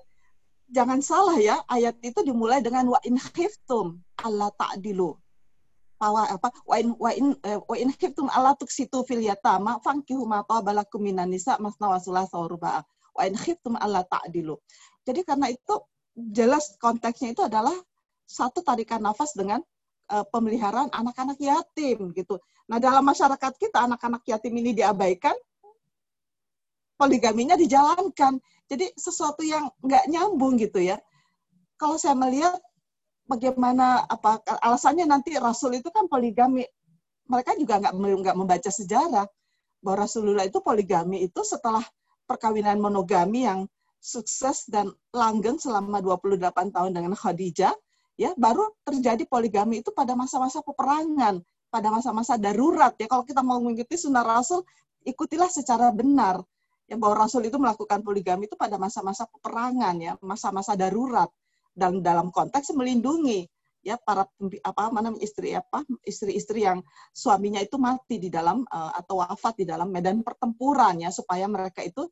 jangan salah ya, ayat itu dimulai dengan wa in khiftum Allah ta'dilu. Wa apa wa in wa in eh, wa in khiftum Allah tuksitu fil yatama fankihu ma tabalakum minan nisa masna wa thulatha wa Wa in khiftum ta'dilu. Jadi karena itu jelas konteksnya itu adalah satu tarikan nafas dengan uh, pemeliharaan anak-anak yatim gitu. Nah, dalam masyarakat kita anak-anak yatim ini diabaikan, poligaminya dijalankan. Jadi sesuatu yang nggak nyambung gitu ya. Kalau saya melihat bagaimana apa alasannya nanti Rasul itu kan poligami. Mereka juga nggak nggak membaca sejarah bahwa Rasulullah itu poligami itu setelah perkawinan monogami yang sukses dan langgeng selama 28 tahun dengan Khadijah, ya baru terjadi poligami itu pada masa-masa peperangan, pada masa-masa darurat ya. Kalau kita mau mengikuti sunnah Rasul, ikutilah secara benar yang bahwa Rasul itu melakukan poligami itu pada masa-masa peperangan ya, masa-masa darurat. Dan dalam konteks melindungi ya para apa mana istri apa istri-istri yang suaminya itu mati di dalam uh, atau wafat di dalam medan pertempuran ya supaya mereka itu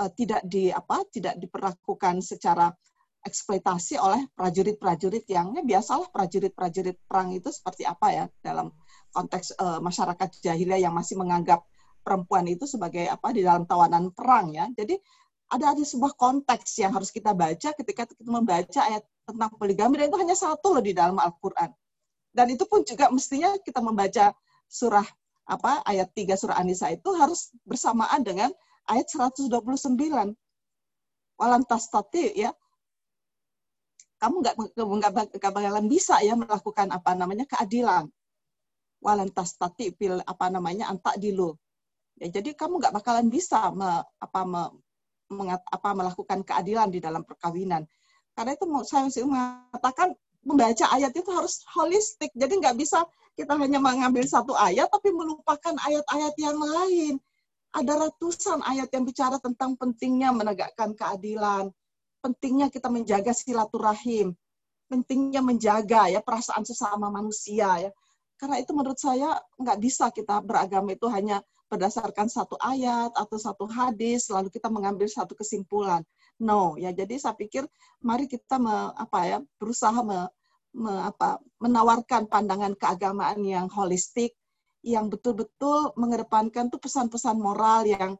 uh, tidak di apa tidak diperlakukan secara eksploitasi oleh prajurit-prajurit yang ya biasalah prajurit-prajurit perang itu seperti apa ya dalam konteks uh, masyarakat jahiliyah yang masih menganggap perempuan itu sebagai apa di dalam tawanan perang ya. Jadi ada ada sebuah konteks yang harus kita baca ketika kita membaca ayat tentang poligami dan itu hanya satu loh di dalam Al-Qur'an. Dan itu pun juga mestinya kita membaca surah apa ayat 3 surah An-Nisa itu harus bersamaan dengan ayat 129. Walan tastati ya kamu nggak nggak bakalan bisa ya melakukan apa namanya keadilan. Walantas tati pil apa namanya antak dilu. Ya, jadi kamu nggak bakalan bisa me, apa, me, mengat, apa melakukan keadilan di dalam perkawinan. Karena itu saya masih mengatakan membaca ayat itu harus holistik. Jadi nggak bisa kita hanya mengambil satu ayat tapi melupakan ayat-ayat yang lain. Ada ratusan ayat yang bicara tentang pentingnya menegakkan keadilan, pentingnya kita menjaga silaturahim, pentingnya menjaga ya perasaan sesama manusia ya. Karena itu menurut saya nggak bisa kita beragama itu hanya berdasarkan satu ayat atau satu hadis lalu kita mengambil satu kesimpulan. No, ya jadi saya pikir mari kita me, apa ya berusaha me, me, apa, menawarkan pandangan keagamaan yang holistik yang betul-betul mengedepankan tuh pesan-pesan moral yang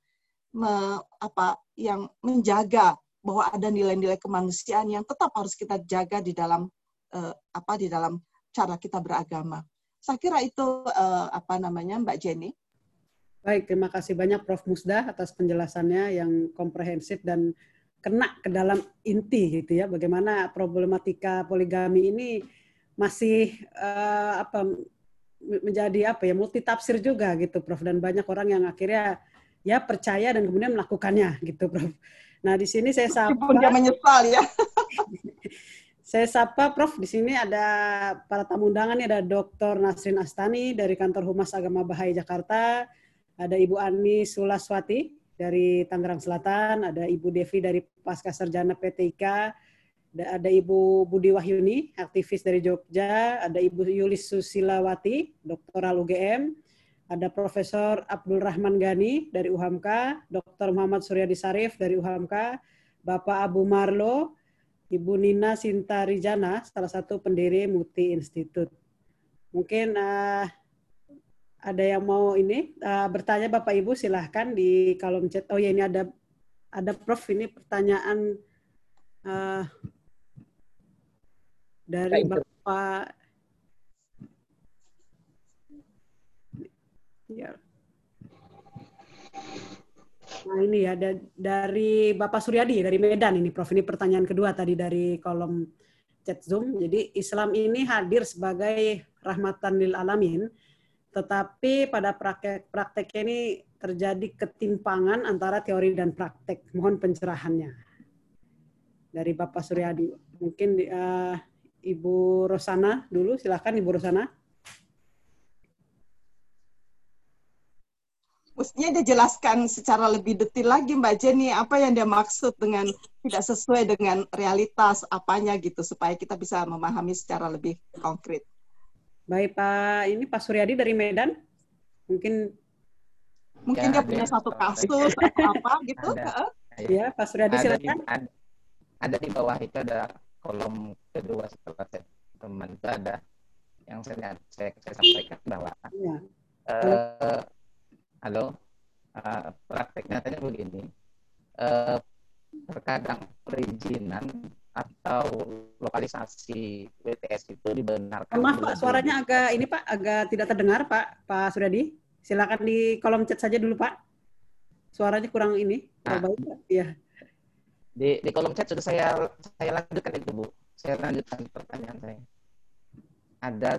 me, apa yang menjaga bahwa ada nilai-nilai kemanusiaan yang tetap harus kita jaga di dalam uh, apa di dalam cara kita beragama. Saya kira itu uh, apa namanya Mbak Jenny. Baik, terima kasih banyak Prof. Musda atas penjelasannya yang komprehensif dan kena ke dalam inti gitu ya, bagaimana problematika poligami ini masih uh, apa menjadi apa ya multi tafsir juga gitu Prof dan banyak orang yang akhirnya ya percaya dan kemudian melakukannya gitu Prof. Nah, di sini saya sapa dia menyesal ya. saya sapa Prof di sini ada para tamu undangan ada Dr. Nasrin Astani dari Kantor Humas Agama Bahai Jakarta, ada Ibu Ani Sulaswati dari Tangerang Selatan, ada Ibu Devi dari Pasca Sarjana PT IKA, ada Ibu Budi Wahyuni, aktivis dari Jogja, ada Ibu Yulis Susilawati, doktoral UGM, ada Profesor Abdul Rahman Gani dari UHAMKA, Dr. Muhammad Suryadi Sarif dari UHAMKA, Bapak Abu Marlo, Ibu Nina Sintarijana, salah satu pendiri Muti Institute. Mungkin uh, ada yang mau ini uh, bertanya Bapak Ibu silahkan di kolom chat. Oh ya ini ada ada Prof ini pertanyaan uh, dari Bapak ya. Nah ini ya dari Bapak Suryadi dari Medan ini Prof ini pertanyaan kedua tadi dari kolom chat Zoom. Jadi Islam ini hadir sebagai rahmatan lil alamin tetapi pada praktek prakteknya ini terjadi ketimpangan antara teori dan praktek. Mohon pencerahannya dari Bapak Suryadi. Mungkin uh, Ibu Rosana dulu, silakan Ibu Rosana. Mestinya dia jelaskan secara lebih detail lagi Mbak Jenny apa yang dia maksud dengan tidak sesuai dengan realitas apanya gitu supaya kita bisa memahami secara lebih konkret. Baik Pak, ini Pak Suryadi dari Medan. Mungkin mungkin ya, dia punya satu kasus atau apa gitu. Ada, ya, Pak Suryadi ada silakan. Di, ada, ada di bawah itu ada kolom kedua setelah teman itu ada yang saya saya, saya sampaikan bahwa ya. uh, halo uh, prakteknya tadi begini uh, terkadang perizinan atau lokalisasi WTS itu dibenarkan. Maaf Pak, suaranya agak ini Pak, agak tidak terdengar Pak, Pak Suryadi. Silakan di kolom chat saja dulu Pak. Suaranya kurang ini, nah, baik Pak. Iya. Di, di kolom chat sudah saya saya lanjutkan itu Bu. Saya lanjutkan pertanyaan saya. Ada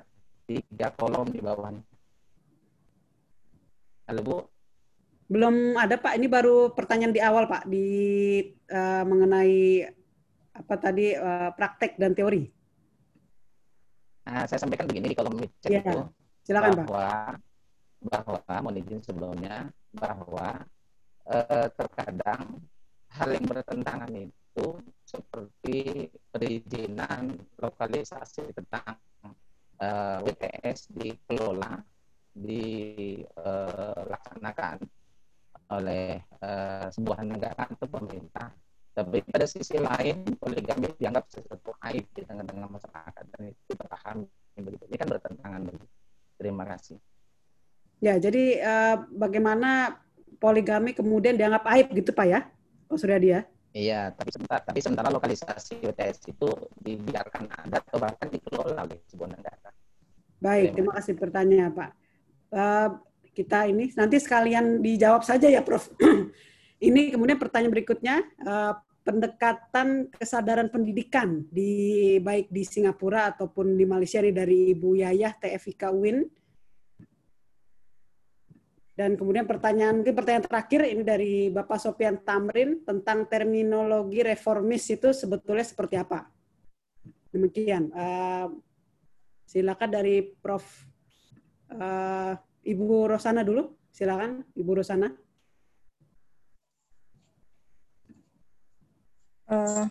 tiga kolom di bawahnya. Halo Bu. Belum ada Pak, ini baru pertanyaan di awal Pak di uh, mengenai apa tadi uh, praktek dan teori? Nah, saya sampaikan begini di kolom chat ya, itu silakan bahwa Pak. bahwa mohon izin sebelumnya bahwa uh, terkadang hal yang bertentangan itu seperti perizinan lokalisasi tentang uh, WTS dikelola dilaksanakan uh, oleh uh, sebuah negara atau pemerintah tapi pada sisi lain poligami dianggap sesuatu aib di tengah-tengah masyarakat dan itu kita pahami begitu. Ini kan bertentangan begitu. Terima kasih. Ya, jadi uh, bagaimana poligami kemudian dianggap aib gitu Pak ya, Pak Suryadi ya? Iya, tapi sementara, tapi sementara lokalisasi WTS itu dibiarkan ada atau bahkan dikelola oleh sebuah negara. Baik, terima kasih pertanyaan Pak. Uh, kita ini nanti sekalian dijawab saja ya Prof. Ini kemudian pertanyaan berikutnya, uh, pendekatan kesadaran pendidikan di baik di Singapura ataupun di Malaysia ini dari Ibu Yayah TFIK Win. Dan kemudian pertanyaan mungkin pertanyaan terakhir ini dari Bapak Sopian Tamrin tentang terminologi reformis itu sebetulnya seperti apa? Demikian. Uh, silakan dari Prof. Uh, Ibu Rosana dulu. Silakan Ibu Rosana. Uh,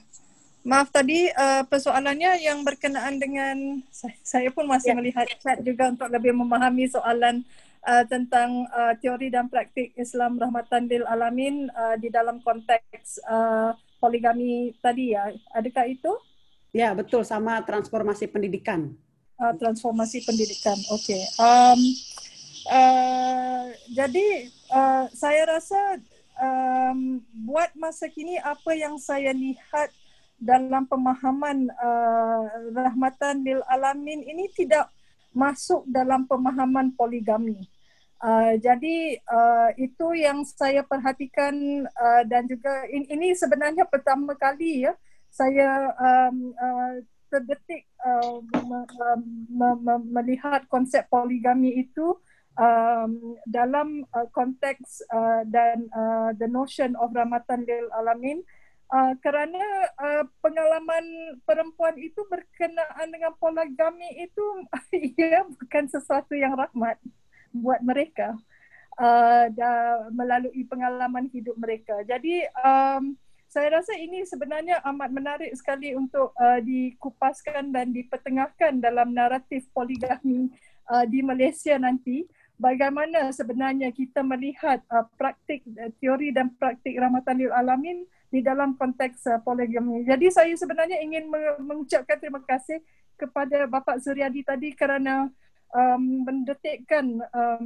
maaf tadi uh, persoalannya yang berkenaan dengan saya pun masih ya. melihat chat juga untuk lebih memahami soalan uh, tentang uh, teori dan praktik Islam rahmatan lil alamin uh, di dalam konteks uh, poligami tadi ya. Adakah itu? Ya, betul sama transformasi pendidikan. Uh, transformasi pendidikan. Okey. Um uh, jadi uh, saya rasa um, buat masa kini apa yang saya lihat dalam pemahaman uh, rahmatan lil alamin ini tidak masuk dalam pemahaman poligami. Uh, jadi uh, itu yang saya perhatikan uh, dan juga in, ini sebenarnya pertama kali ya saya um, uh, terdetik uh, me, me, melihat konsep poligami itu um, dalam uh, konteks uh, dan uh, the notion of rahmatan lil alamin uh, kerana uh, pengalaman perempuan itu berkenaan dengan poligami itu ia bukan sesuatu yang rahmat buat mereka uh, melalui pengalaman hidup mereka. Jadi um, saya rasa ini sebenarnya amat menarik sekali untuk uh, dikupaskan dan dipertengahkan dalam naratif poligami uh, di Malaysia nanti bagaimana sebenarnya kita melihat uh, praktik uh, teori dan praktik rahmatan lil alamin di dalam konteks uh, poligami. Jadi saya sebenarnya ingin mengucapkan terima kasih kepada Bapak Suryadi tadi kerana um, mendetikkan um,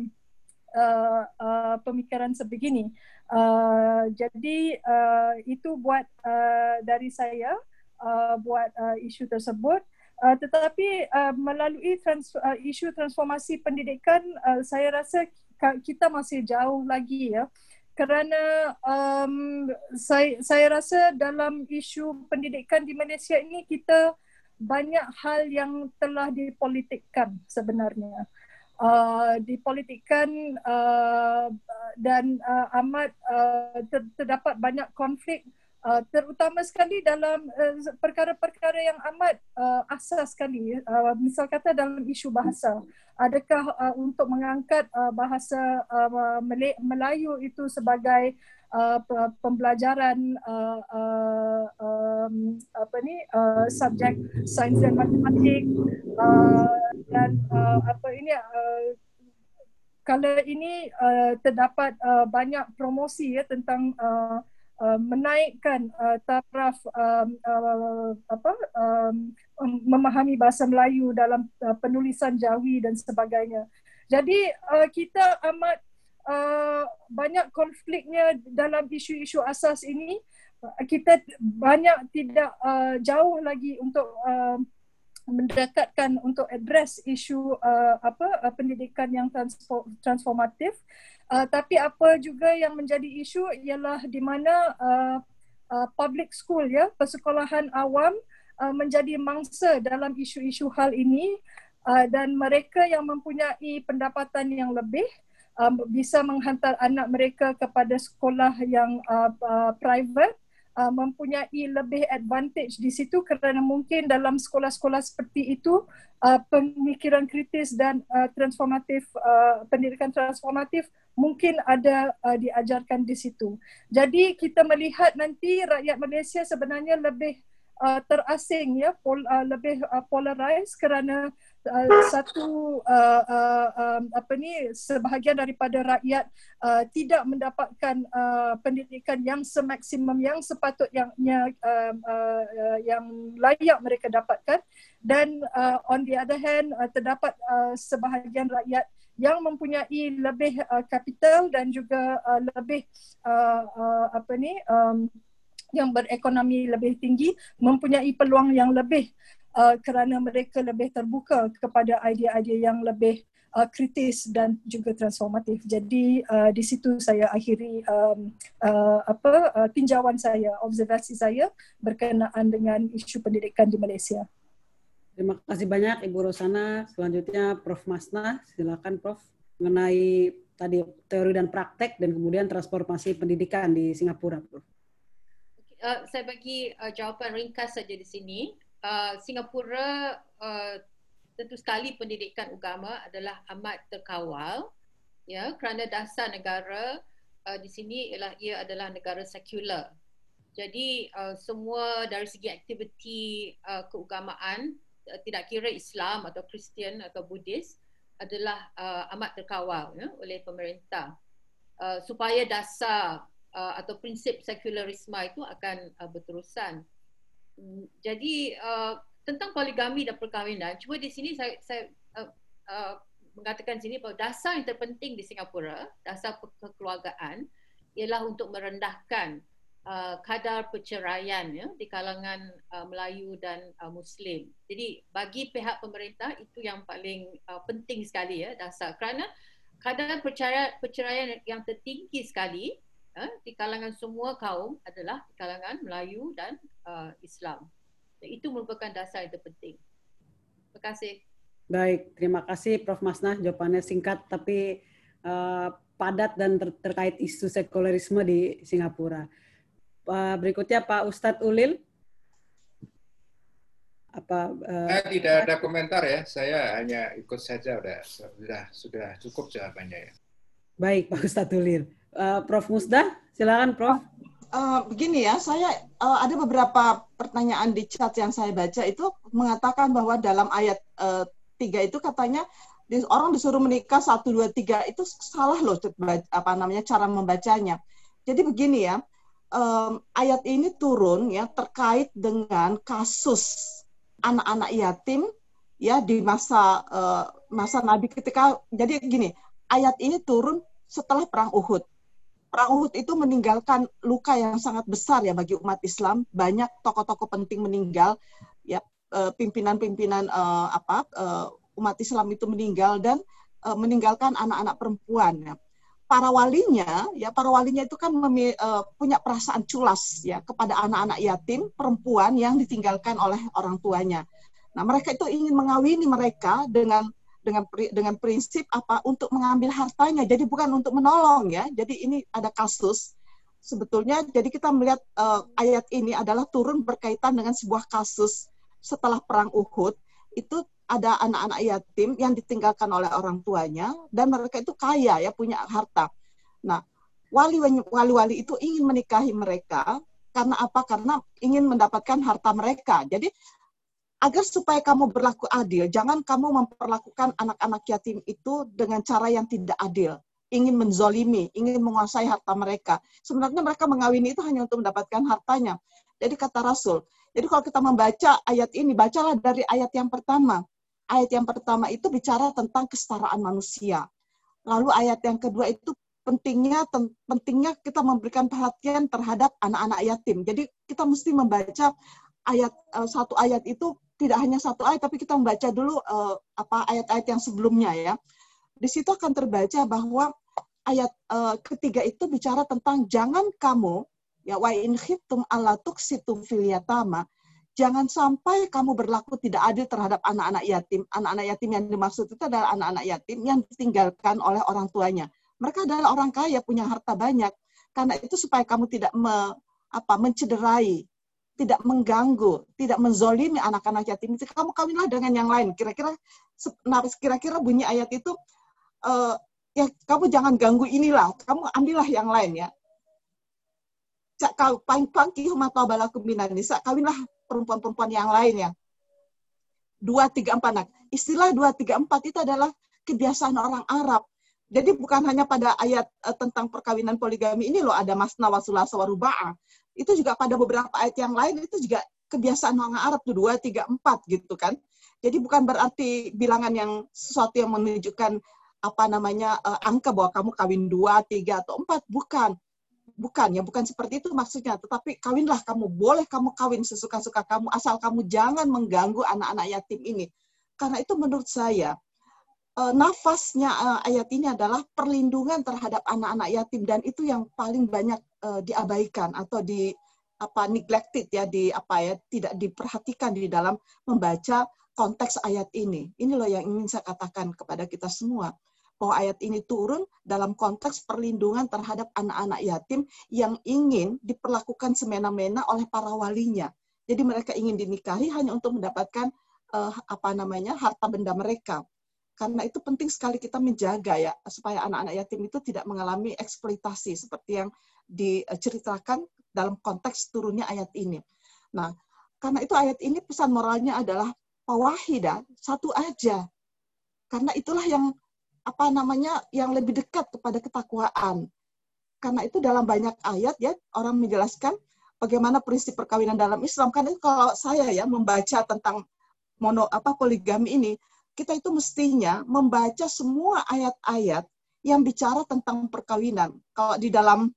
uh, uh, pemikiran sebegini. Uh, jadi uh, itu buat uh, dari saya uh, buat uh, isu tersebut. Uh, tetapi uh, melalui trans, uh, isu transformasi pendidikan, uh, saya rasa kita masih jauh lagi ya. Kerana um, saya, saya rasa dalam isu pendidikan di Malaysia ini kita banyak hal yang telah dipolitikkan sebenarnya. Uh, dipolitikkan uh, dan uh, amat uh, ter, terdapat banyak konflik terutama sekali dalam uh, perkara-perkara yang amat uh, asas sekali. Uh, misal kata dalam isu bahasa. Adakah uh, untuk mengangkat uh, bahasa uh, Melayu itu sebagai uh, pembelajaran uh, uh, um, apa ni uh, subjek sains dan matematik uh, dan uh, apa ini uh, kalau ini uh, terdapat uh, banyak promosi ya tentang uh, Uh, menaikkan uh, taraf um, uh, apa um, memahami bahasa Melayu dalam uh, penulisan Jawi dan sebagainya. Jadi uh, kita amat uh, banyak konfliknya dalam isu-isu asas ini. Uh, kita banyak tidak uh, jauh lagi untuk uh, mendekatkan untuk address isu uh, apa uh, pendidikan yang transformatif uh, tapi apa juga yang menjadi isu ialah di mana uh, uh, public school ya persekolahan awam uh, menjadi mangsa dalam isu-isu hal ini. Uh, dan mereka yang mempunyai pendapatan yang lebih um, bisa menghantar anak mereka kepada sekolah yang uh, uh, private uh, mempunyai lebih advantage di situ kerana mungkin dalam sekolah-sekolah seperti itu uh, pemikiran kritis dan uh, transformatif uh, pendidikan transformatif mungkin ada uh, diajarkan di situ. Jadi kita melihat nanti rakyat Malaysia sebenarnya lebih uh, terasing ya pol, uh, lebih uh, polarized kerana uh, satu uh, uh, um, apa ni sebahagian daripada rakyat uh, tidak mendapatkan uh, pendidikan yang semaksimum yang sepatutnya uh, uh, uh, yang layak mereka dapatkan. Dan uh, on the other hand uh, terdapat uh, sebahagian rakyat yang mempunyai lebih uh, kapital dan juga uh, lebih uh, uh, apa ni um, yang berekonomi lebih tinggi mempunyai peluang yang lebih uh, kerana mereka lebih terbuka kepada idea-idea yang lebih uh, kritis dan juga transformatif. Jadi uh, di situ saya akhiri um, uh, apa uh, tinjauan saya, observasi saya berkenaan dengan isu pendidikan di Malaysia. Terima kasih banyak Ibu Rosana. Selanjutnya Prof. Masna, silakan Prof. mengenai tadi teori dan praktek dan kemudian transformasi pendidikan di Singapura, Prof. Uh, saya bagi uh, jawapan ringkas saja di sini. Uh, Singapura uh, tentu sekali pendidikan agama adalah amat terkawal ya kerana dasar negara uh, di sini ialah ia adalah negara sekular. Jadi uh, semua dari segi aktiviti uh, keagamaan uh, tidak kira Islam atau Kristian atau Buddhis adalah uh, amat terkawal ya, oleh pemerintah uh, supaya dasar uh, atau prinsip sekularisme itu akan uh, berterusan. Hmm, jadi uh, tentang poligami dan perkahwinan, cuma di sini saya, saya uh, uh, mengatakan sini bahawa dasar yang terpenting di Singapura, dasar kekeluargaan ialah untuk merendahkan uh, kadar perceraian ya, di kalangan uh, Melayu dan uh, Muslim. Jadi bagi pihak pemerintah itu yang paling uh, penting sekali ya dasar kerana kadar perceraian, perceraian yang tertinggi sekali uh, di kalangan semua kaum adalah di kalangan Melayu dan uh, Islam. Itu merupakan dasar yang terpenting. Terima kasih. Baik, terima kasih Prof. Masnah. Jawabannya singkat tapi uh, padat dan ter terkait isu sekularisme di Singapura. Uh, berikutnya Pak Ustadz Ulil. Apa? Uh, saya tidak ada komentar ya. Saya hanya ikut saja. Sudah sudah sudah cukup jawabannya ya. Baik Pak Ustadz Ulil. Uh, Prof. Musda, silakan Prof. Uh, begini ya, saya uh, ada beberapa pertanyaan di chat yang saya baca itu mengatakan bahwa dalam ayat uh, itu katanya orang disuruh menikah satu dua tiga itu salah loh apa namanya cara membacanya. Jadi begini ya, um, ayat ini turun ya terkait dengan kasus anak-anak yatim ya di masa uh, masa Nabi ketika jadi gini ayat ini turun setelah perang Uhud Perang Uhud itu meninggalkan luka yang sangat besar ya bagi umat Islam. Banyak tokoh-tokoh penting meninggal, ya eh, pimpinan-pimpinan uh, apa uh, umat Islam itu meninggal dan uh, meninggalkan anak-anak perempuan. Ya. Para walinya, ya para walinya itu kan memi, uh, punya perasaan culas ya kepada anak-anak yatim perempuan yang ditinggalkan oleh orang tuanya. Nah mereka itu ingin mengawini mereka dengan dengan dengan prinsip apa untuk mengambil hartanya. Jadi bukan untuk menolong ya. Jadi ini ada kasus sebetulnya jadi kita melihat uh, ayat ini adalah turun berkaitan dengan sebuah kasus setelah perang Uhud itu ada anak-anak yatim yang ditinggalkan oleh orang tuanya dan mereka itu kaya ya punya harta. Nah, wali-wali itu ingin menikahi mereka karena apa? Karena ingin mendapatkan harta mereka. Jadi agar supaya kamu berlaku adil, jangan kamu memperlakukan anak-anak yatim itu dengan cara yang tidak adil, ingin menzolimi, ingin menguasai harta mereka. Sebenarnya mereka mengawini itu hanya untuk mendapatkan hartanya. Jadi kata Rasul, jadi kalau kita membaca ayat ini, bacalah dari ayat yang pertama. Ayat yang pertama itu bicara tentang kesetaraan manusia. Lalu ayat yang kedua itu pentingnya pentingnya kita memberikan perhatian terhadap anak-anak yatim. Jadi kita mesti membaca ayat uh, satu ayat itu tidak hanya satu ayat, tapi kita membaca dulu uh, apa ayat-ayat yang sebelumnya ya. Di situ akan terbaca bahwa ayat uh, ketiga itu bicara tentang jangan kamu ya wa in khiftum alla tuksitum fil yatama jangan sampai kamu berlaku tidak adil terhadap anak-anak yatim. Anak-anak yatim yang dimaksud itu adalah anak-anak yatim yang ditinggalkan oleh orang tuanya. Mereka adalah orang kaya, punya harta banyak. Karena itu supaya kamu tidak me, apa, mencederai tidak mengganggu, tidak menzolimi anak-anak yatim itu, kamu kawinlah dengan yang lain. Kira-kira nah, kira-kira bunyi ayat itu uh, ya kamu jangan ganggu inilah, kamu ambillah yang lain ya. Cak kau pangki mata balaku nisa, kawinlah perempuan-perempuan yang lain ya. Dua, tiga, empat. Nah, istilah dua, tiga, empat itu adalah kebiasaan orang Arab. Jadi bukan hanya pada ayat uh, tentang perkawinan poligami ini loh ada masna sawaruba'ah itu juga pada beberapa ayat yang lain itu juga kebiasaan orang Arab tuh dua tiga empat gitu kan. Jadi bukan berarti bilangan yang sesuatu yang menunjukkan apa namanya uh, angka bahwa kamu kawin dua tiga atau empat. Bukan. Bukan ya bukan seperti itu maksudnya. Tetapi kawinlah kamu. Boleh kamu kawin sesuka-suka kamu asal kamu jangan mengganggu anak-anak yatim ini. Karena itu menurut saya uh, nafasnya uh, ayat ini adalah perlindungan terhadap anak-anak yatim. Dan itu yang paling banyak uh, diabaikan atau di apa neglected ya di apa ya tidak diperhatikan di dalam membaca konteks ayat ini. Ini loh yang ingin saya katakan kepada kita semua bahwa ayat ini turun dalam konteks perlindungan terhadap anak-anak yatim yang ingin diperlakukan semena-mena oleh para walinya. Jadi mereka ingin dinikahi hanya untuk mendapatkan uh, apa namanya harta benda mereka. Karena itu penting sekali kita menjaga ya supaya anak-anak yatim itu tidak mengalami eksploitasi seperti yang diceritakan dalam konteks turunnya ayat ini. Nah, karena itu ayat ini pesan moralnya adalah wahida, satu aja. Karena itulah yang apa namanya yang lebih dekat kepada ketakwaan. Karena itu dalam banyak ayat ya orang menjelaskan bagaimana prinsip perkawinan dalam Islam. Karena kalau saya ya membaca tentang mono apa poligami ini, kita itu mestinya membaca semua ayat-ayat yang bicara tentang perkawinan. Kalau di dalam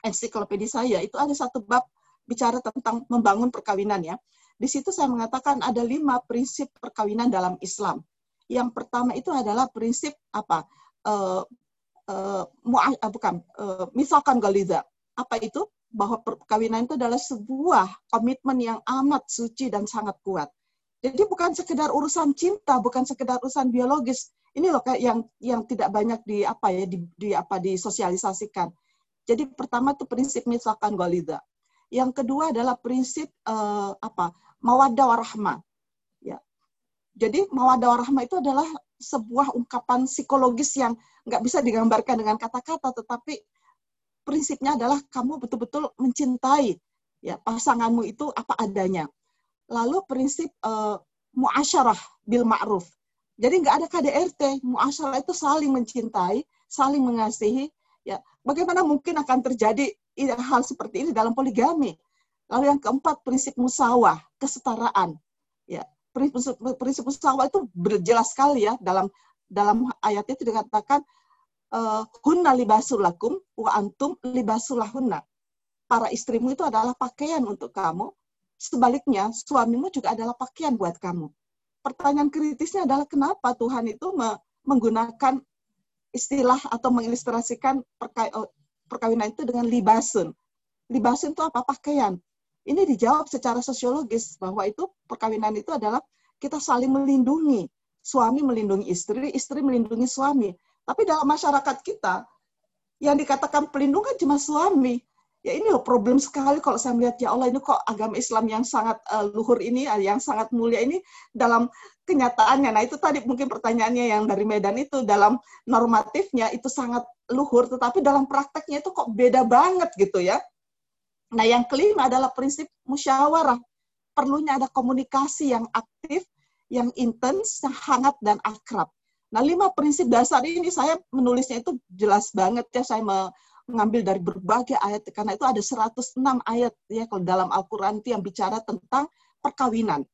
ensiklopedia saya itu ada satu bab bicara tentang membangun perkawinan ya. Di situ saya mengatakan ada lima prinsip perkawinan dalam Islam. Yang pertama itu adalah prinsip apa? Uh, uh, uh, bukan uh, misalkan galiza. Apa itu? Bahwa perkawinan itu adalah sebuah komitmen yang amat suci dan sangat kuat. Jadi bukan sekedar urusan cinta, bukan sekedar urusan biologis. Ini loh kayak yang yang tidak banyak di apa ya di, di apa disosialisasikan. Jadi pertama itu prinsip misalkan golida. Yang kedua adalah prinsip uh, apa mawaddah warahmah. Ya. Jadi mawaddah warahmah itu adalah sebuah ungkapan psikologis yang nggak bisa digambarkan dengan kata-kata, tetapi prinsipnya adalah kamu betul-betul mencintai ya pasanganmu itu apa adanya Lalu prinsip uh, muasyarah bil ma'ruf. Jadi nggak ada KDRT, muasyarah itu saling mencintai, saling mengasihi. Ya, bagaimana mungkin akan terjadi hal seperti ini dalam poligami? Lalu yang keempat prinsip musawah, kesetaraan. Ya, prinsip, prinsip musawah itu berjelas sekali ya dalam dalam ayat itu dikatakan uh, hunna libasul lakum wa antum libasul lahunna. Para istrimu itu adalah pakaian untuk kamu Sebaliknya, suamimu juga adalah pakaian buat kamu. Pertanyaan kritisnya adalah kenapa Tuhan itu menggunakan istilah atau mengilustrasikan oh, perkawinan itu dengan libasun. Libasun itu apa? Pakaian. Ini dijawab secara sosiologis bahwa itu perkawinan itu adalah kita saling melindungi. Suami melindungi istri, istri melindungi suami. Tapi dalam masyarakat kita, yang dikatakan pelindungan cuma suami ya ini loh problem sekali kalau saya melihat ya Allah ini kok agama Islam yang sangat uh, luhur ini eh, yang sangat mulia ini dalam kenyataannya. Nah itu tadi mungkin pertanyaannya yang dari Medan itu dalam normatifnya itu sangat luhur tetapi dalam prakteknya itu kok beda banget gitu ya. Nah yang kelima adalah prinsip musyawarah. Perlunya ada komunikasi yang aktif yang intens yang hangat dan akrab. Nah lima prinsip dasar ini saya menulisnya itu jelas banget ya. Saya mengambil dari berbagai ayat karena itu ada 106 ayat ya kalau dalam Al-Qur'an itu yang bicara tentang perkawinan.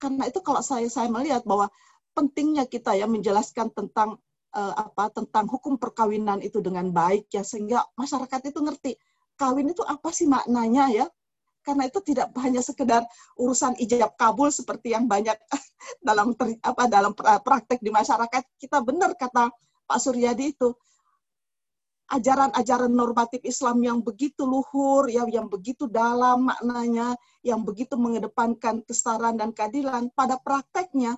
Karena itu kalau saya saya melihat bahwa pentingnya kita ya menjelaskan tentang uh, apa tentang hukum perkawinan itu dengan baik ya sehingga masyarakat itu ngerti kawin itu apa sih maknanya ya karena itu tidak hanya sekedar urusan ijab kabul seperti yang banyak dalam ter, apa dalam praktek di masyarakat kita benar kata Pak Suryadi itu ajaran-ajaran normatif Islam yang begitu luhur, ya, yang begitu dalam maknanya, yang begitu mengedepankan kesetaraan dan keadilan, pada prakteknya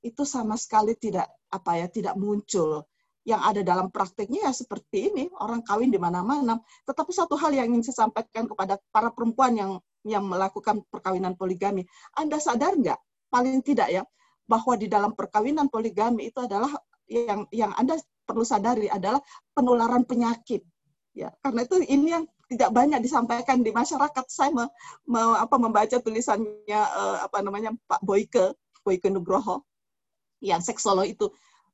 itu sama sekali tidak apa ya tidak muncul. Yang ada dalam prakteknya ya seperti ini, orang kawin di mana-mana. Tetapi satu hal yang ingin saya sampaikan kepada para perempuan yang yang melakukan perkawinan poligami, Anda sadar nggak? Paling tidak ya, bahwa di dalam perkawinan poligami itu adalah yang yang Anda perlu sadari adalah penularan penyakit. Ya, karena itu ini yang tidak banyak disampaikan di masyarakat. Saya me, me, apa, membaca tulisannya uh, apa namanya Pak Boyke, Boyke Nugroho, yang seksolog itu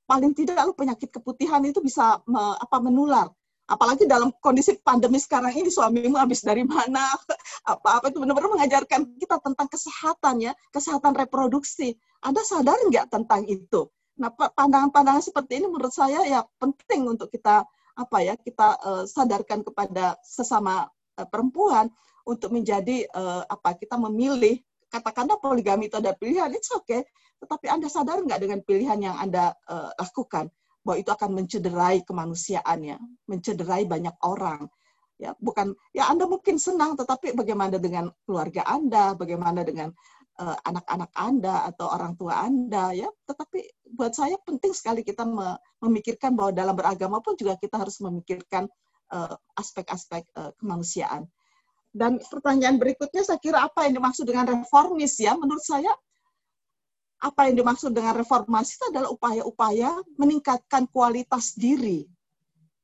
paling tidak lu penyakit keputihan itu bisa me, apa menular. Apalagi dalam kondisi pandemi sekarang ini suamimu habis dari mana, apa-apa itu benar-benar mengajarkan kita tentang kesehatan ya, kesehatan reproduksi. Anda sadar nggak tentang itu? Nah, pandangan-pandangan seperti ini menurut saya ya penting untuk kita apa ya kita uh, sadarkan kepada sesama uh, perempuan untuk menjadi uh, apa kita memilih katakanlah poligami itu ada pilihan, it's okay. Tetapi Anda sadar nggak dengan pilihan yang Anda uh, lakukan bahwa itu akan mencederai kemanusiaannya, mencederai banyak orang. Ya, bukan ya Anda mungkin senang, tetapi bagaimana dengan keluarga Anda, bagaimana dengan anak-anak Anda atau orang tua Anda ya. Tetapi buat saya penting sekali kita memikirkan bahwa dalam beragama pun juga kita harus memikirkan eh, aspek-aspek uh, kemanusiaan. Dan pertanyaan berikutnya saya kira apa yang dimaksud dengan reformis ya? Menurut saya apa yang dimaksud dengan reformasi itu adalah upaya-upaya meningkatkan kualitas diri.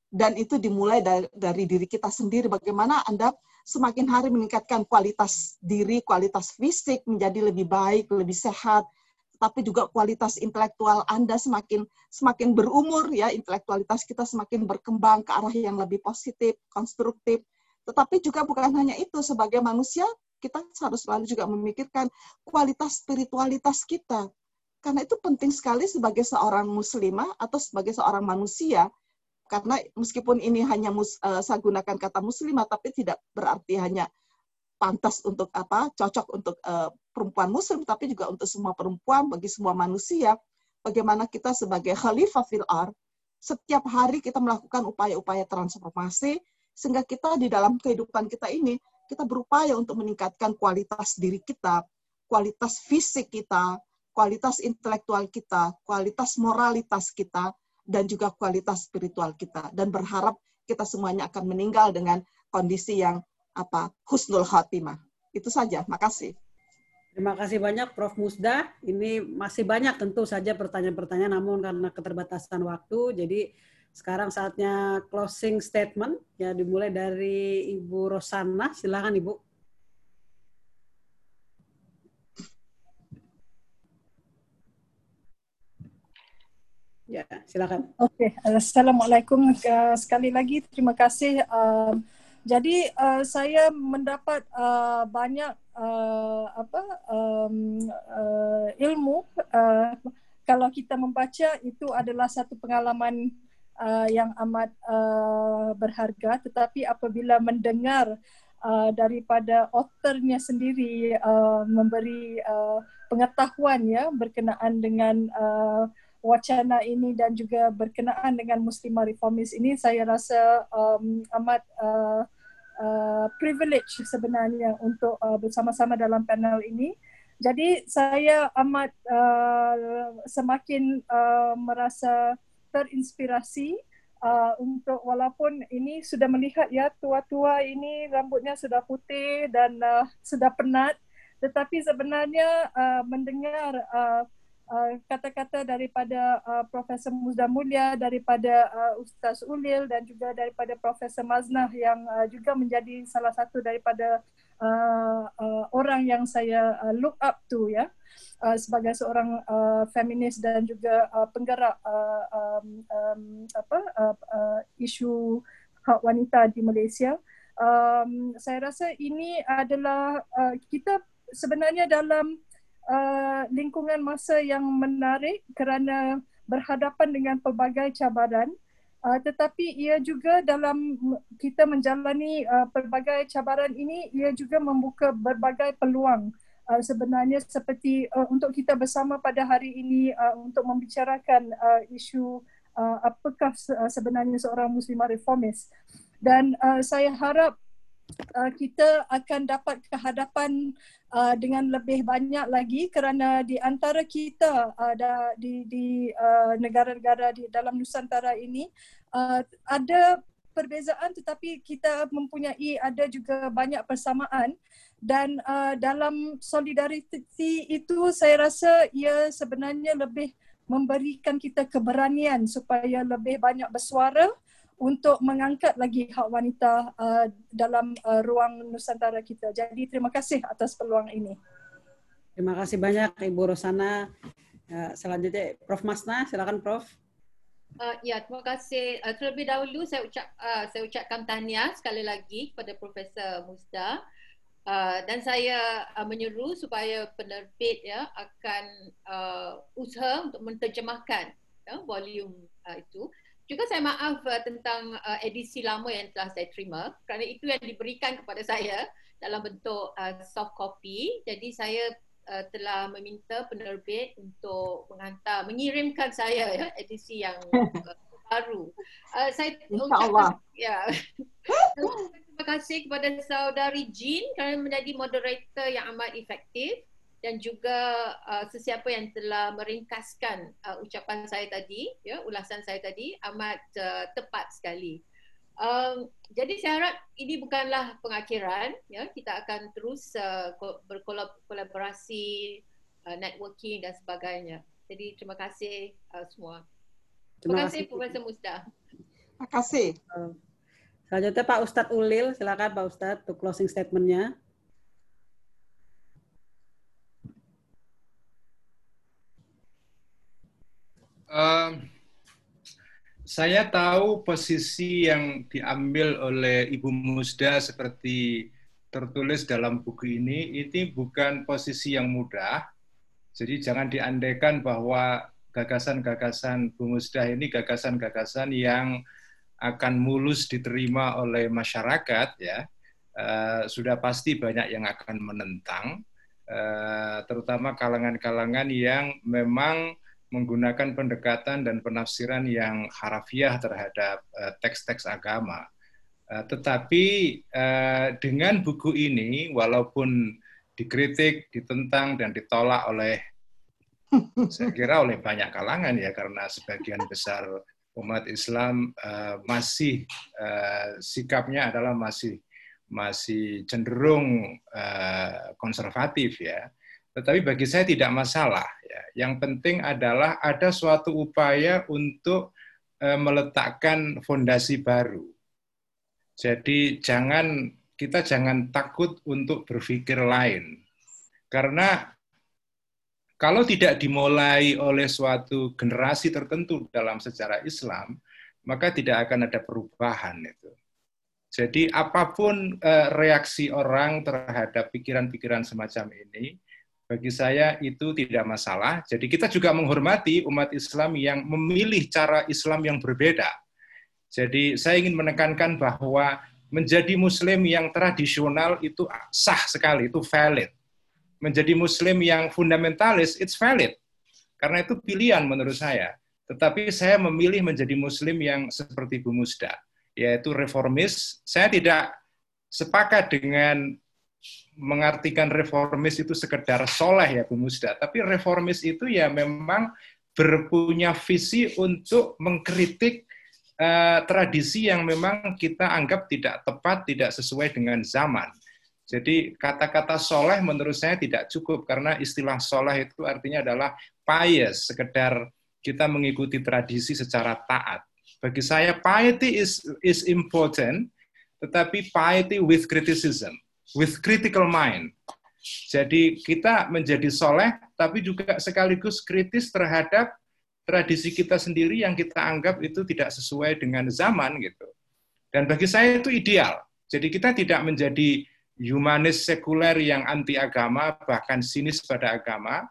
Dan itu dimulai dari, dari diri kita sendiri. Bagaimana Anda semakin hari meningkatkan kualitas diri, kualitas fisik menjadi lebih baik, lebih sehat, tapi juga kualitas intelektual Anda semakin semakin berumur ya, intelektualitas kita semakin berkembang ke arah yang lebih positif, konstruktif. Tetapi juga bukan hanya itu, sebagai manusia kita harus selalu juga memikirkan kualitas spiritualitas kita. Karena itu penting sekali sebagai seorang muslimah atau sebagai seorang manusia, karena meskipun ini hanya mus, uh, saya gunakan kata muslimah, tapi tidak berarti hanya pantas untuk apa cocok untuk uh, perempuan muslim, tapi juga untuk semua perempuan, bagi semua manusia, bagaimana kita sebagai khalifah fil ar, setiap hari kita melakukan upaya-upaya transformasi, sehingga kita di dalam kehidupan kita ini, kita berupaya untuk meningkatkan kualitas diri kita, kualitas fisik kita, kualitas intelektual kita, kualitas moralitas kita, dan juga kualitas spiritual kita. Dan berharap kita semuanya akan meninggal dengan kondisi yang apa husnul khatimah. Itu saja. Makasih. Terima kasih banyak Prof. Musda. Ini masih banyak tentu saja pertanyaan-pertanyaan, namun karena keterbatasan waktu, jadi sekarang saatnya closing statement ya dimulai dari Ibu Rosana. Silakan Ibu. Ya, silakan. Oke, okay. assalamualaikum uh, sekali lagi. Terima kasih. Jadi uh, saya mendapat uh, banyak apa ilmu. Kalau kita membaca itu adalah satu pengalaman yang amat berharga tetapi apabila mendengar uh, daripada authornya sendiri uh, memberi uh, pengetahuan ya berkenaan dengan uh, wacana ini dan juga berkenaan dengan muslimah reformis ini saya rasa um, amat uh, uh, privilege sebenarnya untuk uh, bersama-sama dalam panel ini. Jadi saya amat uh, semakin uh, merasa terinspirasi uh, untuk walaupun ini sudah melihat ya tua-tua ini rambutnya sudah putih dan uh, sudah penat tetapi sebenarnya uh, mendengar uh, uh, kata-kata daripada uh, Profesor Muzda Mulia, daripada uh, Ustaz Ulil dan juga daripada Profesor Maznah yang uh, juga menjadi salah satu daripada uh, uh, orang yang saya uh, look up to ya. Uh, sebagai seorang uh, feminis dan juga uh, penggerak uh, um, um, apa uh, uh, isu hak wanita di Malaysia. Um, saya rasa ini adalah uh, kita sebenarnya dalam uh, lingkungan masa yang menarik kerana berhadapan dengan pelbagai cabaran. Uh, tetapi ia juga dalam kita menjalani uh, pelbagai cabaran ini, ia juga membuka berbagai peluang uh, sebenarnya seperti uh, untuk kita bersama pada hari ini uh, untuk membicarakan uh, isu uh, apakah sebenarnya seorang muslimah reformis dan uh, saya harap uh, kita akan dapat kehadapan uh, dengan lebih banyak lagi kerana di antara kita uh, di di uh, negara-negara di dalam Nusantara ini uh, ada perbezaan tetapi kita mempunyai ada juga banyak persamaan. Dan uh, dalam solidariti itu saya rasa ia sebenarnya lebih memberikan kita keberanian supaya lebih banyak bersuara untuk mengangkat lagi hak wanita uh, dalam uh, ruang Nusantara kita. Jadi terima kasih atas peluang ini. Terima kasih banyak Ibu Rosana. Uh, selanjutnya Prof Masna, silakan Prof. Uh, ya, terima kasih. Uh, terlebih dahulu saya ucap uh, saya ucapkan tahniah sekali lagi kepada Profesor Musda. Uh, dan saya uh, menyeru supaya penerbit ya akan uh, usaha untuk menterjemahkan ya, volume uh, itu. Juga saya maaf uh, tentang uh, edisi lama yang telah saya terima kerana itu yang diberikan kepada saya dalam bentuk uh, soft copy. Jadi saya uh, telah meminta penerbit untuk menghantar mengirimkan saya ya edisi yang uh, baru. Uh, saya ucapkan ya. Terima kasih kepada saudari Jean kerana menjadi moderator yang amat efektif dan juga uh, sesiapa yang telah meringkaskan uh, ucapan saya tadi, ya, ulasan saya tadi amat uh, tepat sekali. Um, jadi saya harap ini bukanlah pengakhiran, ya, kita akan terus uh, berkolaborasi, uh, networking dan sebagainya. Jadi terima kasih uh, semua. Terima, terima kasih Profesor Musda. Terima kasih. Uh, selanjutnya Pak Ustadz Ulil, silakan Pak Ustadz untuk closing statementnya. Saya tahu posisi yang diambil oleh Ibu Musda seperti tertulis dalam buku ini, ini bukan posisi yang mudah. Jadi jangan diandaikan bahwa gagasan-gagasan Bu Musda ini gagasan-gagasan yang akan mulus diterima oleh masyarakat ya. Uh, sudah pasti banyak yang akan menentang, uh, terutama kalangan-kalangan yang memang menggunakan pendekatan dan penafsiran yang harafiah terhadap eh, teks-teks uh, agama. Uh, tetapi uh, dengan buku ini, walaupun dikritik, ditentang, dan ditolak oleh, saya kira oleh banyak kalangan ya, karena sebagian besar umat Islam uh, masih uh, sikapnya adalah masih masih cenderung uh, konservatif ya. Tetapi bagi saya tidak masalah. Ya. Yang penting adalah ada suatu upaya untuk e, meletakkan fondasi baru. Jadi jangan kita jangan takut untuk berpikir lain. Karena kalau tidak dimulai oleh suatu generasi tertentu dalam sejarah Islam, maka tidak akan ada perubahan itu. Jadi apa pun e, reaksi orang terhadap pikiran-pikiran semacam ini, bagi saya itu tidak masalah. Jadi kita juga menghormati umat Islam yang memilih cara Islam yang berbeda. Jadi saya ingin menekankan bahwa menjadi muslim yang tradisional itu sah sekali, itu valid. Menjadi muslim yang fundamentalis, it's valid. Karena itu pilihan menurut saya. Tetapi saya memilih menjadi muslim yang seperti Bu Musda, yaitu reformis. Saya tidak sepakat dengan mengartikan reformis itu sekedar soleh ya Bu Musda, tapi reformis itu ya memang berpunya visi untuk mengkritik uh, tradisi yang memang kita anggap tidak tepat, tidak sesuai dengan zaman. Jadi kata-kata soleh menurut saya tidak cukup karena istilah soleh itu artinya adalah pious, sekedar kita mengikuti tradisi secara taat. Bagi saya piety is is important, tetapi piety with criticism with critical mind. Jadi kita menjadi soleh, tapi juga sekaligus kritis terhadap tradisi kita sendiri yang kita anggap itu tidak sesuai dengan zaman gitu. Dan bagi saya itu ideal. Jadi kita tidak menjadi humanis sekuler yang anti agama, bahkan sinis pada agama,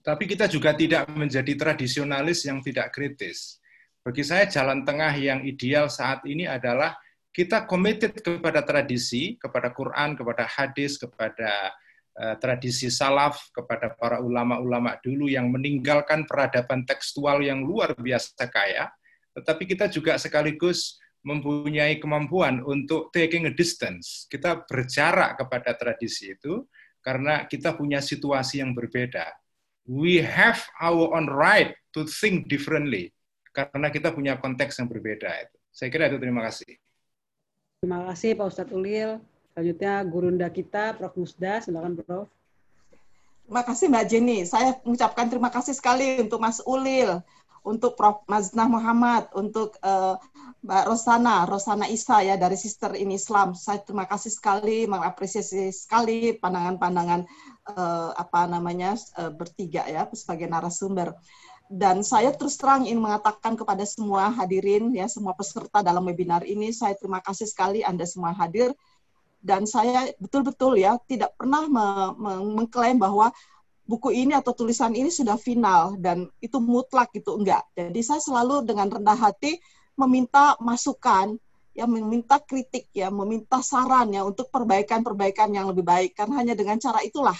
tapi kita juga tidak menjadi tradisionalis yang tidak kritis. Bagi saya jalan tengah yang ideal saat ini adalah kita committed kepada tradisi, kepada Quran, kepada hadis, kepada uh, tradisi salaf, kepada para ulama-ulama dulu yang meninggalkan peradaban tekstual yang luar biasa kaya, tetapi kita juga sekaligus mempunyai kemampuan untuk taking a distance. Kita berjarak kepada tradisi itu karena kita punya situasi yang berbeda. We have our own right to think differently karena kita punya konteks yang berbeda itu. Saya kira itu terima kasih. Terima kasih Pak Ustadz Ulil. Selanjutnya gurunda kita, Prof. Musda. Silakan Prof. Terima kasih Mbak Jenny. Saya mengucapkan terima kasih sekali untuk Mas Ulil, untuk Prof. Maznah Muhammad, untuk uh, Mbak Rosana, Rosana Isa ya dari Sister in Islam. Saya terima kasih sekali, mengapresiasi sekali pandangan-pandangan uh, apa namanya uh, bertiga ya sebagai narasumber dan saya terus terang ingin mengatakan kepada semua hadirin ya semua peserta dalam webinar ini saya terima kasih sekali Anda semua hadir dan saya betul-betul ya tidak pernah me me mengklaim bahwa buku ini atau tulisan ini sudah final dan itu mutlak gitu enggak. Jadi saya selalu dengan rendah hati meminta masukan yang meminta kritik ya, meminta saran ya untuk perbaikan-perbaikan yang lebih baik. Karena hanya dengan cara itulah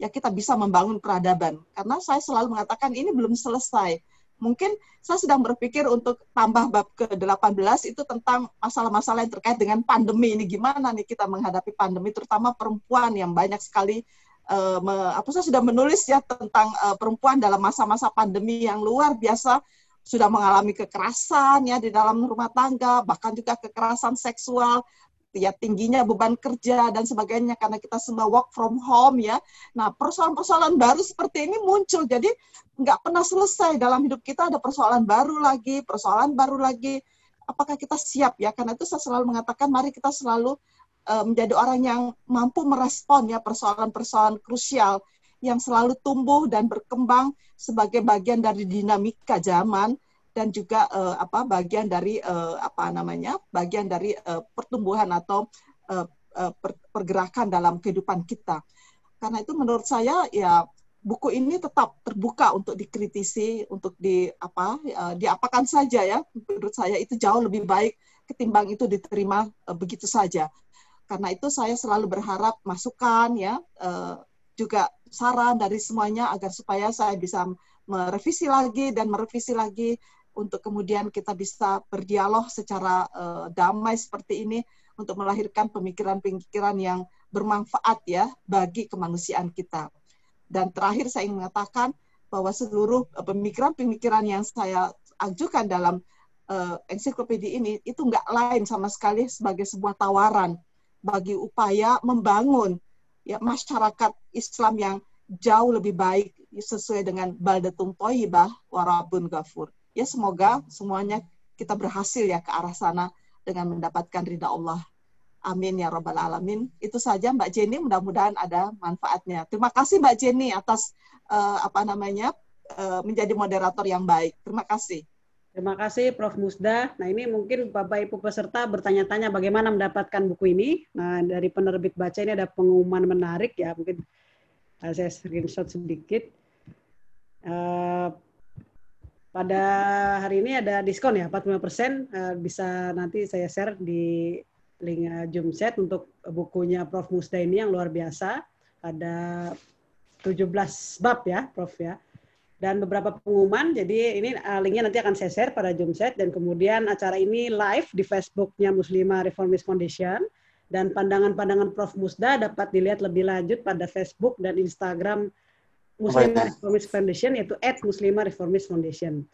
ya kita bisa membangun peradaban. Karena saya selalu mengatakan ini belum selesai. Mungkin saya sedang berpikir untuk tambah bab ke-18 itu tentang masalah-masalah yang terkait dengan pandemi ini gimana nih kita menghadapi pandemi terutama perempuan yang banyak sekali uh, me, apa saya sudah menulis ya tentang uh, perempuan dalam masa-masa pandemi yang luar biasa sudah mengalami kekerasan ya di dalam rumah tangga, bahkan juga kekerasan seksual, ya tingginya beban kerja dan sebagainya karena kita semua work from home ya. Nah persoalan-persoalan baru seperti ini muncul, jadi nggak pernah selesai dalam hidup kita ada persoalan baru lagi, persoalan baru lagi. Apakah kita siap ya? Karena itu saya selalu mengatakan mari kita selalu uh, menjadi orang yang mampu merespon ya persoalan-persoalan krusial yang selalu tumbuh dan berkembang sebagai bagian dari dinamika zaman dan juga uh, apa bagian dari uh, apa namanya bagian dari uh, pertumbuhan atau uh, per, pergerakan dalam kehidupan kita. Karena itu menurut saya ya buku ini tetap terbuka untuk dikritisi untuk di apa uh, diapakan saja ya. Menurut saya itu jauh lebih baik ketimbang itu diterima uh, begitu saja. Karena itu saya selalu berharap masukan ya uh, juga saran dari semuanya agar supaya saya bisa merevisi lagi dan merevisi lagi untuk kemudian kita bisa berdialog secara uh, damai seperti ini untuk melahirkan pemikiran-pemikiran yang bermanfaat ya bagi kemanusiaan kita. Dan terakhir saya ingin mengatakan bahwa seluruh eh, pemikiran-pemikiran yang saya ajukan dalam uh, ensiklopedia ini itu nggak lain sama sekali sebagai sebuah tawaran bagi upaya membangun ya masyarakat Islam yang jauh lebih baik sesuai dengan baldatun toyibah warabun gafur. Ya semoga semuanya kita berhasil ya ke arah sana dengan mendapatkan ridha Allah. Amin ya robbal alamin. Itu saja Mbak Jenny, mudah-mudahan ada manfaatnya. Terima kasih Mbak Jenny atas uh, apa namanya uh, menjadi moderator yang baik. Terima kasih. Terima kasih Prof. Musda. Nah ini mungkin Bapak Ibu peserta bertanya-tanya bagaimana mendapatkan buku ini. Nah dari penerbit baca ini ada pengumuman menarik ya mungkin saya screenshot sedikit. Uh, pada hari ini ada diskon ya 45% uh, bisa nanti saya share di link uh, Zoomset untuk bukunya Prof. Musda ini yang luar biasa. Ada 17 bab ya Prof ya dan beberapa pengumuman. Jadi ini uh, linknya nanti akan saya share pada Zoomset dan kemudian acara ini live di Facebooknya Muslimah Reformist Foundation dan pandangan-pandangan Prof Musda dapat dilihat lebih lanjut pada Facebook dan Instagram Muslimah Reformist Foundation yaitu at Muslimah Reformist Foundation.